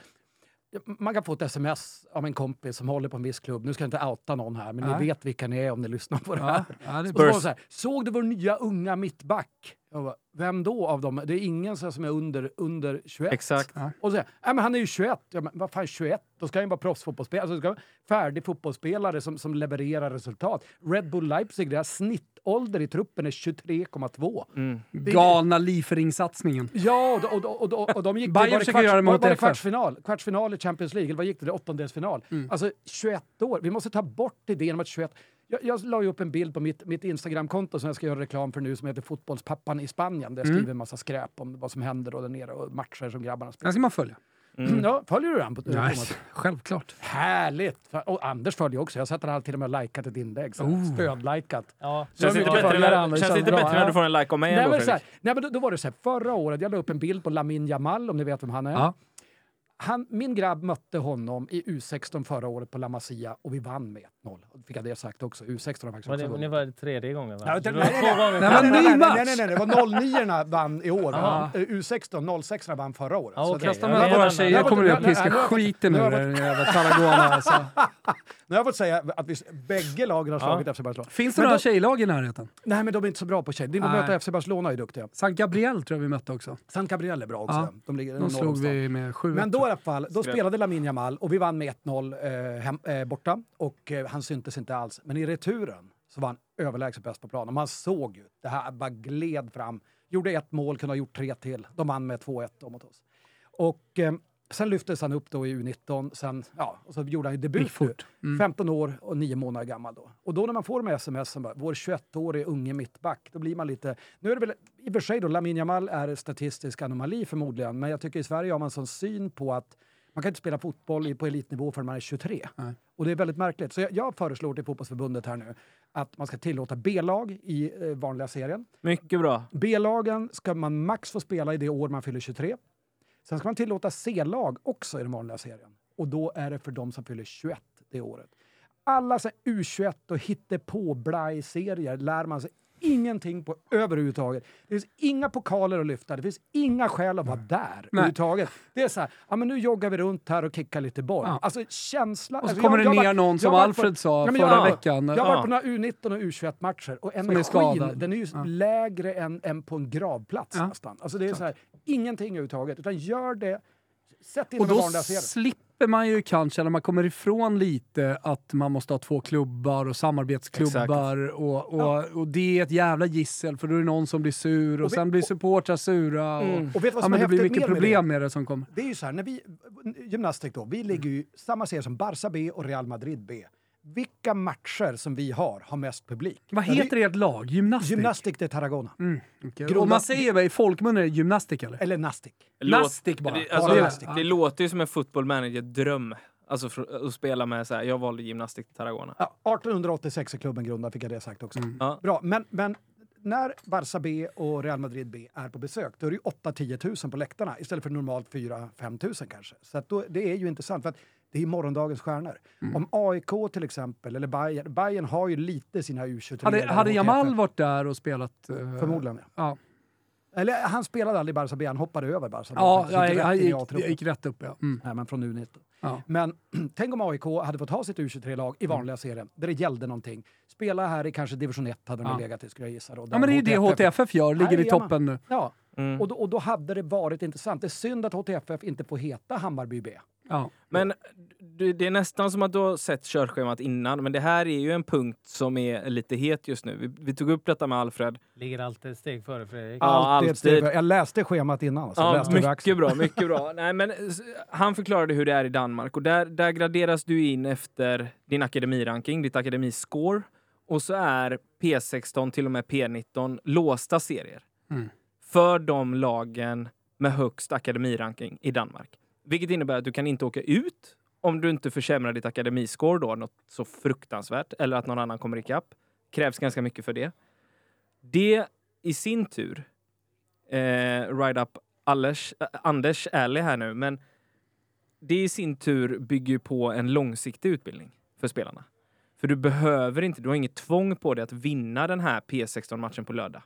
Speaker 1: Man kan få ett sms av en kompis som håller på en viss klubb. Nu ska jag inte outa någon här, men
Speaker 3: Nej.
Speaker 1: ni vet vilka ni är om ni lyssnar på det här.
Speaker 3: Ja, ja, det
Speaker 1: så så här, såg du vår nya unga mittback? Jag bara, Vem då av dem? Det är ingen så här som är under, under 21.
Speaker 2: Exakt.
Speaker 3: Ja.
Speaker 1: Och så "Nej, men han är ju 21. Ja, men vad fan 21? Då ska han ju vara proffsfotbollsspelare. Alltså, det ska vara färdig fotbollsspelare som, som levererar resultat. Red Bull Leipzig, deras snittålder i truppen är 23,2.
Speaker 2: Mm.
Speaker 3: Galna Liefering-satsningen.
Speaker 1: Ja, och, och, och, och, och de gick...
Speaker 3: Bayern försöker göra det mot
Speaker 1: var det kvartsfinal? Kvartsfinal i Champions League, eller vad gick det? det? Åttondelsfinal.
Speaker 3: Mm.
Speaker 1: Alltså 21 år. Vi måste ta bort idén om att 21... Jag, jag la ju upp en bild på mitt, mitt Instagramkonto som jag ska göra reklam för nu som heter Fotbollspappan i Spanien. Där jag
Speaker 3: Mm.
Speaker 1: skriver en massa skräp om vad som händer där nere och matcher som grabbarna spelar.
Speaker 3: Den ska man följa.
Speaker 2: Mm.
Speaker 1: Ja, följer du den? På,
Speaker 3: Nej,
Speaker 1: Thomas?
Speaker 3: självklart.
Speaker 1: Härligt! Och Anders följer också. Jag har sett att han till och med har likat ett inlägg. Så
Speaker 3: Oh.
Speaker 1: Stödlikat.
Speaker 4: Ja.
Speaker 2: Känns
Speaker 1: Så
Speaker 2: inte bättre, när, känns inte bättre när du får en like av mig
Speaker 1: Nej,
Speaker 2: ändå,
Speaker 1: men så här, nej, men då, då var det så här, förra året, jag la upp en bild på Lamin Jamal, om ni vet vem han är.
Speaker 3: Ja.
Speaker 1: Han, min grabb mötte honom i U16 förra året på La Masia och vi vann med 1-0. Och Då fick jag det sagt också. U16 har faktiskt
Speaker 4: Var
Speaker 1: också
Speaker 4: det,
Speaker 1: vunnit.
Speaker 4: nu var det tredje gången va?
Speaker 1: Ja, det- nej, nej.
Speaker 3: Nej,
Speaker 1: nej, nej, nej, nej, nej, det var 09 vann i år. Eh, U16, 06 vann förra året.
Speaker 4: Ja,
Speaker 3: med
Speaker 4: det är
Speaker 3: våra tjejer kommer du att piska skiten ur den jävla Tarragona. (laughs) Alltså.
Speaker 1: Nu har jag fått säga att vi, bägge lagen har slagit FC Barcelona.
Speaker 3: Finns det några tjejlag i närheten?
Speaker 1: Nej, men de är inte så bra på tjej. De
Speaker 3: Nej.
Speaker 1: möter FC Barcelona är duktiga.
Speaker 3: San Gabriel tror jag vi mötte också.
Speaker 1: San Gabriel är bra också. De ligger
Speaker 3: slog vi med 7
Speaker 1: Men då i alla fall, då spelade Lamin Jamal och vi vann med 1-0 eh, hem, eh, borta. Och eh, han syntes inte alls. Men i returen så var han överlägset bäst på planen. Man såg ju, det här bara gled fram. Gjorde ett mål, kunde ha gjort tre till. De vann med 2-1 då mot oss. Och eh, sen lyftes han upp då i U19. Sen, ja, och så gjorde han ju debut.
Speaker 3: Fort. Mm.
Speaker 1: 15 år och 9 månader gammal då. Och då när man får de här smsen, bara, vår 21-årige unge mittback, då blir man lite... Nu är det väl i och för sig då, Lamin Jamal är statistisk anomali förmodligen, men jag tycker i Sverige har man sån syn på att man kan inte spela fotboll på elitnivå förrän man är 23.
Speaker 3: Nej.
Speaker 1: Och det är väldigt märkligt. Så jag, jag föreslår till fotbollsförbundet här nu att man ska tillåta B-lag i eh, vanliga serien.
Speaker 2: Mycket bra.
Speaker 1: B-lagen ska man max få spela i det år man fyller 23. Sen ska man tillåta C-lag också i den vanliga serien. Och då är det för de som fyller 21 det året. Alla så här U21 och hittepå-blaj-serier lär man sig ingenting på överhuvudtaget. Det finns inga pokaler att lyfta, det finns inga skäl att vara där överhuvudtaget. Det är så här, ja men nu joggar vi runt här och kickar lite boll.
Speaker 3: Ja.
Speaker 1: Alltså känsla...
Speaker 3: Och så
Speaker 1: alltså,
Speaker 3: kommer
Speaker 1: jag-
Speaker 3: det
Speaker 1: jag
Speaker 3: ner
Speaker 1: varit-
Speaker 3: någon, som Alfred sa
Speaker 1: Ja,
Speaker 3: förra
Speaker 1: jag-
Speaker 3: veckan.
Speaker 1: Jag har varit
Speaker 2: Ja.
Speaker 1: på några U19 och U21-matcher och
Speaker 3: är
Speaker 1: energin
Speaker 3: skadad.
Speaker 1: den är ju
Speaker 3: Ja.
Speaker 1: lägre än, än på en gravplats
Speaker 3: Ja.
Speaker 1: nästan. Alltså det är så här, ingenting överhuvudtaget. Utan gör det, sätt in
Speaker 3: Och då
Speaker 1: serien.
Speaker 3: Slipper man ju kanske, när man kommer ifrån lite, att man måste ha två klubbar och samarbetsklubbar. Och, och, och det är ett jävla gissel, för då är det någon som blir sur och,
Speaker 1: Och vi-
Speaker 3: sen blir supportrar sura. Och,
Speaker 1: Och vet vad
Speaker 3: ja,
Speaker 1: som
Speaker 3: men
Speaker 1: är
Speaker 3: det blir mycket
Speaker 1: med
Speaker 3: problem med det som kommer.
Speaker 1: Det är ju så här, när vi, gymnastik då, vi ligger ju samma serie som Barça B och Real Madrid B. Vilka matcher som vi har har mest publik?
Speaker 3: Vad heter ert lag? Gymnastik?
Speaker 1: Gymnastik, det är Tarragona.
Speaker 3: Mm.
Speaker 1: Grundat-
Speaker 3: Och man säger väl i folkmun är det gymnastik eller?
Speaker 1: Eller Nastic.
Speaker 3: Nastic bara.
Speaker 2: Det,
Speaker 1: Bara
Speaker 2: alltså,
Speaker 1: Nastic.
Speaker 2: det låter ju som en football manager-dröm. Alltså för, att spela med så här, jag valde gymnastik till Tarragona.
Speaker 1: Ja, 1886 är klubben grundad, fick jag det sagt också.
Speaker 2: Ja.
Speaker 1: Bra, men, men när Barça B och Real Madrid B är på besök, då är det ju 8-10 000 på läktarna istället för normalt 4-5 000 kanske. Så att då, det är ju intressant, för att det är morgondagens stjärnor. Om AIK till exempel, eller Bayern, Bayern har ju lite sina U23.
Speaker 3: Hade, hade Jamal varit där och spelat? eh,
Speaker 1: Förmodligen, ja.
Speaker 3: Ja,
Speaker 1: Eller han spelade aldrig i Barça B, han hoppade över Barça B.
Speaker 3: ja jag,
Speaker 1: Gick i
Speaker 3: gick, jag gick rätt upp ja. Mm.
Speaker 1: Nej, men från U19.
Speaker 3: ja.
Speaker 1: Men (clears throat) tänk om AIK hade fått ha sitt U23-lag i vanliga serien, där det gällde någonting. Spela här i kanske division 1 hade de
Speaker 3: Ja.
Speaker 1: legat i, skulle jag gissa. Då,
Speaker 3: Ja men det är ju det HTFF gör, ligger i
Speaker 1: Jajamän.
Speaker 3: toppen nu.
Speaker 1: Ja,
Speaker 2: Mm.
Speaker 1: och då, och då hade det varit intressant. Det är synd att HTFF inte får heta Hammarby B.
Speaker 3: Ja.
Speaker 2: Men du, det är nästan som att du har sett körschemat innan, men det här är ju en punkt som är lite het just nu. Vi, vi tog upp detta med Alfred.
Speaker 4: Ligger alltid ett steg före Fredrik.
Speaker 2: Ja,
Speaker 1: Alltid Jag läste schemat innan. Alltså.
Speaker 2: Ja,
Speaker 1: läste
Speaker 2: mycket bra, mycket bra. (laughs) Nej, men, han förklarade hur det är i Danmark och där, där graderas du in efter din akademiranking, ditt akademiscore. Och så är P16 till och med P19 låsta serier.
Speaker 3: Mm.
Speaker 2: För de lagen med högst akademiranking i Danmark. Vilket innebär att du kan inte åka ut om du inte försämrar ditt akademiscore då något så fruktansvärt eller att någon annan kommer ikapp. Krävs ganska mycket för det. Det i sin tur, eh, ride up eh, Anders, äh, Anders ärlig här nu, men det i sin tur bygger på en långsiktig utbildning för spelarna. För du behöver inte, du har inget tvång på dig att vinna den här P16-matchen på lördag.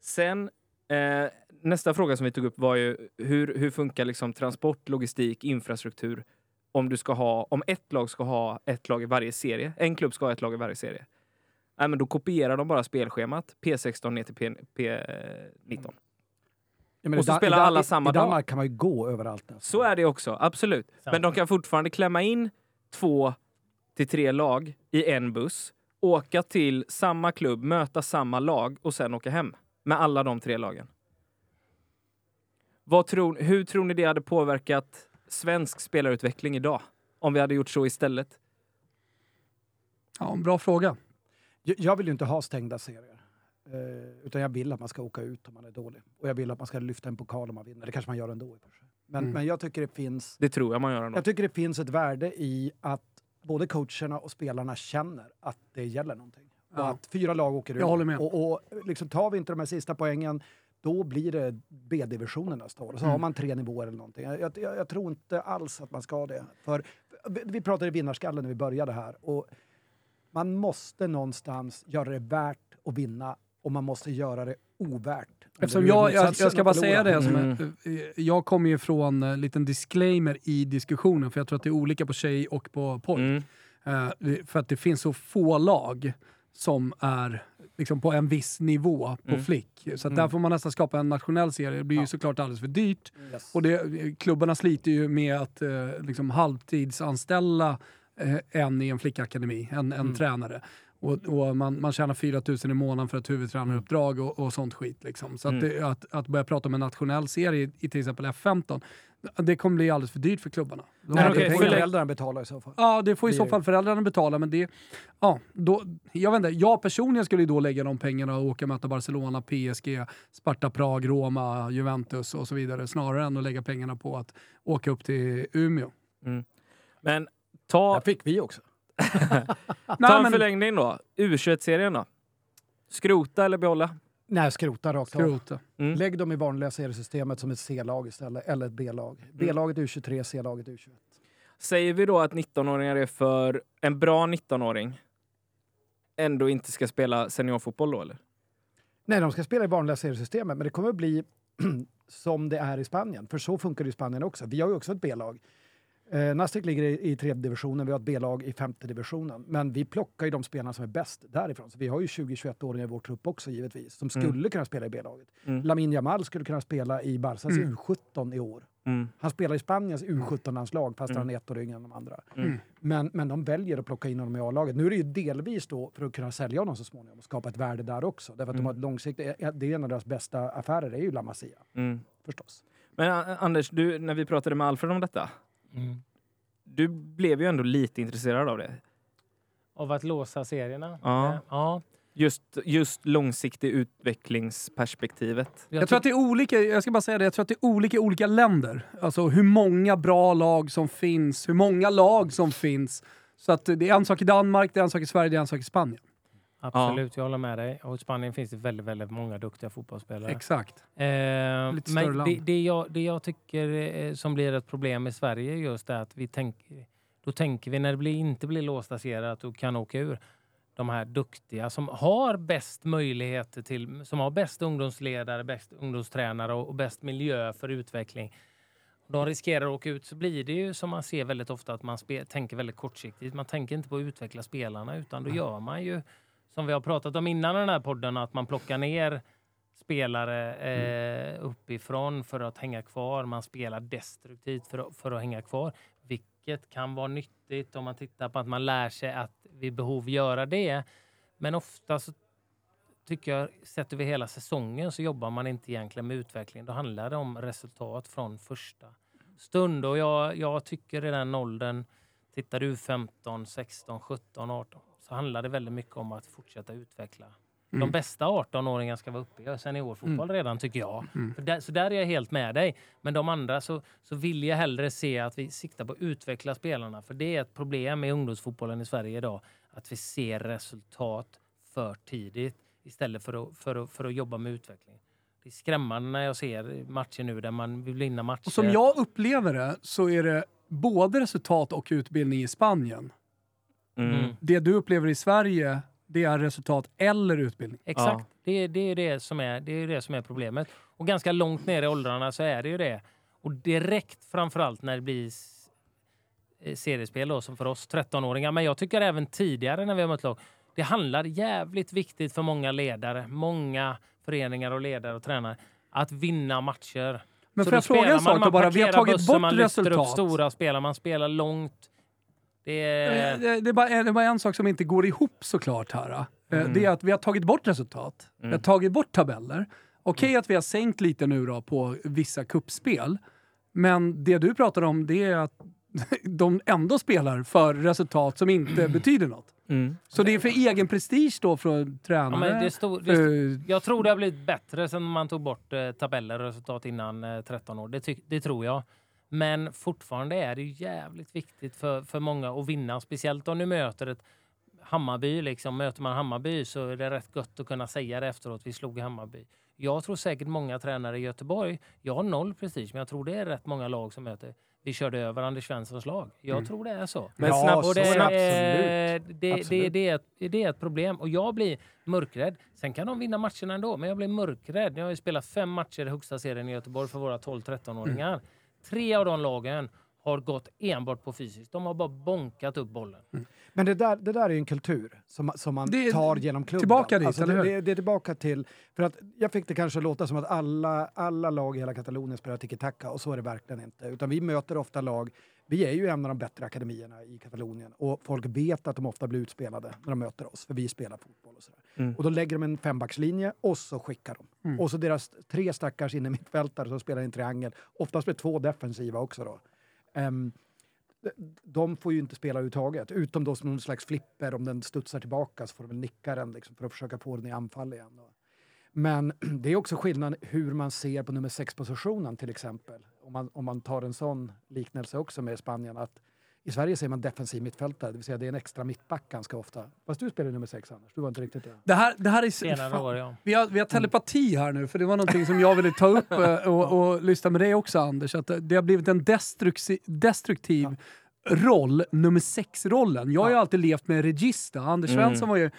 Speaker 2: Sen, eh, nästa fråga som vi tog upp var ju hur, hur funkar liksom transport, logistik, infrastruktur om du ska ha, om ett lag ska ha ett lag i varje serie, en klubb ska ha ett lag i varje serie. Nej, men då kopierar de bara spelschemat P16 ner till P, P19.
Speaker 1: Ja, men
Speaker 2: Och
Speaker 1: i
Speaker 2: så spelar
Speaker 1: i
Speaker 2: alla
Speaker 1: i-
Speaker 2: samma
Speaker 1: I
Speaker 2: dag.
Speaker 1: Danmark kan man ju gå överallt. nästan.
Speaker 2: Så är det också, absolut. Men de kan fortfarande klämma in två till tre lag i en buss, åka till samma klubb, möta samma lag och sen åka hem med alla de tre lagen. Vad tror, hur tror ni det hade påverkat svensk spelarutveckling idag? Om vi hade gjort så istället?
Speaker 3: ja, en bra fråga.
Speaker 1: Jag- Jag vill ju inte ha stängda serier. Eh, utan jag vill att man ska åka ut om man är dålig. Och jag vill att man ska lyfta en pokal om man vinner. Det kanske man gör ändå. Men,
Speaker 3: Mm.
Speaker 1: men jag tycker det finns
Speaker 2: Det tror jag man gör ändå.
Speaker 1: jag tycker det finns ett värde i att både coacherna och spelarna känner att det gäller någonting. Och
Speaker 3: Ja.
Speaker 1: att fyra lag åker ut.
Speaker 3: Jag håller med.
Speaker 1: Och, och liksom tar vi inte de här sista poängen, då blir det B-divisionen nästa år. Och så
Speaker 3: Mm.
Speaker 1: har man tre nivåer eller någonting. Jag, jag, jag tror inte alls att man ska det. För, vi- pratade vinnarskallen när vi började här. Och man måste någonstans göra det värt att vinna och man måste göra det ovärt. om
Speaker 3: Eftersom jag, jag, jag ska bara säga det, som
Speaker 2: Mm.
Speaker 3: eh, jag kommer ju från en liten disclaimer i diskussionen, för jag tror att det är olika på tjej och på pojk.
Speaker 2: Mm.
Speaker 3: Eh, för att det finns så få lag som är liksom på en viss nivå på
Speaker 2: Mm.
Speaker 3: flick. Så
Speaker 2: Mm.
Speaker 3: där får man nästan skapa en nationell serie. Det blir ju
Speaker 1: Ja.
Speaker 3: såklart alldeles för dyrt.
Speaker 1: Yes.
Speaker 3: Och det, klubbarna sliter ju med att eh, liksom halvtidsanställa eh, en i en flickakademi, en, en
Speaker 1: Mm.
Speaker 3: tränare. Och, och man, man tjänar 4 000 i månaden för ett huvudtränaruppdrag och, och sånt skit. Liksom. Så att,
Speaker 2: Mm.
Speaker 3: det, att, att börja prata om en nationell serie i, i till exempel F15, det kommer bli alldeles för dyrt för klubbarna. De
Speaker 1: Nej,
Speaker 2: okej,
Speaker 1: det får föräldrarna betala i så fall.
Speaker 3: Ja, det får i
Speaker 1: Det
Speaker 3: så fall föräldrarna betala, men det... Ja, då, jag vet inte, jag personligen skulle ju då lägga de pengarna och åka och möta Barcelona, PSG, Sparta Prag, Roma, Juventus och så vidare, snarare än att lägga pengarna på att åka upp till Umeå.
Speaker 2: Men ta,
Speaker 1: Där fick vi också. (laughs)
Speaker 2: ta en
Speaker 3: men
Speaker 2: förlängning då. U21-serien då? Skrota eller behålla?
Speaker 1: Nej, skrota rakt av.
Speaker 3: skrota.
Speaker 2: Mm.
Speaker 1: Lägg dem i vanliga seriesystemet som ett C-lag istället, eller ett B-lag. B-laget U23, C-laget U21.
Speaker 2: Säger vi då att 19-åringar är för en bra 19-åring ändå inte ska spela seniorfotboll då eller?
Speaker 1: Nej, de ska spela i vanliga seriesystemet, men det kommer att bli (clears throat) som det är i Spanien. För så funkar det i Spanien också. Vi har ju också ett B-lag. Eh, Nastic ligger i, i tredje divisionen, vi har ett B-lag i femte divisionen. Men vi plockar ju de spelarna som är bäst därifrån. Så vi har ju 20-21-åringar i vår trupp också givetvis, som skulle
Speaker 2: Mm.
Speaker 1: kunna spela i B-laget.
Speaker 2: Mm.
Speaker 1: Lamin Jamal skulle kunna spela i Barcas
Speaker 3: Mm.
Speaker 1: U17 i år.
Speaker 2: Mm.
Speaker 1: Han spelar i Spaniens U17-landslag fast
Speaker 2: Mm.
Speaker 1: han är ett år yngre än de andra.
Speaker 2: Mm.
Speaker 1: Men, men de väljer att plocka in honom i A-laget. Nu är det ju delvis då för att kunna sälja honom så småningom och skapa ett värde där också. Därför att de
Speaker 2: Mm.
Speaker 1: har ett långsiktigt, det är en av deras bästa affärer, det är ju La Masia
Speaker 2: Mm.
Speaker 1: förstås.
Speaker 2: Men Anders, du, när vi pratade med Alfred om detta,
Speaker 4: Mm.
Speaker 2: du blev ju ändå lite intresserad av det.
Speaker 4: Av att låsa serierna?
Speaker 2: Ja.
Speaker 4: Eh, ja.
Speaker 2: Just, just långsiktig utvecklingsperspektivet.
Speaker 3: Jag tror att det är olika, jag ska bara säga det, jag tror att det är olika i olika länder. Alltså hur många bra lag som finns, hur många lag som finns. Så att det är en sak i Danmark, det är en sak i Sverige, det är en sak i Spanien.
Speaker 4: Absolut, jag håller med dig. Och i Spanien finns det väldigt, väldigt många duktiga fotbollsspelare.
Speaker 3: Exakt.
Speaker 4: Eh,
Speaker 3: Lite större
Speaker 4: men
Speaker 3: land.
Speaker 4: det, det, jag, det jag tycker eh, som blir ett problem i Sverige är just det att vi tänker, då tänker vi när det blir, inte blir att du kan åka ur. De här duktiga som har bäst möjligheter till, som har bäst ungdomsledare, bäst ungdomstränare och, och bäst miljö för utveckling. De riskerar att åka ut så blir det ju som man ser väldigt ofta att man tänker väldigt kortsiktigt. Man tänker inte på att utveckla spelarna utan då gör man ju som vi har pratat om innan den här podden att man plockar ner spelare eh, uppifrån för att hänga kvar. Man spelar destruktivt för att, för att hänga kvar. Vilket kan vara nyttigt om man tittar på att man lär sig att vid behov göra det. Men ofta så tycker jag, sett över hela säsongen så jobbar man inte egentligen med utveckling. Då handlar det om resultat från första stund. Och jag, jag tycker i den åldern, tittar du 15, 16, 17, 18, så handlar det väldigt mycket om att fortsätta utveckla. De
Speaker 3: Mm.
Speaker 4: bästa 18-åringarna ska vara uppe i seniorfotboll redan tycker jag.
Speaker 3: Mm.
Speaker 4: Där, så där är jag helt med dig. Men de andra så, så vill jag hellre se att vi siktar på att utveckla spelarna. För det är ett problem i ungdomsfotbollen i Sverige idag. Att vi ser resultat för tidigt istället för att, för att, för att jobba med utveckling. Det är skrämmande när jag ser matcher nu där man vill vinna matcher.
Speaker 3: Och som jag upplever det så är det både resultat och utbildning i Spanien.
Speaker 2: Mm.
Speaker 3: Det du upplever i Sverige, det är resultat eller utbildning.
Speaker 4: Exakt. Det, det, är det, som är, det är det som är problemet. Och ganska långt ner i åldrarna så är det ju det. Och direkt framförallt när det blir eh, seriespel då, som för oss 13-åringar. Men jag tycker även tidigare när vi har mött lag. Det handlar jävligt viktigt för många ledare, många föreningar och ledare och tränare att vinna matcher.
Speaker 3: Men
Speaker 4: Så
Speaker 3: får jag fråga en sak
Speaker 4: man, man
Speaker 3: bara? Vi har tagit
Speaker 4: bussen,
Speaker 3: bort
Speaker 4: man lyfter upp
Speaker 3: resultat.
Speaker 4: stora spelare, man spelar långt. Det är...
Speaker 3: Eh, Det, det, är bara, det är bara en sak som inte går ihop såklart här. eh.
Speaker 2: Mm.
Speaker 3: Det är att vi har tagit bort resultat. Vi har
Speaker 2: Mm.
Speaker 3: tagit bort tabeller. Okej att vi har sänkt lite nu då på vissa kuppspel. Men det du pratar om det är att (laughs) de ändå spelar för resultat som inte betyder något.
Speaker 2: Mm.
Speaker 3: Så det är för egen prestige då från
Speaker 4: Ja,
Speaker 3: tränare?
Speaker 4: men det stod, det,
Speaker 3: för,
Speaker 4: jag tror det har blivit bättre sen man tog bort eh, tabeller och resultat innan eh, 13 år. Det, tyck- det tror jag. Men fortfarande är det jävligt viktigt för, för många att vinna. Speciellt om du möter ett Hammarby. Liksom. Möter man Hammarby så är det rätt gött att kunna säga det efteråt. Vi slog Hammarby. Jag tror säkert många tränare i Göteborg, jag har noll prestige, men jag tror det är rätt många lag som möter vi körde över Anders Svenssons lag. Jag tror det är så.
Speaker 2: Men
Speaker 1: ja,
Speaker 2: snabbt-
Speaker 4: Och det,
Speaker 1: är det
Speaker 4: är,
Speaker 1: absolut.
Speaker 4: det, det,
Speaker 1: Absolut.
Speaker 4: det, är ett, det är ett problem. Och jag blir mörkrädd. Sen kan de vinna matcherna ändå, men jag blir mörkrädd. Jag har ju spelat fem matcher i högsta serien i Göteborg för våra 12-13-åringar.
Speaker 1: Mm.
Speaker 4: Tre av de lagen har gått enbart på fysiskt. De har bara bonkat upp bollen.
Speaker 1: Men det där, det där är ju en kultur som, som man
Speaker 3: Det är
Speaker 1: tar genom klubben.
Speaker 3: tillbaka dit,
Speaker 1: alltså det, det, det är tillbaka till... För att jag fick det kanske låta som att alla, alla lag i hela Katalonien spelar tiki-taka och så är det verkligen inte. Utan vi möter ofta lag... Vi är ju en av de bättre akademierna i Katalonien och folk vet att de ofta blir utspelade när de möter oss, för vi spelar fotboll och sådär.
Speaker 2: Mm.
Speaker 1: Och då lägger de en fembackslinje och så skickar de.
Speaker 3: Mm.
Speaker 1: Och så deras tre stackars inne mittfältare som spelar i en triangel, oftast med två defensiva också då. Ehm, de- får ju inte spela överhuvudtaget, utom då som någon slags flipper. Om den studsar tillbaka så får de nicka den liksom, för att försöka få den i anfall igen. Då. Men (clears throat) det är också skillnad hur man ser på nummer sex-positionen till exempel. Om man, om man tar en sån liknelse också med Spanien. att I Sverige säger man defensiv mittfältare, det vill säga det är en extra mittback ganska ofta. Fast du spelar nummer sex Anders, du var inte riktigt det.
Speaker 3: det, här, det här är...
Speaker 4: Senare
Speaker 3: fan,
Speaker 4: år, ja.
Speaker 3: Vi har, vi har telepati här nu, för det var någonting som jag ville ta upp (laughs) eh, och, och lyssna med dig också Anders. Att det har blivit en destrukti- destruktiv roll, nummer sex-rollen. Jag har ju
Speaker 1: Ja.
Speaker 3: alltid levt med regista. Anders
Speaker 2: Mm.
Speaker 3: Svensson var ju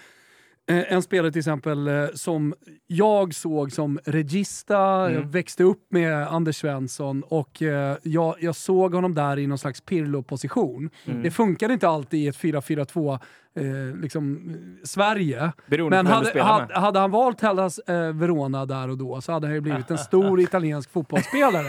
Speaker 3: en spelare till exempel eh, som jag såg som regista. Jag
Speaker 2: Mm.
Speaker 3: växte upp med Anders Svensson och eh, jag, jag såg honom där i någon slags Pirlo-position.
Speaker 2: Mm.
Speaker 3: Det funkade inte alltid i ett 4-4-2 eh, liksom, eh, Sverige.
Speaker 2: Beroende
Speaker 3: Men hade, hade, hade han valt Hellas eh, Verona där och då så hade han ju blivit en stor (laughs) italiensk fotbollsspelare.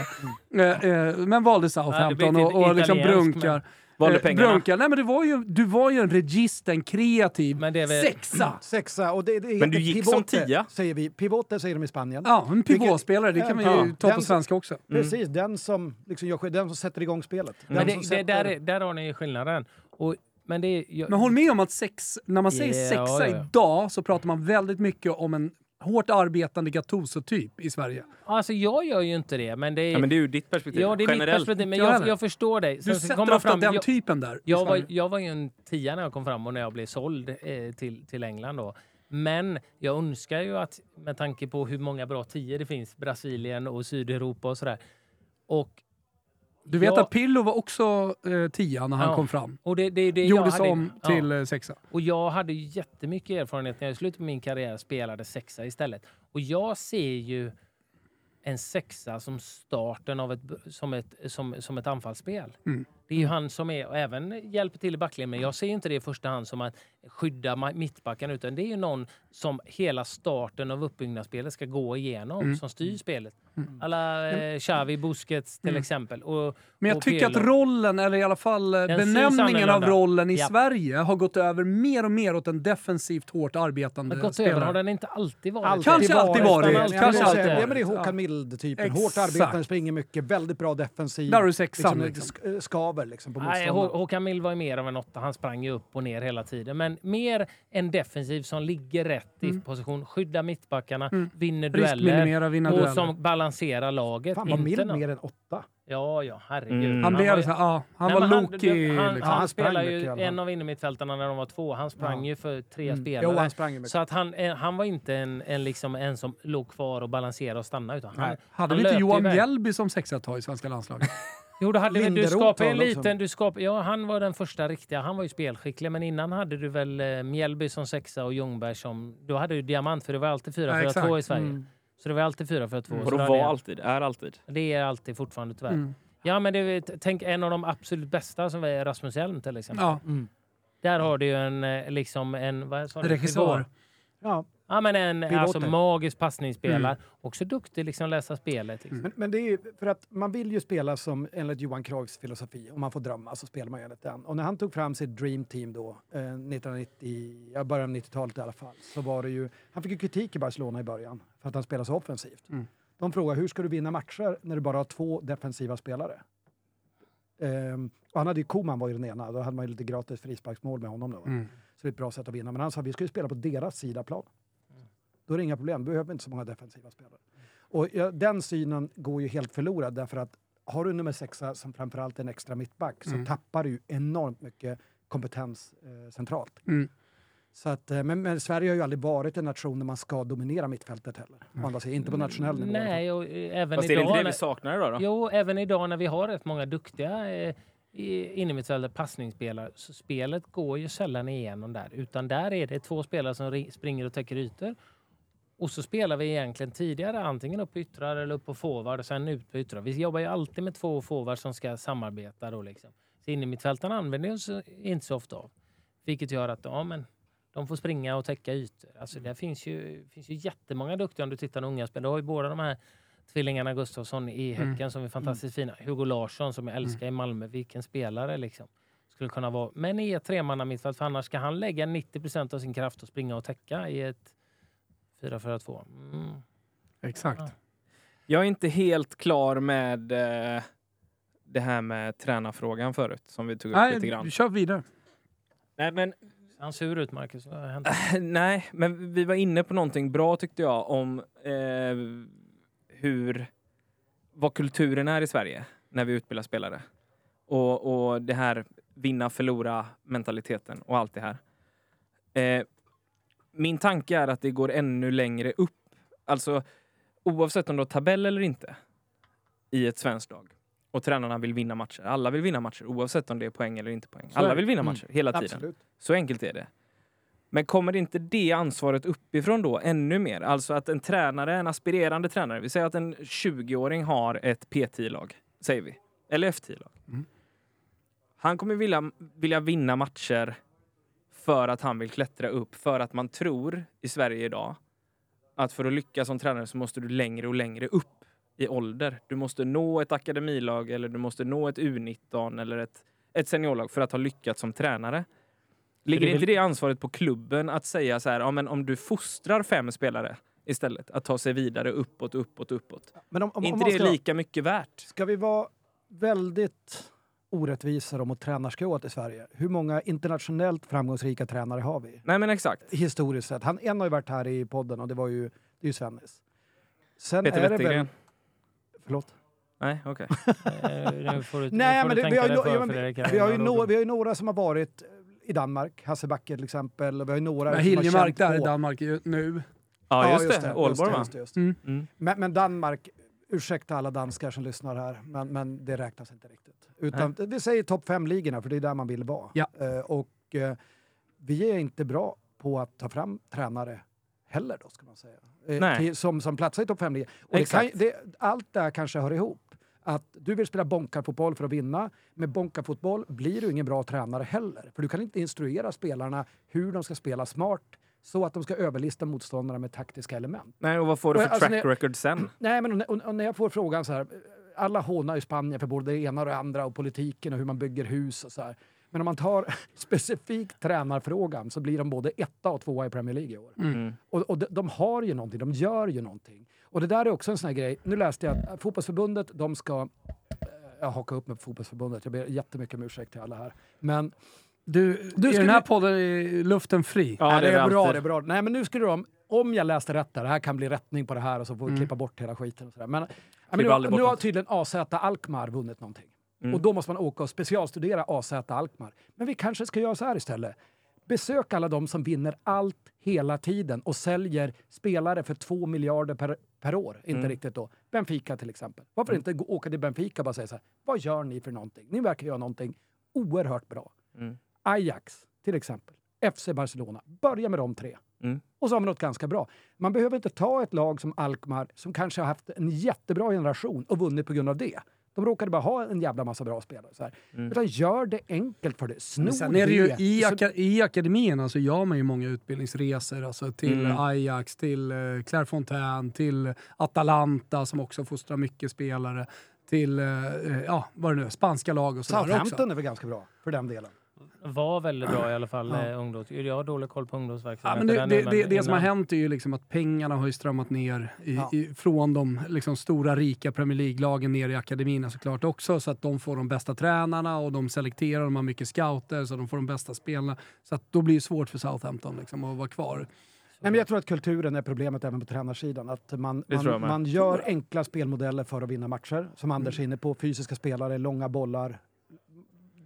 Speaker 3: Eh, eh, men valde Southampton och, och liksom brunkar.
Speaker 2: Valde
Speaker 3: eh,
Speaker 2: pengarna.
Speaker 3: brunkar. Nej men du var ju, du var ju en regist, en kreativ
Speaker 4: Men det är väl-
Speaker 3: sexa.
Speaker 1: Sexa, och det, det
Speaker 2: Men du gick som
Speaker 1: pivote,
Speaker 2: tia.
Speaker 1: Säger vi. Pivote säger de i Spanien.
Speaker 3: Ja, en pivåspelare, det kan vi ju
Speaker 1: Ja.
Speaker 3: ta på
Speaker 1: Den-
Speaker 3: svenska också.
Speaker 1: Precis, den som, liksom gör, den som sätter igång spelet. Den
Speaker 4: Men
Speaker 1: som
Speaker 4: det, det,
Speaker 1: sätter-
Speaker 4: där, är, där har ni ju skillnaden. Och, men det är, jag,
Speaker 3: Men håll med om att sex, när man säger
Speaker 4: Ja,
Speaker 3: sexa
Speaker 4: ja, ja.
Speaker 3: idag så pratar man väldigt mycket om en hårt arbetande Gattuso-typ i Sverige.
Speaker 4: Alltså jag gör ju inte det, men det är...
Speaker 2: Ja, men det är ju ditt perspektiv.
Speaker 4: ja, det är mitt
Speaker 2: Generellt.
Speaker 4: perspektiv, men
Speaker 3: Jag
Speaker 4: jag, förstår dig.
Speaker 3: Du
Speaker 4: Sen så
Speaker 3: sätter ofta
Speaker 4: fram-
Speaker 3: den
Speaker 4: jag-
Speaker 3: typen där.
Speaker 4: Jag var, jag var ju en tia när jag kom fram och när jag blev såld eh, till, till England. Då. Men jag önskar ju att, med tanke på hur många bra tior det finns, Brasilien och Sydeuropa och sådär. Och,
Speaker 3: Du vet
Speaker 4: jag-
Speaker 3: att Pillo var också eh, tia när han
Speaker 4: Ja.
Speaker 3: kom fram.
Speaker 4: och det, det, det
Speaker 3: Gjordes
Speaker 4: hade,
Speaker 3: om
Speaker 4: ja.
Speaker 3: till eh, sexa.
Speaker 4: Och jag hade jättemycket erfarenhet när jag i slutet på min karriär spelade sexa istället. Och jag ser ju en sexa som starten av ett, som ett, som, som ett anfallsspel.
Speaker 3: Mm.
Speaker 4: Det är ju han som är, och även hjälper till i backlinjen, men jag ser inte det i första hand som att skydda mittbacken, utan det är ju någon som hela starten av uppbyggnadsspelet ska gå igenom,
Speaker 3: Mm.
Speaker 4: som styr spelet. Alla eh, Xavi, Busquets till
Speaker 3: Mm.
Speaker 4: exempel. Och,
Speaker 3: Men jag
Speaker 4: och
Speaker 3: tycker att rollen, eller i alla fall eh,
Speaker 4: Den
Speaker 3: benämningen av rollen i
Speaker 4: Ja.
Speaker 3: Sverige har gått över mer och mer åt en defensivt hårt arbetande
Speaker 4: Men gått
Speaker 3: spelare.
Speaker 4: över har den inte alltid varit.
Speaker 1: Alltid
Speaker 3: Kanske alltid varit.
Speaker 1: Men
Speaker 4: Kanske
Speaker 3: alltid.
Speaker 1: Ja, men det är. Håkan Mild-typen. Hårt arbetande, springer mycket, väldigt bra defensiv.
Speaker 3: Där har du sexan.
Speaker 1: liksom,
Speaker 3: Liksom.
Speaker 1: sk- skaver liksom på
Speaker 4: Nej. Hå- Håkan Mild var ju mer av en åtta. Han sprang ju upp och ner hela tiden. Men mer en defensiv som ligger rätt i
Speaker 3: Mm.
Speaker 4: position, skyddar mittbackarna,
Speaker 3: Mm.
Speaker 4: vinner dueller
Speaker 3: vinna
Speaker 4: och
Speaker 3: dueller.
Speaker 4: som balanserar laget.
Speaker 1: Fan, var
Speaker 4: Inte
Speaker 1: Mild mer än åtta?
Speaker 4: Ja, ja, herregud.
Speaker 2: Mm.
Speaker 3: Han
Speaker 4: var
Speaker 3: blev
Speaker 4: ju-
Speaker 3: så ja, han var
Speaker 4: han,
Speaker 3: Loki.
Speaker 4: han,
Speaker 3: liksom.
Speaker 4: Han,
Speaker 1: han i
Speaker 4: ju en av innermittfältarna när de var två. Han sprang
Speaker 1: Ja.
Speaker 4: ju för tre
Speaker 1: Mm.
Speaker 4: spelare.
Speaker 1: Jo, han sprang.
Speaker 4: Så att han, eh, han var inte en, en, liksom, en som låg kvar och balanserade och stannade. Utan han,
Speaker 1: Nej.
Speaker 3: Hade
Speaker 4: han
Speaker 3: vi inte Johan. Mjällby som sexa i svenska landslaget? (laughs)
Speaker 4: Jo, då hade vi, du skapade en
Speaker 1: var
Speaker 4: liten... Du skapade, ja, han var den första riktiga. Han var ju spelskicklig. Men innan hade du väl eh, Mjällby som sexa och Ljungberg som... Då hade du diamant, för det var alltid 4-4-2
Speaker 3: Ja,
Speaker 4: i Sverige.
Speaker 1: Mm.
Speaker 4: Så det var alltid 4-4-2.
Speaker 3: Mm.
Speaker 2: Och de var alltid, är alltid.
Speaker 4: Det är alltid fortfarande tyvärr.
Speaker 3: Mm.
Speaker 4: Ja, men det, tänk en av de absolut bästa som är Rasmus Hjelm till exempel.
Speaker 3: Ja,
Speaker 1: Mm.
Speaker 4: Där har du ju en, eh, liksom en... Vad sa du?
Speaker 3: regissör.
Speaker 1: Ja,
Speaker 4: Ja, men en alltså, magisk passningsspelare. Också duktig liksom läsa spelet. Liksom.
Speaker 1: Men, men det är ju för att man vill ju spela som enligt Johan Cruyffs filosofi. Om man får drömma så spelar man ju enligt den. Och när han tog fram sitt Dream Team då, eh, 1990, ja, början av 90-talet i alla fall, så var det ju... Han fick ju kritik i Barcelona i början för att han spelade så offensivt.
Speaker 3: Mm.
Speaker 1: De frågade hur ska du vinna matcher när du bara har två defensiva spelare? Ehm, och han hade ju Koman var ju den ena, då hade man ju lite gratis frisparksmål med honom. Då.
Speaker 3: Mm.
Speaker 1: Så det är ett bra sätt att vinna. Men han sa vi ska ju spela på deras sida plan. Då är det inga problem, då behöver inte så många defensiva spelare. Och ja, den synen går ju helt förlorad därför att har du nummer sexa som framförallt är en extra mittback så
Speaker 3: Mm.
Speaker 1: tappar du ju enormt mycket kompetens eh, centralt.
Speaker 3: Mm.
Speaker 1: Så att, eh, men, men Sverige har ju aldrig varit en nation där man ska dominera mittfältet heller. Å andra sidan, inte på nationell nivå.
Speaker 4: Nej, och eh, även
Speaker 2: Fast är det inte
Speaker 4: idag...
Speaker 2: det vi saknar idag då?
Speaker 4: Jo, även idag när vi har rätt många duktiga eh, innermittfältare, passningsspelare, så spelet går ju sällan igenom där. Utan där är det två spelare som ri- springer och täcker ytor. Och så spelar vi egentligen tidigare antingen upp på yttrar eller upp på forward och sen ut på yttrar. Vi jobbar ju alltid med två forwards som ska samarbeta då liksom. Så innermittfältarna använder så, inte så ofta av. Vilket gör att ja, men de får springa och täcka ytor. Alltså det finns ju, finns ju jättemånga duktiga om du tittar på unga spelare. Du har ju båda de här tvillingarna Gustafsson i
Speaker 3: Mm.
Speaker 4: Häcken som är fantastiskt fina. Hugo Larsson som jag älskar i Malmö. Vilken spelare liksom. Skulle kunna vara. Men i ett tremannamittfält för annars ska han lägga 90% av sin kraft och springa och täcka i ett 4-4-2. Mm.
Speaker 3: Exakt.
Speaker 4: Ja.
Speaker 2: Jag är inte helt klar med eh, det här med tränarfrågan förut, som vi tog upp lite
Speaker 3: Nej,
Speaker 2: grann.
Speaker 3: kör vidare.
Speaker 2: Nej, men,
Speaker 4: Ser han sur ut Marcus? (laughs)
Speaker 2: Nej, men vi var inne på någonting bra tyckte jag om eh, hur, vad kulturen är i Sverige när vi utbildar spelare. Och, och det här vinna, förlora mentaliteten och allt det här. Eh, min tanke är att det går ännu längre upp. Alltså oavsett om du har tabell eller inte i ett svenskt lag och tränarna vill vinna matcher. Alla vill vinna matcher oavsett om det är poäng eller inte poäng. Alla vill vinna
Speaker 1: Mm.
Speaker 2: matcher hela tiden.
Speaker 1: Absolut.
Speaker 2: Så enkelt är det. Men kommer inte det ansvaret uppifrån då ännu mer? Alltså att en tränare, en aspirerande tränare, vi säger att en 20-åring har ett P10-lag, säger vi. Eller F10-lag.
Speaker 3: Mm.
Speaker 2: Han kommer vilja, vilja vinna matcher för att han vill klättra upp. För att man tror i Sverige idag att för att lyckas som tränare så måste du längre och längre upp i ålder. Du måste nå ett akademilag eller du måste nå ett U19 eller ett, ett seniorlag för att ha lyckats som tränare. Ligger
Speaker 4: det är
Speaker 2: inte det ansvaret på klubben att säga så här, ja, men om du fostrar fem spelare istället, att ta sig vidare uppåt, uppåt, uppåt.
Speaker 1: Men om, om,
Speaker 2: Är
Speaker 1: om
Speaker 2: inte
Speaker 1: man
Speaker 2: det
Speaker 1: ska,
Speaker 2: lika mycket värt?
Speaker 1: ska vi vara väldigt orättvisa då mot tränarskrået i Sverige. Hur många internationellt framgångsrika tränare har vi?
Speaker 2: Nej men exakt.
Speaker 1: Historiskt sett. Han, en har ju varit här i podden och det var ju, det är ju Svennis. Sen
Speaker 2: Peter
Speaker 1: är det väl...
Speaker 2: Wettergren?
Speaker 1: Förlåt?
Speaker 2: Nej, okej. (laughs)
Speaker 4: Eh, nu får du,
Speaker 1: Nej,
Speaker 4: nu får
Speaker 1: men
Speaker 4: du
Speaker 1: det, vi, har ju, ja, men vi, har ju
Speaker 4: orden.
Speaker 1: vi har ju några som har varit i Danmark, Hasse Backe till exempel. Och vi har ju några
Speaker 3: Men
Speaker 1: som har
Speaker 3: Hiljemark där i
Speaker 1: på-
Speaker 3: Danmark ju nu.
Speaker 2: Ja, just, det.
Speaker 1: just
Speaker 2: Ålborg va?
Speaker 1: det, just det.
Speaker 3: Mm.
Speaker 2: Mm.
Speaker 1: Men, men Danmark, ursäkta alla danskar som lyssnar här, men, men det räknas inte riktigt. Utan vi säger topp fem-ligorna, för det är där man vill vara.
Speaker 3: Ja.
Speaker 1: Eh, och eh, vi är inte bra på att ta fram tränare heller då, ska man säga. Eh,
Speaker 2: Nej.
Speaker 1: till, som, som platsar i topp fem-ligan. Och det kan,
Speaker 2: Exakt.
Speaker 1: det, allt det här kanske hör ihop. Att du vill spela bonkarfotboll för att vinna. Med bonkarfotboll blir du ingen bra tränare heller. För du kan inte instruera spelarna hur de ska spela smart så att de ska överlista motståndarna med taktiska element.
Speaker 2: Nej, och vad får du för
Speaker 1: alltså,
Speaker 2: track record sen? (clears throat)
Speaker 1: Nej, men och, och när jag får frågan så här, alla hånar ju Spanien för både det ena och det andra och politiken och hur man bygger hus och så här. Men om man tar (laughs) specifikt tränarfrågan så blir de både etta och tvåa i Premier League i år.
Speaker 2: Mm.
Speaker 1: Och, och de, de har ju någonting, de gör ju någonting. Och det där är också en sån här grej. Nu läste jag att fotbollsförbundet, de ska... eh, Jag hakar upp på fotbollsförbundet, jag ber jättemycket om ursäkt till alla här. Men
Speaker 3: Du,
Speaker 1: Du
Speaker 3: i
Speaker 1: ska
Speaker 3: den här
Speaker 1: vi-
Speaker 3: podden är luften fri.
Speaker 2: Ja,
Speaker 1: Ja, det, är bra,
Speaker 2: alltid.
Speaker 1: det är bra. Nej, men nu skulle de, om jag läste rätt där, det här kan bli rättning på det här och så får vi
Speaker 3: Mm.
Speaker 1: klippa bort hela skiten. Och sådär. Men, men nu, nu har tydligen AZ Alkmaar vunnit någonting.
Speaker 2: Mm.
Speaker 1: Och då måste man åka och specialstudera AZ Alkmaar. Men vi kanske ska göra så här istället. Besök alla de som vinner allt hela tiden och säljer spelare för två miljarder per, per år. Inte
Speaker 2: Mm.
Speaker 1: riktigt då. Benfica till exempel. Varför inte gå, åka till Benfica och bara säga så här. Vad gör ni för någonting? Ni verkar göra någonting oerhört bra.
Speaker 2: Mm.
Speaker 1: Ajax till exempel. FC Barcelona. Börja med de tre.
Speaker 2: Mm.
Speaker 1: Och så har man något ganska bra. Man behöver inte ta ett lag som Alkmaar som kanske har haft en jättebra generation och vunnit på grund av det. De råkade bara ha en jävla massa bra spelare. Så här.
Speaker 2: Mm.
Speaker 1: Utan gör det enkelt för dig. Snor
Speaker 3: sen är det ju i, aka i akademierna så gör man ju många utbildningsresor alltså till
Speaker 2: Mm.
Speaker 3: Ajax, till eh, Clairefontaine, till Atalanta som också fostrar mycket spelare, till eh, ja, vad det nu är, spanska lag och sådär också.
Speaker 1: Southampton är väl ganska bra för den delen.
Speaker 4: Var väldigt bra i alla fall,
Speaker 3: Ja.
Speaker 4: ungdoms. Jag har dålig koll på
Speaker 3: Ja,
Speaker 4: ungdomsverksamheten.
Speaker 3: men det, det, det, det som har hänt är ju liksom att pengarna har ju strömmat ner i,
Speaker 1: Ja.
Speaker 3: i, från de liksom stora rika Premier League-lagen ner i akademierna såklart också. Så att de får de bästa tränarna och de selekterar, de har mycket scouter så de får de bästa spelarna. Så att då blir det svårt för Southampton liksom, att vara kvar.
Speaker 1: Nej, men jag tror att kulturen är problemet även på tränarsidan. Att man, man, man gör enkla spelmodeller för att vinna matcher. Som Anders är inne på, fysiska spelare, långa bollar.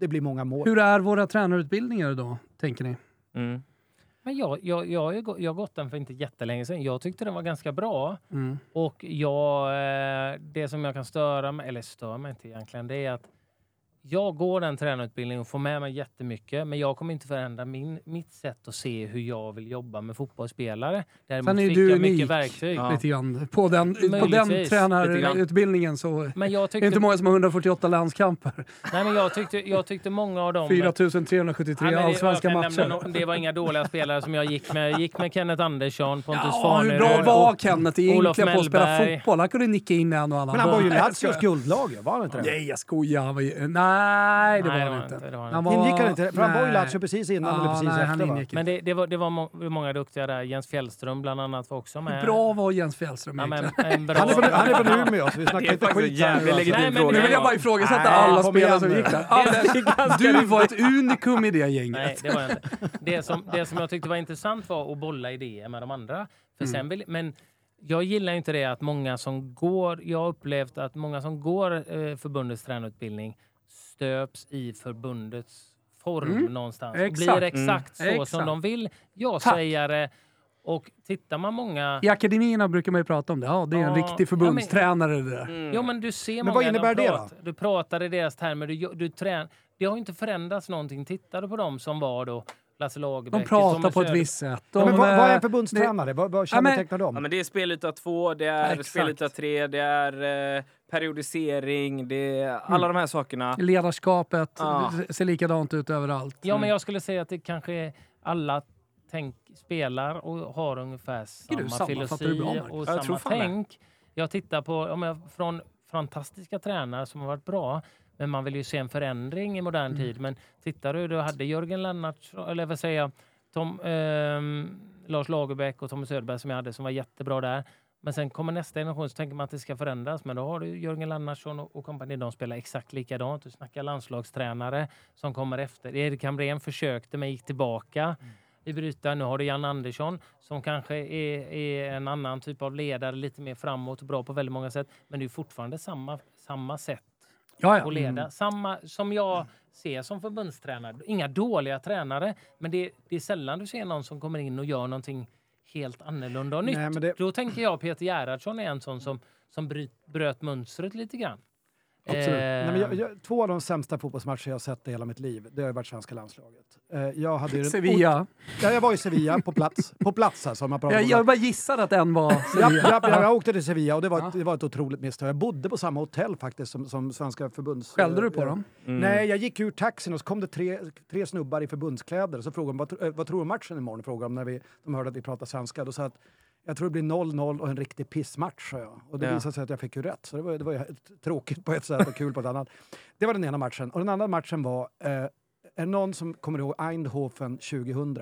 Speaker 1: Det blir många mål.
Speaker 3: Hur är våra tränarutbildningar då, tänker ni?
Speaker 2: Mm.
Speaker 4: Men jag, jag, jag, har ju gå- jag har gått den för inte jättelänge sedan. Jag tyckte den var ganska bra.
Speaker 3: Mm.
Speaker 4: Och jag, eh, det som jag kan störa mig, eller stör mig inte egentligen, det är att jag går den tränarutbildningen och får med mig jättemycket, men jag kommer inte förändra min, mitt sätt att se hur jag vill jobba med fotbollsspelare. Däremot
Speaker 3: Sen är
Speaker 4: fick
Speaker 3: du
Speaker 4: jag mycket
Speaker 3: unik.
Speaker 4: verktyg.
Speaker 2: Ja.
Speaker 3: Lite grann. På den, på den
Speaker 4: Möjligtvis.
Speaker 3: tränarutbildningen så är
Speaker 4: Men jag
Speaker 3: det
Speaker 4: tyckte,
Speaker 3: inte många som har 148 landskamper.
Speaker 4: nej, men jag tyckte, jag tyckte många av dem...
Speaker 3: 4373
Speaker 4: Ja, men det-
Speaker 3: allsvenska matcher.
Speaker 4: nämna Det var inga dåliga spelare som jag gick med. Jag gick med Kenneth Andersson, Pontus
Speaker 3: Ja, hur bra
Speaker 4: Farnerud
Speaker 3: var
Speaker 4: och-
Speaker 3: Kenneth
Speaker 4: Olof
Speaker 3: egentligen på att spela fotboll? Han kunde nicka in en och annan.
Speaker 1: Men han var ju
Speaker 3: boll.
Speaker 1: Lazios guldlag var han inte det?
Speaker 3: Nej, jag skojar. Ju, nej, det var han
Speaker 4: var
Speaker 3: inte.
Speaker 4: var han
Speaker 3: Han
Speaker 4: inte.
Speaker 1: Ingick han inte? För han var ju. Lazio precis innan eller
Speaker 3: Ja,
Speaker 1: precis
Speaker 3: nej, han
Speaker 1: efter
Speaker 3: ingick
Speaker 4: Men det, det, var, det var må, många duktiga där. Jens Fjällström bland annat var också med.
Speaker 3: Bra var Jens Fjällström
Speaker 4: Ja, men, en bra...
Speaker 1: Han är från, han är från (laughs) Umeå, så vi snackar inte skit här.
Speaker 4: Nej, men-.
Speaker 3: Nu vill jag bara ifrågasätta
Speaker 1: Nej,
Speaker 3: alla spelare som gick där. Ja, (laughs) du var ett unikum i det gänget.
Speaker 4: Nej, det var jag inte. Det som, det som jag tyckte var intressant var att bolla idéer med de andra. För
Speaker 3: Mm.
Speaker 4: sen vill, men jag gillar ju inte det att många som går... Jag har upplevt att många som går eh, förbundets tränarutbildning stöps i förbundets form
Speaker 3: Mm.
Speaker 4: någonstans. Och
Speaker 3: Exakt.
Speaker 4: blir exakt så
Speaker 3: Exakt.
Speaker 4: som de vill. Jag
Speaker 3: Tack.
Speaker 4: säger det. Och tittar man många...
Speaker 3: I akademierna brukar man ju prata om det. Ja, det är en
Speaker 4: Ja,
Speaker 3: riktig förbundstränare det där.
Speaker 2: Mm.
Speaker 4: Jo, men du ser
Speaker 1: Men vad
Speaker 4: de
Speaker 1: innebär det då?
Speaker 4: pratar, Du pratar i deras termer. Du, du trän, det har ju inte förändrats någonting. Tittar du på dem som var då Lasse Lagerbäck...
Speaker 3: De pratar på ett visst sätt.
Speaker 1: Ja,
Speaker 3: De,
Speaker 1: men vad, vad är en förbundstränare? Vad, vad kännetecknar
Speaker 2: Ja,
Speaker 1: dem?
Speaker 2: men det är spelyta 2, det är
Speaker 3: Exakt.
Speaker 2: spelyta 3, det är eh, periodisering, det är alla de här sakerna.
Speaker 3: Ledarskapet
Speaker 2: Ja.
Speaker 3: ser likadant ut överallt.
Speaker 4: Ja, men jag skulle säga att det kanske är alla tänk, spelar och har ungefär samma
Speaker 3: det
Speaker 4: filosofi
Speaker 3: bra,
Speaker 4: och
Speaker 2: Ja, jag
Speaker 4: samma
Speaker 2: fan det.
Speaker 4: tänk. Jag tittar på om jag, från fantastiska tränare som har varit bra, men man vill ju se en förändring i modern
Speaker 3: Mm.
Speaker 4: tid. Men tittar du, du hade Jörgen Lennart, eller vad säger jag, Tom, ehm, Lars Lagerbäck och Thomas Söderberg som jag hade som var jättebra där. Men sen kommer nästa generation så tänker man att det ska förändras. Men då har du Jörgen Lennartsson och, kompani. De spelar exakt likadant. Du snackar landslagstränare som kommer efter. Erik Hamrén försökte men gick tillbaka i brytaren. Nu har du Jan Andersson som kanske är, är en annan typ av ledare, lite mer framåt och bra på väldigt många sätt. Men det är fortfarande samma, samma sätt
Speaker 3: ja, ja.
Speaker 4: att leda. Samma som jag ser som förbundstränare. Inga dåliga tränare, men det, det är sällan du ser någon som kommer in och gör någonting helt annorlunda och nytt.
Speaker 1: Nej, det-
Speaker 4: Då tänker jag Peter Gerhardsson är en sån som, som bryt, bröt mönstret lite grann.
Speaker 3: Absolut.
Speaker 4: Eh,
Speaker 1: Nej, men jag, jag, två av de sämsta fotbollsmatcher jag har sett i hela mitt liv, det har ju varit svenska landslaget. Eh, jag, hade ju
Speaker 3: Sevilla.
Speaker 1: Ja, jag var i Sevilla på plats. På plats alltså. Man pratar
Speaker 3: Jag, jag bara gissade att en var Sevilla.
Speaker 1: ja, ja, jag åkte till Sevilla och det var,
Speaker 3: Ja.
Speaker 1: ett, det var ett otroligt misstag. Jag bodde på samma hotell faktiskt som, som svenska förbunds...
Speaker 3: Skällde du på dem?
Speaker 2: Mm.
Speaker 1: Nej, jag gick ur taxin och så kom det tre, tre snubbar i förbundskläder och så frågade de vad, eh, vad tror du om matchen imorgon? Frågade de när vi, de hörde att vi pratade svenska. Då sa jag att jag tror det blir 0-0 och en riktig pissmatch, sa jag. Och det
Speaker 2: Ja.
Speaker 1: visade sig att jag fick ju rätt. Så det var, det var ju tråkigt på ett sätt och kul på ett annat. Det var den ena matchen. Och den andra matchen var, eh, är det någon som kommer ihåg Eindhoven 2000?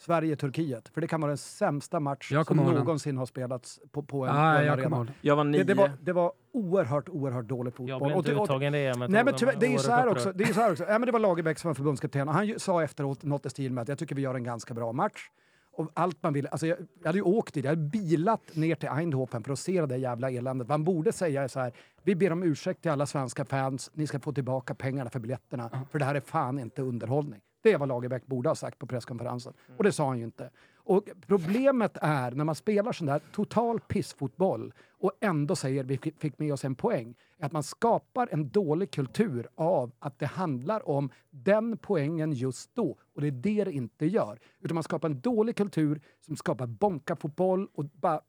Speaker 1: Sverige-Turkiet. För det kan vara den sämsta match
Speaker 3: Jag
Speaker 1: som någonsin har spelats på, på en,
Speaker 3: Ja,
Speaker 1: en
Speaker 3: jag
Speaker 1: arena.
Speaker 2: Jag var nio.
Speaker 1: Det, det, var, det var oerhört, oerhört dålig fotboll.
Speaker 4: jag blev
Speaker 1: Och
Speaker 4: inte
Speaker 1: det- och-
Speaker 4: uttagen i det.
Speaker 1: Nej men tyvärr, det är ju så här också. Det, är så här också. Ja, men det var Lagerbäck som var förbundskapten och han ju, sa efteråt något i stil med att jag tycker vi gör en ganska bra match. Och allt man ville, alltså jag, jag hade ju åkt dit, jag hade bilat ner till Eindhoven för att se det där jävla eländet. Han borde säga så här, vi ber om ursäkt till alla svenska fans, ni ska få tillbaka pengarna för biljetterna, för det här är fan inte underhållning. Det är vad Lagerbäck borde ha sagt på presskonferensen. Och det sa han ju inte. Och problemet är när man spelar sån där total pissfotboll och ändå säger vi fick- med oss en poäng, att man skapar en dålig kultur av att det handlar om den poängen just då. Och det är det det inte gör. Utan man skapar en dålig kultur som skapar bonka-fotboll och bara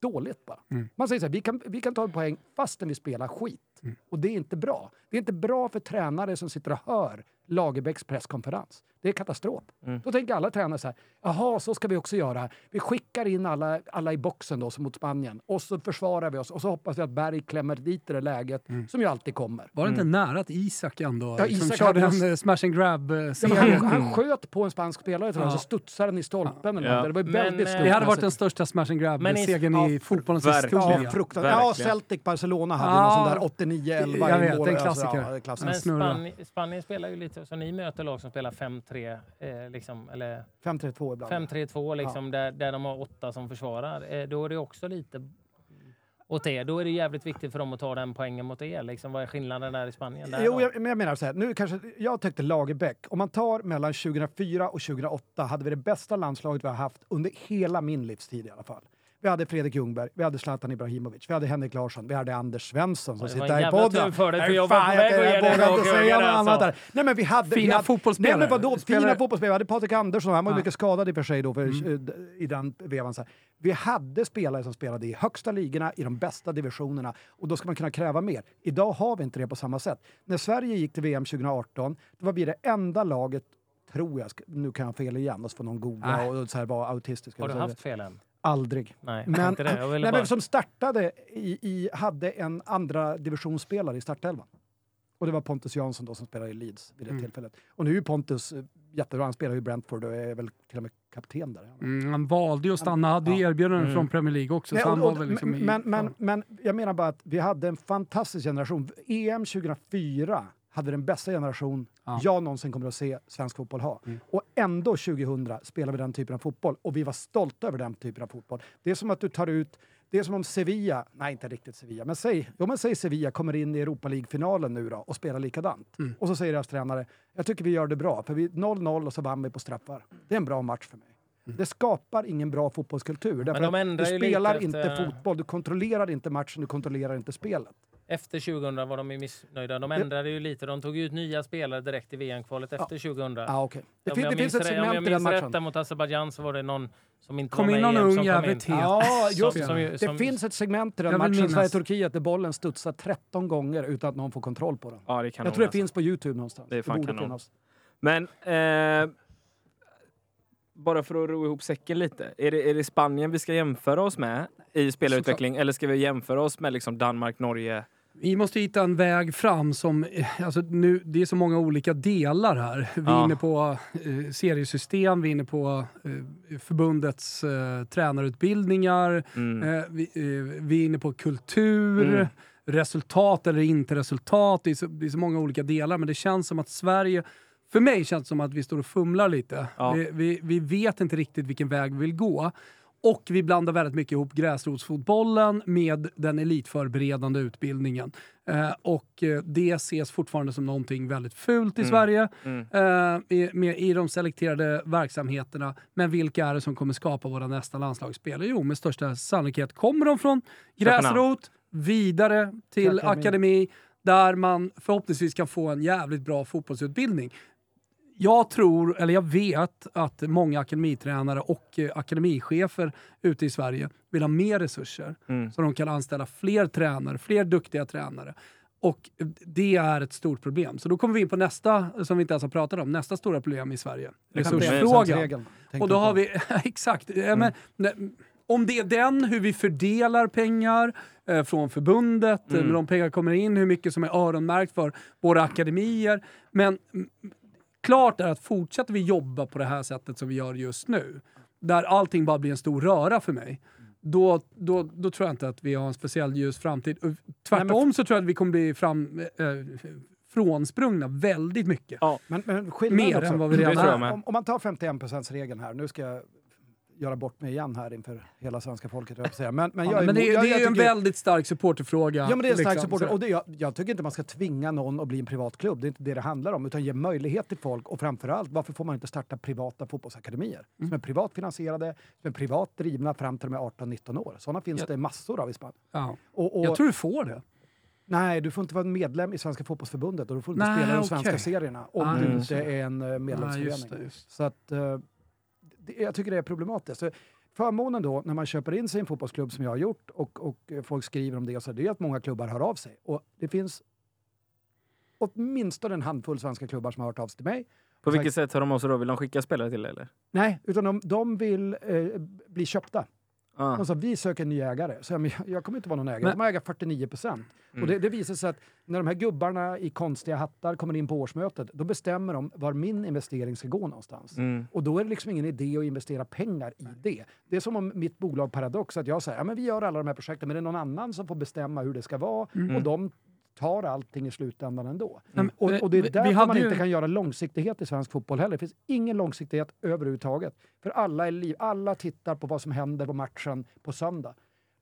Speaker 1: dåligt bara. Man säger så här, vi kan, vi kan ta en poäng fastän vi spelar skit. Och det är inte bra. Det är inte bra för tränare som sitter och hör Lagerbäcks presskonferens. Det är katastrof.
Speaker 2: Mm.
Speaker 1: Då tänker alla tränare så här, jaha, så ska vi också göra. Vi skickar in alla, alla i boxen då, som mot Spanien, och så försvarar vi oss och så hoppas vi att Berg klämmer dit det där läget, som ju alltid kommer.
Speaker 3: Var det inte nära att Isak ändå
Speaker 1: Ja, Isak
Speaker 3: körde
Speaker 1: hade
Speaker 3: en eh, smash and
Speaker 1: Ja, men
Speaker 3: grab-serie?
Speaker 1: han, han sköt på en spansk spelare tror jag,
Speaker 3: Ja.
Speaker 1: så studsade den i stolpen. eller
Speaker 2: Ja.
Speaker 1: något. Det var
Speaker 4: Men,
Speaker 1: väldigt
Speaker 4: eh.
Speaker 3: Det hade varit den största smash and
Speaker 4: i-
Speaker 3: grab-segern
Speaker 1: ja,
Speaker 3: i fotbollens
Speaker 2: verkligen.
Speaker 3: historia.
Speaker 1: Ja. Ja. Celtic Barcelona hade
Speaker 3: Ja.
Speaker 1: någon sån där 89-11
Speaker 3: Jag
Speaker 1: i
Speaker 3: vet,
Speaker 1: mål.
Speaker 3: en
Speaker 1: Alltså,
Speaker 3: klassiker.
Speaker 1: ja, klassiker.
Speaker 4: Men Spanien spelar ju lite så ni möter lag som spelar 5-3, eh, liksom, eller
Speaker 1: 5-3-2 ibland.
Speaker 4: 5-3-2 liksom, där, där de har åtta som försvarar. Eh, då är det också lite åt er. Då är det jävligt viktigt för dem att ta den poängen mot er. Liksom. Vad är skillnaden där i Spanien? Där
Speaker 1: Jo, jag, men jag menar så här, nu kanske, jag tyckte Lagerbäck, om man tar mellan 2004 och 2008 hade vi det bästa landslaget vi har haft under hela min livstid i alla fall. Vi hade Fredrik Ljungberg, vi hade Zlatan Ibrahimovic, vi hade Henrik Larsson, vi hade Anders Svensson som sitter här i podden.
Speaker 4: för dig, för jag var på väg att ge dig
Speaker 1: inte säga något annat
Speaker 4: alltså.
Speaker 1: där. Nej men vi hade... vi
Speaker 3: Fina
Speaker 1: hade,
Speaker 3: fotbollsspelare.
Speaker 1: Nej men vadå,
Speaker 3: Spelare-
Speaker 1: fina fotbollsspelare. Vi hade Patrik Andersson, han var ju
Speaker 3: Ja.
Speaker 1: mycket skadad i och för sig då för, eh, i den vevan. Så här. Vi hade spelare som spelade i högsta ligorna, i de bästa divisionerna och då ska man kunna kräva mer. Idag har vi inte det på samma sätt. När Sverige gick till VM 2018, då var vi det enda laget tror jag, nu kan jag fel igen och så får någon googla
Speaker 3: Nej.
Speaker 1: och så här vara autistisk.
Speaker 4: Har du haft fel än?
Speaker 1: Aldrig.
Speaker 4: Nej,
Speaker 1: Men,
Speaker 4: inte det. Jag ville
Speaker 1: nej,
Speaker 4: bara...
Speaker 1: men som startade i, i, hade en andra divisionsspelare i startelvan. Och det var Pontus Jansson då som spelade i Leeds vid det
Speaker 3: Mm.
Speaker 1: tillfället. Och nu är Pontus eh, jättebra, han spelar ju i Brentford och är väl till och med kapten där.
Speaker 3: Mm, han valde ju att stanna, hade
Speaker 1: Ja.
Speaker 3: erbjudanden
Speaker 2: Mm.
Speaker 3: från Premier League också.
Speaker 1: Nej, och- och-
Speaker 3: liksom i,
Speaker 1: men, men,
Speaker 3: ja.
Speaker 1: men jag menar bara att vi hade en fantastisk generation. EM 2004 hade den bästa generation
Speaker 3: Ja.
Speaker 1: jag någonsin kommer att se svensk fotboll ha.
Speaker 3: Mm.
Speaker 1: Och ändå 2000 spelar vi den typen av fotboll och vi var stolta över den typen av fotboll. Det är som att du tar ut det är som om Sevilla, nej inte riktigt Sevilla, men säg, jo, men säg Sevilla kommer in i Europa League-finalen nu då och spelar likadant.
Speaker 3: Mm.
Speaker 1: Och så säger deras tränare, jag tycker vi gör det bra, för vi 0-0 och så vann vi på straffar. Det är en bra match för mig.
Speaker 3: Mm.
Speaker 1: Det skapar ingen bra fotbollskultur. Därför
Speaker 4: de
Speaker 1: att
Speaker 4: ändrar
Speaker 1: du spelar
Speaker 4: lite
Speaker 1: inte
Speaker 4: efter-
Speaker 1: fotboll, du kontrollerar inte matchen, du kontrollerar inte spelet.
Speaker 4: Efter 2000 var de ju missnöjda. De ändrade ju lite. De tog ut nya spelare direkt i VM-kvalet efter 2000.
Speaker 1: Ah, okay. det,
Speaker 4: Om jag
Speaker 1: det finns ett
Speaker 4: Om jag minns rätt där mot Azerbajdzjan så var det någon som inte
Speaker 3: Kom
Speaker 4: var
Speaker 3: in
Speaker 4: med
Speaker 3: någon
Speaker 4: i EM
Speaker 3: ung
Speaker 4: som kom
Speaker 3: jävligt
Speaker 4: in.
Speaker 3: het.
Speaker 1: Ja,
Speaker 4: Som-
Speaker 1: just det.
Speaker 4: som ju-
Speaker 1: Det
Speaker 4: som-
Speaker 1: finns ett segment i den
Speaker 3: Jag vill
Speaker 1: matchen. Sverige-Turkiet, där bollen studsar 13 gånger utan att någon får kontroll på den.
Speaker 2: Ja, det kan
Speaker 1: Jag tror det
Speaker 2: alltså.
Speaker 1: finns på Youtube någonstans.
Speaker 2: Det är fan
Speaker 1: borde
Speaker 2: kanon.
Speaker 1: finnas.
Speaker 2: Men eh, bara för att ro ihop säcken lite. Är det, är det Spanien vi ska jämföra oss med i spelarutveckling? Eller ska vi jämföra oss med liksom Danmark, Norge?
Speaker 3: Vi måste hitta en väg fram som, eh, alltså nu, det är så många olika delar här. Vi är
Speaker 2: Ja.
Speaker 3: inne på eh, seriesystem, vi är inne på eh, förbundets eh, tränarutbildningar,
Speaker 2: Mm.
Speaker 3: eh, vi, eh, vi är inne på kultur,
Speaker 2: Mm.
Speaker 3: resultat eller inte resultat. Det är, så, det är så många olika delar men det känns som att Sverige för mig känns det som att vi står och fumlar lite.
Speaker 2: Ja.
Speaker 3: Vi, vi, vi vet inte riktigt vilken väg vi vill gå. Och vi blandar väldigt mycket ihop gräsrotsfotbollen med den elitförberedande utbildningen. Eh, och eh, det ses fortfarande som någonting väldigt fult i
Speaker 2: Mm.
Speaker 3: Sverige
Speaker 2: Mm.
Speaker 3: eh, i, med, i de selekterade verksamheterna. Men vilka är det som kommer skapa våra nästa landslagsspelare? Jo, med största sannolikhet kommer de från gräsrot vidare till
Speaker 1: akademi
Speaker 3: där man förhoppningsvis kan få en jävligt bra fotbollsutbildning. Jag tror, eller jag vet, att många akademitränare och eh, akademichefer ute i Sverige vill ha mer resurser
Speaker 2: Mm.
Speaker 3: så de kan anställa fler tränare, fler duktiga tränare. Och eh, det är ett stort problem. Så då kommer vi in på nästa, som vi inte ens har pratat om, nästa stora problem i Sverige. Resursfrågan.
Speaker 1: 51%-regeln, tänker
Speaker 3: Och då har vi, (laughs) exakt. Ja, men, ne- om det är den, hur vi fördelar pengar eh, från förbundet,
Speaker 2: Mm.
Speaker 3: mm. de pengar kommer in, hur mycket som är öronmärkt för våra akademier. Men mm, klart är att fortsätter vi jobba på det här sättet som vi gör just nu, där allting bara blir en stor röra för mig, då, då, då tror jag inte att vi har en speciell ljus framtid. Tvärtom så tror jag att vi kommer bli fram, eh, frånsprungna väldigt mycket.
Speaker 1: Men, men skillnaden
Speaker 3: Mer
Speaker 1: också,
Speaker 3: än vad vi redan är.
Speaker 1: om, om man tar 51%-regeln här, nu ska jag göra bort mig igen här inför hela svenska folket, jag säga. Men, men,
Speaker 3: Ja,
Speaker 1: jag är
Speaker 3: men det, är-
Speaker 1: jag-
Speaker 3: det är
Speaker 1: jag
Speaker 3: ju en
Speaker 1: tycker-
Speaker 3: väldigt stark supporterfråga.
Speaker 1: Ja, men det är en stark
Speaker 3: liksom,
Speaker 1: supporter. Och det, jag, jag tycker inte man ska tvinga någon att bli en privat klubb. Det är inte det det handlar om. Utan ge möjlighet till folk. Och framförallt, varför får man inte starta privata fotbollsakademier?
Speaker 3: Mm.
Speaker 1: Som är privat finansierade, som är privat drivna fram till de är 18-19 år. Sådana finns
Speaker 3: Ja.
Speaker 1: det massor av i Spanien.
Speaker 3: Ja.
Speaker 1: Och, och,
Speaker 3: Jag tror du får det.
Speaker 1: Nej, du får inte vara medlem i Svenska fotbollsförbundet och du får inte
Speaker 3: Nej,
Speaker 1: spela i de
Speaker 3: okej.
Speaker 1: svenska serierna om
Speaker 3: Ah,
Speaker 1: du inte är en uh,
Speaker 3: Ja,
Speaker 1: medlemsförening.
Speaker 3: just det, just.
Speaker 1: Så att, eh, jag tycker det är problematiskt. Så förmånen då, när man köper in sig i en fotbollsklubb som jag har gjort och, och folk skriver om det, så det är att många klubbar hör av sig. Och det finns åtminstone en handfull svenska klubbar som har hört av sig till mig.
Speaker 2: På vilket sätt har de också då? Vill de skicka spelare till dig, eller?
Speaker 1: Nej, utan de, de vill eh, bli köpta.
Speaker 2: Ah.
Speaker 1: De sa vi söker en ny ägare. Så jag, men jag, kommer inte vara någon ägare,
Speaker 3: Men-
Speaker 1: jag kommer äga 49 procent.
Speaker 2: Mm.
Speaker 1: Och det, det visar sig att när de här gubbarna i konstiga hattar kommer in på årsmötet, då bestämmer de var min investering ska gå någonstans.
Speaker 2: Mm.
Speaker 1: Och då är det liksom ingen idé att investera pengar i det. Det är som om mitt bolag Paradox, att jag säger ja, men vi gör alla de här projekten, men det är någon annan som får bestämma hur det ska vara
Speaker 2: Mm.
Speaker 1: och de tar allting i slutändan ändå.
Speaker 3: Men,
Speaker 1: Och,
Speaker 3: eh,
Speaker 1: och det är
Speaker 3: vi
Speaker 1: därför man
Speaker 3: ju-
Speaker 1: inte kan göra långsiktighet i svensk fotboll heller. Det finns ingen långsiktighet överhuvudtaget. För alla är liv. Alla tittar på vad som händer på matchen på söndag.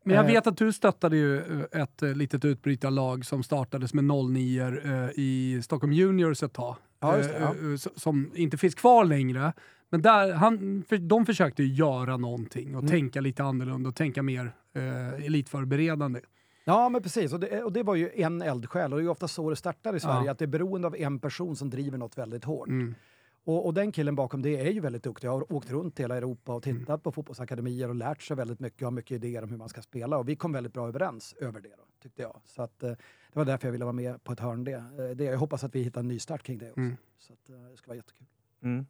Speaker 3: Men jag
Speaker 1: Eh,
Speaker 3: vet att du stöttade ju eh, ett eh, litet utbrytarlag som startades med 09 eh, i Stockholm Juniors ett tag.
Speaker 1: Ja, det, ja.
Speaker 3: Eh, eh, Som inte finns kvar längre. Men där, han, de försökte ju göra någonting och
Speaker 1: Mm.
Speaker 3: tänka lite annorlunda och tänka mer eh, elitförberedande.
Speaker 1: Ja, men precis. Och det, och det var ju en eldsjäl. Och det är ju ofta så det startar i Sverige,
Speaker 3: Ja.
Speaker 1: att det är beroende av en person som driver något väldigt hårt.
Speaker 3: Mm.
Speaker 1: Och, och den killen bakom det är ju väldigt duktig. Jag har åkt runt hela Europa och
Speaker 3: Mm.
Speaker 1: tittat på fotbollsakademier och lärt sig väldigt mycket och har mycket idéer om hur man ska spela. Och vi kom väldigt bra överens över det, då, tyckte jag. Så att, eh, det var därför jag ville vara med på ett hörn det. Eh, det. Jag hoppas att vi hittar en ny start kring det också.
Speaker 3: Mm.
Speaker 1: Så att, eh, det ska vara jättekul.
Speaker 2: Mm.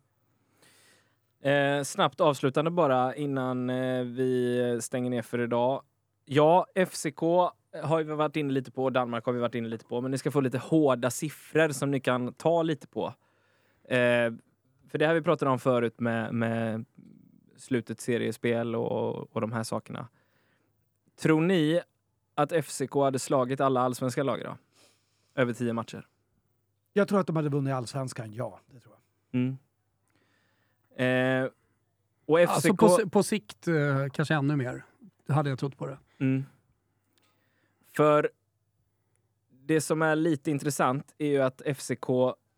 Speaker 2: Eh, snabbt avslutande bara innan eh, vi stänger ner för idag. Ja, FCK har vi varit inne lite på, Danmark har vi varit inne lite på, men ni ska få lite hårda siffror som ni kan ta lite på. Eh, för det här vi pratade om förut med, med slutet seriespel och, och de här sakerna. Tror ni att FCK hade slagit alla allsvenska lag då? Över tio matcher?
Speaker 1: Jag tror att de hade vunnit allsvenskan, ja. Det tror jag.
Speaker 2: Mm. Eh, och FCK...
Speaker 3: Alltså på, på sikt eh, kanske ännu mer. Det hade jag trott på det.
Speaker 2: Mm. För det som är lite intressant är ju att FCK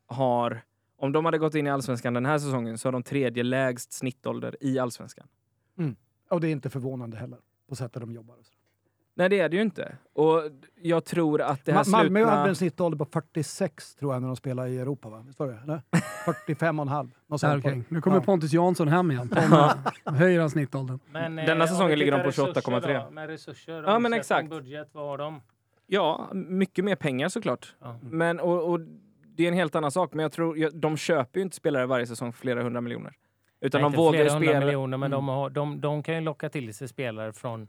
Speaker 2: har, om de hade gått in i allsvenskan den här säsongen så har de tredje lägst snittålder i allsvenskan. Mm.
Speaker 1: Och det är inte förvånande heller, på sättet de jobbar.
Speaker 2: Nej, det är det ju inte. Och jag tror att det här
Speaker 1: Ma- Malmö
Speaker 2: slutna...
Speaker 1: hade en snittålder på 46 tror jag när de spelade i Europa, va? Visst var det? Eller? (laughs) 45 och en halv.
Speaker 3: Där,
Speaker 1: det.
Speaker 3: Nu kommer
Speaker 1: Ja.
Speaker 3: Pontus Jansson hem igen. (laughs) Pontus höjer han snittåldern.
Speaker 4: Men,
Speaker 2: Denna
Speaker 4: om
Speaker 2: säsongen ligger de på
Speaker 4: tittar resurser
Speaker 2: 28,3.
Speaker 4: då, Med resurser,
Speaker 2: Ja, men exakt.
Speaker 4: budget, vad har de?
Speaker 2: Ja, mycket mer pengar såklart.
Speaker 4: Ja.
Speaker 2: Men, och, och det är en helt annan sak. Men jag tror, jag, de köper ju inte spelare varje säsong för flera hundra miljoner. Utan
Speaker 4: Nej,
Speaker 2: de
Speaker 4: inte
Speaker 2: vågar ju spela...
Speaker 4: miljoner, men
Speaker 2: Mm.
Speaker 4: de, har, de, de kan ju locka till sig spelare från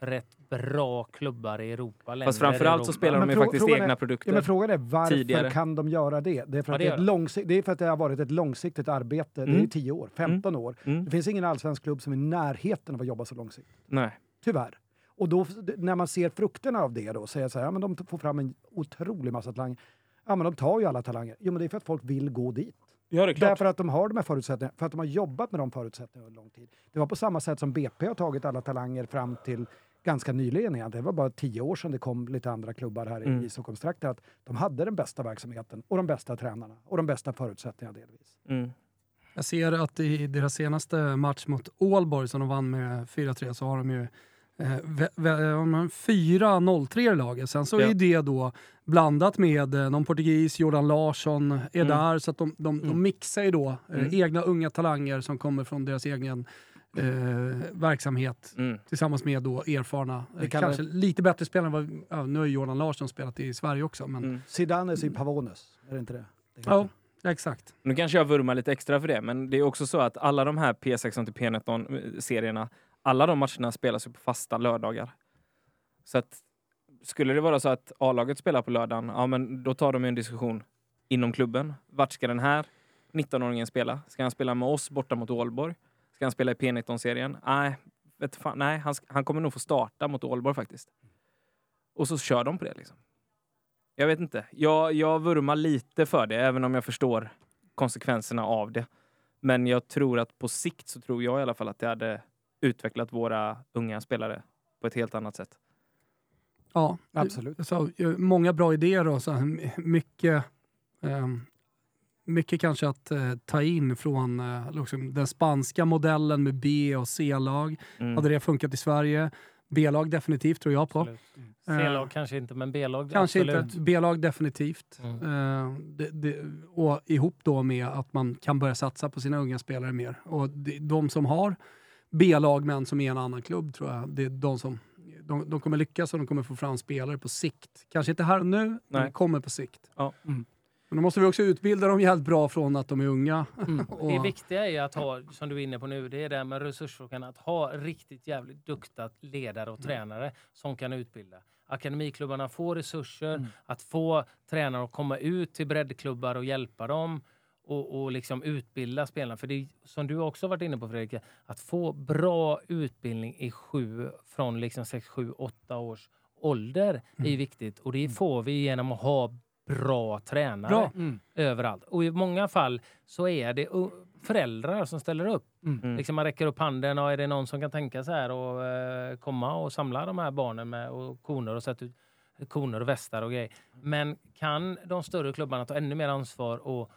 Speaker 4: rätt bra klubbar i Europa.
Speaker 2: Fast
Speaker 4: länder i
Speaker 2: framförallt så spelar de ju faktiskt
Speaker 1: frågan är-
Speaker 2: egna
Speaker 1: Ja,
Speaker 2: produkter.
Speaker 1: men frågan är varför
Speaker 2: tidigare.
Speaker 1: kan de göra det? Det är för
Speaker 4: Ja,
Speaker 1: att
Speaker 4: det
Speaker 1: det, är ett det är för att det har varit ett långsiktigt arbete. Det är
Speaker 2: Mm.
Speaker 1: 10 år, 15 år.
Speaker 2: Mm.
Speaker 1: Det finns ingen allsvensk klubb som är i närheten av att jobba så långsiktigt.
Speaker 2: Nej.
Speaker 1: Tyvärr. Och då, när man ser frukterna av det då, säger så här, ja, men de får fram en otrolig massa talanger. Ja, men de tar ju alla talanger. Jo, men det är för att folk vill gå dit.
Speaker 2: Ja, det är
Speaker 1: Därför att de har de här förutsättningarna, för att de har jobbat med de förutsättningarna under lång tid. Det var på samma sätt som BP har tagit alla talanger fram till ganska nyligen egentligen. Det var bara tio år sedan det kom lite andra klubbar här
Speaker 2: Mm.
Speaker 1: i Stockholmstrakten. Att de hade den bästa verksamheten och de bästa tränarna och de bästa förutsättningarna delvis.
Speaker 2: Mm.
Speaker 3: Jag ser att i deras senaste match mot Ålborg som de vann med 4-3 så har de ju eh, har en 4-0-3 i laget. Sen så
Speaker 2: Ja.
Speaker 3: är det då blandat med eh, någon portugis, Jordan Larsson är
Speaker 2: Mm.
Speaker 3: där. Så att de, de, de
Speaker 2: Mm.
Speaker 3: mixar ju då eh,
Speaker 2: Mm.
Speaker 3: egna unga talanger som kommer från deras egen eh, verksamhet
Speaker 2: Mm.
Speaker 3: tillsammans med då erfarna,
Speaker 1: Vi
Speaker 3: eh, kanske lite bättre spelare än vad, ja, nu har ju Jordan Larsson spelat i Sverige också. Men,
Speaker 2: Mm.
Speaker 1: Zidanes i Pavones, är det inte det? det heter?
Speaker 3: Ja, exakt.
Speaker 2: Nu kanske jag vurmar lite extra för det, men det är också så att alla de här P16 till P19-serierna, alla de matcherna spelas ju på fasta lördagar. Så att skulle det vara så att A-laget spelar på lördagen, ja men då tar de ju en diskussion inom klubben. Vart ska den här 19-åringen spela? Ska han spela med oss borta mot Ålborg? Ska han spela i P19-serien? Nej, vet fan, nej han, han kommer nog få starta mot Ålborg faktiskt. Och så kör de på det liksom. Jag vet inte. Jag, jag vurmar lite för det, även om jag förstår konsekvenserna av det. Men jag tror att på sikt så tror jag i alla fall att det hade utvecklat våra unga spelare på ett helt annat sätt.
Speaker 3: Ja,
Speaker 1: Absolut.
Speaker 3: Så, många bra idéer och så mycket, ehm, mycket kanske att eh, ta in från eh, liksom den spanska modellen med B och C-lag.
Speaker 2: Mm.
Speaker 3: Hade det funkat i Sverige? B-lag definitivt tror jag på.
Speaker 4: Absolut. C-lag kanske inte, men B-lag
Speaker 3: Kanske
Speaker 4: absolut.
Speaker 3: inte. B-lag definitivt.
Speaker 4: Mm.
Speaker 3: Eh, det, det, och ihop då med att man kan börja satsa på sina unga spelare mer. Och det, de som har B-lag men som är en annan klubb tror jag, det är de som de, de kommer lyckas och de kommer få fram spelare på sikt. Kanske inte här och nu, men
Speaker 2: Nej.
Speaker 3: de kommer på sikt.
Speaker 2: Ja.
Speaker 1: Mm.
Speaker 3: Men då måste vi också utbilda dem jävligt bra från att de är unga. (laughs) och,
Speaker 4: Det viktiga är att ha, som du är inne på nu, det är det här med resursfrågan, att ha riktigt jävligt duktiga ledare och tränare som kan utbilda. Akademiklubbarna får resurser, att få tränare att komma ut till breddklubbar och hjälpa dem och, och liksom utbilda spelarna. För det är, som du också varit inne på Fredrik, att få bra utbildning i sju, från liksom 6, 7, 8 års ålder är viktigt. Och det får vi genom att ha bra tränare
Speaker 3: Bra.
Speaker 1: Mm.
Speaker 4: överallt. Och i många fall så är det föräldrar som ställer upp.
Speaker 2: Mm.
Speaker 4: Liksom man räcker upp handen och är det någon som kan tänka sig här och eh, komma och samla de här barnen med och koner och sätta ut koner och västar och grejer. Men kan de större klubbarna ta ännu mer ansvar och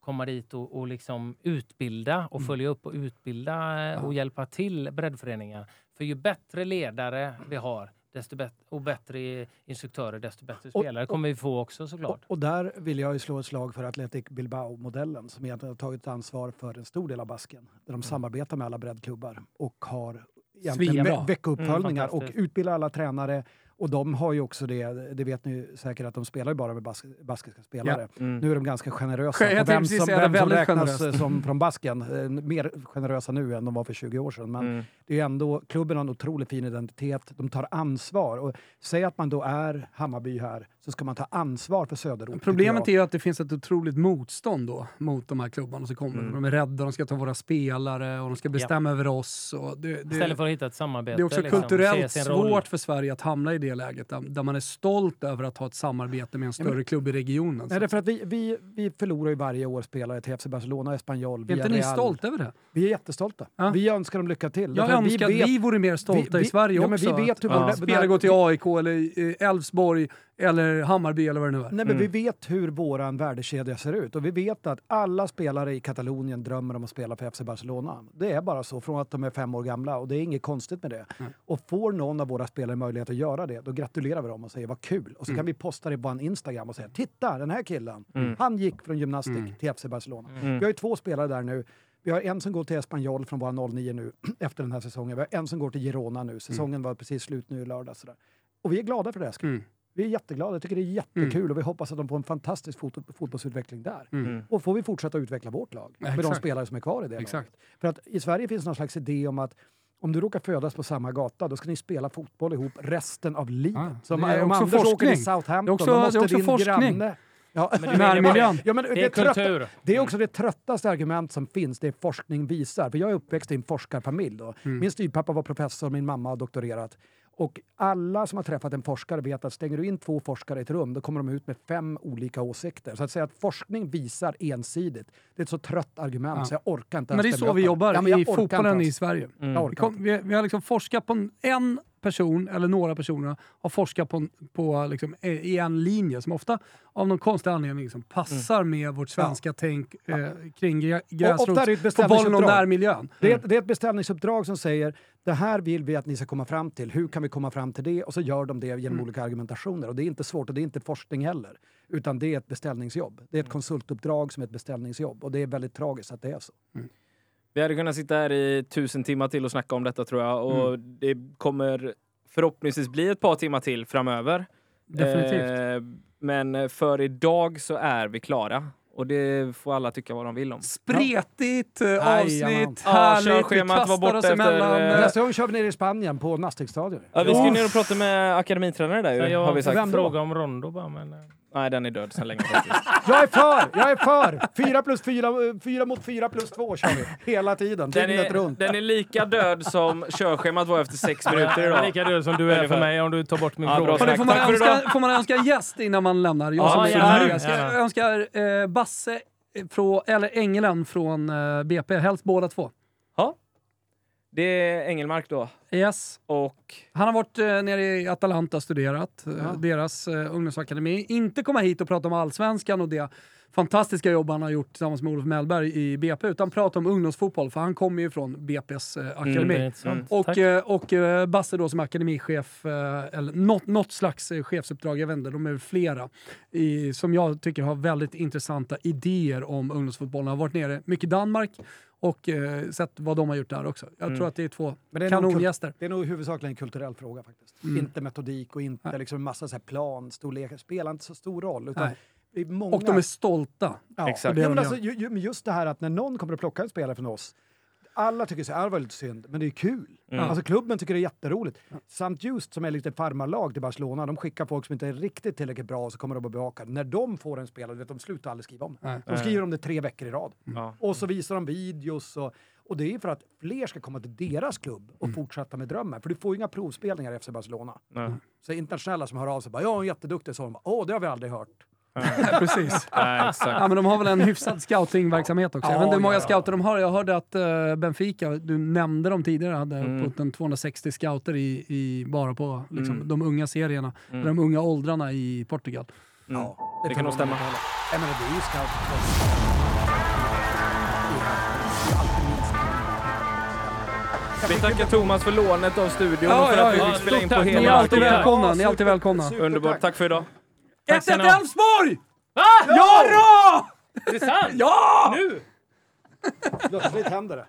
Speaker 4: komma dit och, och liksom utbilda och följa upp och utbilda eh, och hjälpa till breddföreningar. För ju bättre ledare vi har desto bättre, och bättre instruktörer, desto bättre
Speaker 1: Och-
Speaker 4: spelare kommer vi få också såklart.
Speaker 1: Och, och där vill jag ju slå ett slag för Athletic Bilbao-modellen som egentligen har tagit ansvar för en stor del av basken. Där de samarbetar med alla breddklubbar och har egentligen ve- veckouppföljningar
Speaker 4: Mm,
Speaker 1: och utbildar alla tränare. Och de har ju också det, det vet ni ju säkert att de spelar ju bara med bas baskiska spelare.
Speaker 2: Mm.
Speaker 1: Nu är de ganska generösa.
Speaker 3: Tänkte
Speaker 1: vem
Speaker 3: precis
Speaker 1: som, vem som
Speaker 3: väldigt
Speaker 1: räknas
Speaker 3: generöst.
Speaker 1: som från basken, eh, mer generösa nu än de var för 20 år sedan. Men
Speaker 2: Mm.
Speaker 1: det är ändå, klubben har en otroligt fin identitet, de tar ansvar. Och säg att man då är Hammarby här, så ska man ta ansvar för Söderort.
Speaker 3: Problemet är ju att det finns ett otroligt motstånd då mot de här klubbarna som kommer.
Speaker 2: Mm.
Speaker 3: De är rädda, de ska ta våra spelare och de ska bestämma över oss. Och det, det,
Speaker 4: Istället för att hitta ett samarbete.
Speaker 3: det är också
Speaker 4: liksom,
Speaker 3: kulturellt svårt för Sverige att hamna i det läget där, där man är stolt över att ha ett samarbete med en större
Speaker 1: men-
Speaker 3: klubb i regionen.
Speaker 1: Nej, det är för att vi, vi, vi förlorar ju varje år spelare till FC Barcelona, Espanyol,
Speaker 3: är inte ni stolta över det?
Speaker 1: Vi är jättestolta.
Speaker 3: Ja.
Speaker 1: Vi önskar dem lycka till.
Speaker 3: Jag
Speaker 1: Därför att
Speaker 3: önskar att vi vore mer stolta
Speaker 1: vi-
Speaker 3: i Sverige
Speaker 1: ja, men
Speaker 3: också.
Speaker 1: vi vet hur vår-
Speaker 3: spelare går till AIK eller eh, Elfsborg eller Hammarby eller vad det nu är.
Speaker 1: Nej, men Vi vet hur vår värdekedja ser ut och vi vet att alla spelare i Katalonien drömmer om att spela för FC Barcelona. Det är bara så från att de är fem år gamla och det är inget konstigt med det. Och får någon av våra spelare möjlighet att göra det, då gratulerar vi dem och säger vad kul. Och så kan vi posta det på en Instagram och säga titta den här killen, han gick från gymnastik till FC Barcelona. Vi har ju två spelare där nu. Vi har en som går till Espanyol från våra 09 nu (clears throat) efter den här säsongen. Vi har en som går till Girona nu. Säsongen var precis slut nu i lördags. Och vi är glada för det. Eskil.
Speaker 3: Mm.
Speaker 1: Vi är jätteglada. Jag tycker det är jättekul och vi hoppas att de får en fantastisk fot fotbollsutveckling där.
Speaker 2: Mm.
Speaker 1: Och får vi fortsätta utveckla vårt lag med de
Speaker 3: exakt.
Speaker 1: spelare som är kvar i det
Speaker 3: Exakt.
Speaker 1: laget. För att i Sverige finns någon slags idé om att om du råkar födas på samma gata, då ska ni spela fotboll ihop resten av livet.
Speaker 3: Ja,
Speaker 1: Så om,
Speaker 3: det är
Speaker 1: om
Speaker 3: också
Speaker 1: Anders åker
Speaker 3: forskning.
Speaker 1: till Southampton,
Speaker 3: Det är också-
Speaker 1: då måste
Speaker 3: det är också
Speaker 1: din
Speaker 3: forskning.
Speaker 1: granne... Ja,
Speaker 4: Men det-
Speaker 3: Närmiljön. (laughs)
Speaker 1: Ja, men
Speaker 4: Det är
Speaker 1: trötta-
Speaker 4: kultur.
Speaker 1: det är också det tröttaste argument som finns, det forskning visar. För jag är uppväxt i en forskarfamilj. Då.
Speaker 3: Mm.
Speaker 1: Min styvpappa var professor, min mamma har doktorerat. Och alla som har träffat en forskare vet att stänger du in två forskare i ett rum, då kommer de ut med fem olika åsikter. Så att säga att forskning visar ensidigt, det är ett så trött argument
Speaker 3: Ja.
Speaker 1: så jag orkar inte
Speaker 3: Men det är så vi jobbar
Speaker 1: Ja,
Speaker 3: i fotbollen i. Sverige.
Speaker 1: Jag
Speaker 3: Vi, kom, vi, vi har liksom forskat på en person, eller några personer, har forskat på, på liksom, i en linje som ofta av någon konstig anledning liksom passar med vårt svenska tänk eh, kring gräsrotsfotbollen och närmiljön.
Speaker 1: Det är, ett, det är ett beställningsuppdrag som säger det här vill vi att ni ska komma fram till. Hur kan vi komma fram till det? Och så gör de det genom
Speaker 3: Mm.
Speaker 1: olika argumentationer. Och det är inte svårt och det är inte forskning heller. Utan det är ett beställningsjobb. Det är
Speaker 3: Mm.
Speaker 1: ett konsultuppdrag som är ett beställningsjobb. Och det är väldigt tragiskt att det är så.
Speaker 2: Vi hade kunnat sitta här i tusen timmar till och snacka om detta tror jag. Och
Speaker 3: Mm.
Speaker 2: det kommer förhoppningsvis bli ett par timmar till framöver.
Speaker 3: Definitivt.
Speaker 2: Eh, men för idag så är vi klara. Och det får alla tycka vad de vill om.
Speaker 3: Spretigt eh,
Speaker 1: Jajamän.
Speaker 3: avsnitt,
Speaker 2: Ja,
Speaker 3: härligt. Vi
Speaker 2: körschemat var
Speaker 3: kastar
Speaker 2: borta
Speaker 3: oss
Speaker 2: efter,
Speaker 3: emellan.
Speaker 2: eh,
Speaker 3: eh,
Speaker 1: Nästa gång kör vi ner i Spanien på Nastigstadion.
Speaker 2: Ja, vi ska ju
Speaker 3: Uff.
Speaker 2: ner och prata med akademitränare där ju,
Speaker 4: jag
Speaker 2: har vi sagt.
Speaker 1: Vem då?
Speaker 4: fråga om Rondo bara, men...
Speaker 2: Nej, den är död sedan länge faktiskt. (laughs)
Speaker 1: Jag är för! Jag är för! Fyra plus fyra, fyra mot fyra plus två kör vi. Hela tiden,
Speaker 2: Den
Speaker 1: dygnet
Speaker 2: är,
Speaker 1: runt.
Speaker 2: den är lika död som körschemat var efter sex minuter idag.
Speaker 4: Lika död som du är för mig om du tar bort min
Speaker 2: Ja,
Speaker 4: fråga.
Speaker 3: får, man önska, får man önska en gäst innan man lämnar? Jag
Speaker 4: Ja,
Speaker 3: som här. Jag ska önska eh, Basse eh, från, eller Engelen från eh, BP, helst båda två.
Speaker 2: Ja. Det är Engelmark då.
Speaker 3: Yes.
Speaker 2: Och
Speaker 3: Han har varit eh, nere i Atalanta och studerat, eh,
Speaker 1: Ja.
Speaker 3: deras eh, ungdomsakademi. Inte komma hit och prata om allsvenskan och det fantastiska jobb han har gjort tillsammans med Olof Mellberg i BP, utan prata om ungdomsfotboll, för han kommer ju från BP's eh, akademi.
Speaker 4: Mm, är intressant.
Speaker 2: Mm.
Speaker 3: Och,
Speaker 4: Tack.
Speaker 3: eh, och eh, Basse då som akademichef, eh, eller något, något slags eh, chefsuppdrag, jag vet inte, de är flera, i, som jag tycker har väldigt intressanta idéer om ungdomsfotbollen. Har varit nere mycket i Danmark och eh, sett vad de har gjort där också. Jag
Speaker 2: Mm.
Speaker 3: tror att det är två
Speaker 1: Men det är nog kul-
Speaker 3: kanongäster.
Speaker 1: Det är nog huvudsakligen en kulturell fråga faktiskt.
Speaker 3: Mm.
Speaker 1: Inte metodik och inte
Speaker 3: Nej.
Speaker 1: liksom en massa så här plan, storlekar. Spelar inte så stor roll. Utan
Speaker 3: Nej.
Speaker 1: det många...
Speaker 3: Och de är stolta.
Speaker 1: ja.
Speaker 2: Exakt.
Speaker 3: Det
Speaker 1: Ja, men alltså, ju, ju, just det här att när någon kommer att plocka en spelare från oss, alla tycker så här, "Ah, det var lite synd, men det är kul.
Speaker 2: Mm.
Speaker 1: Alltså klubben tycker det är jätteroligt. Samt just som är lite farmarlag till Barcelona, de skickar folk som inte är riktigt tillräckligt bra och så kommer de att bevaka. När de får en spelare, vet, de slutar aldrig skriva om det. De skriver om det tre veckor i rad.
Speaker 2: Ja.
Speaker 1: Och så visar de videos och, och det är för att fler ska komma till deras klubb och fortsätta med drömmen. För du får ju inga provspelningar efter Barcelona.
Speaker 2: Nej.
Speaker 1: Så internationella som hör av sig bara, jag är jätteduktig, så de bara, åh, det har vi aldrig hört. (laughs)
Speaker 3: Precis.
Speaker 2: Nej, exakt.
Speaker 3: Ja, men de har väl en hyfsad scoutingverksamhet också. jag
Speaker 1: Ja,
Speaker 3: vet inte hur många
Speaker 1: ja,
Speaker 3: scouter de har. Jag hörde att eh, Benfica, du nämnde dem tidigare, hade
Speaker 2: Mm.
Speaker 3: uppåt en 260 scouter i, i, bara på liksom,
Speaker 2: Mm.
Speaker 3: de unga serierna,
Speaker 2: Mm.
Speaker 3: de unga åldrarna i Portugal.
Speaker 2: Mm.
Speaker 1: Ja,
Speaker 2: Det kan nog stämma.
Speaker 1: Jag menar, det är ju scout.
Speaker 2: Vi tackar Thomas för lånet av studion
Speaker 3: Ja,
Speaker 2: och för
Speaker 3: ja,
Speaker 2: att vi
Speaker 3: ja.
Speaker 2: fick spela in på
Speaker 4: tack.
Speaker 3: Ni är
Speaker 2: hela
Speaker 3: alltid välkomna. Ni är alltid välkomna.
Speaker 2: Underbart, tack för idag.
Speaker 3: 1-1
Speaker 4: ska ni ha.
Speaker 3: Elfsborg!
Speaker 4: Va?
Speaker 3: Ja!
Speaker 4: Är det sant?
Speaker 3: Ja!
Speaker 4: Nu?
Speaker 1: Plötsligt händer det.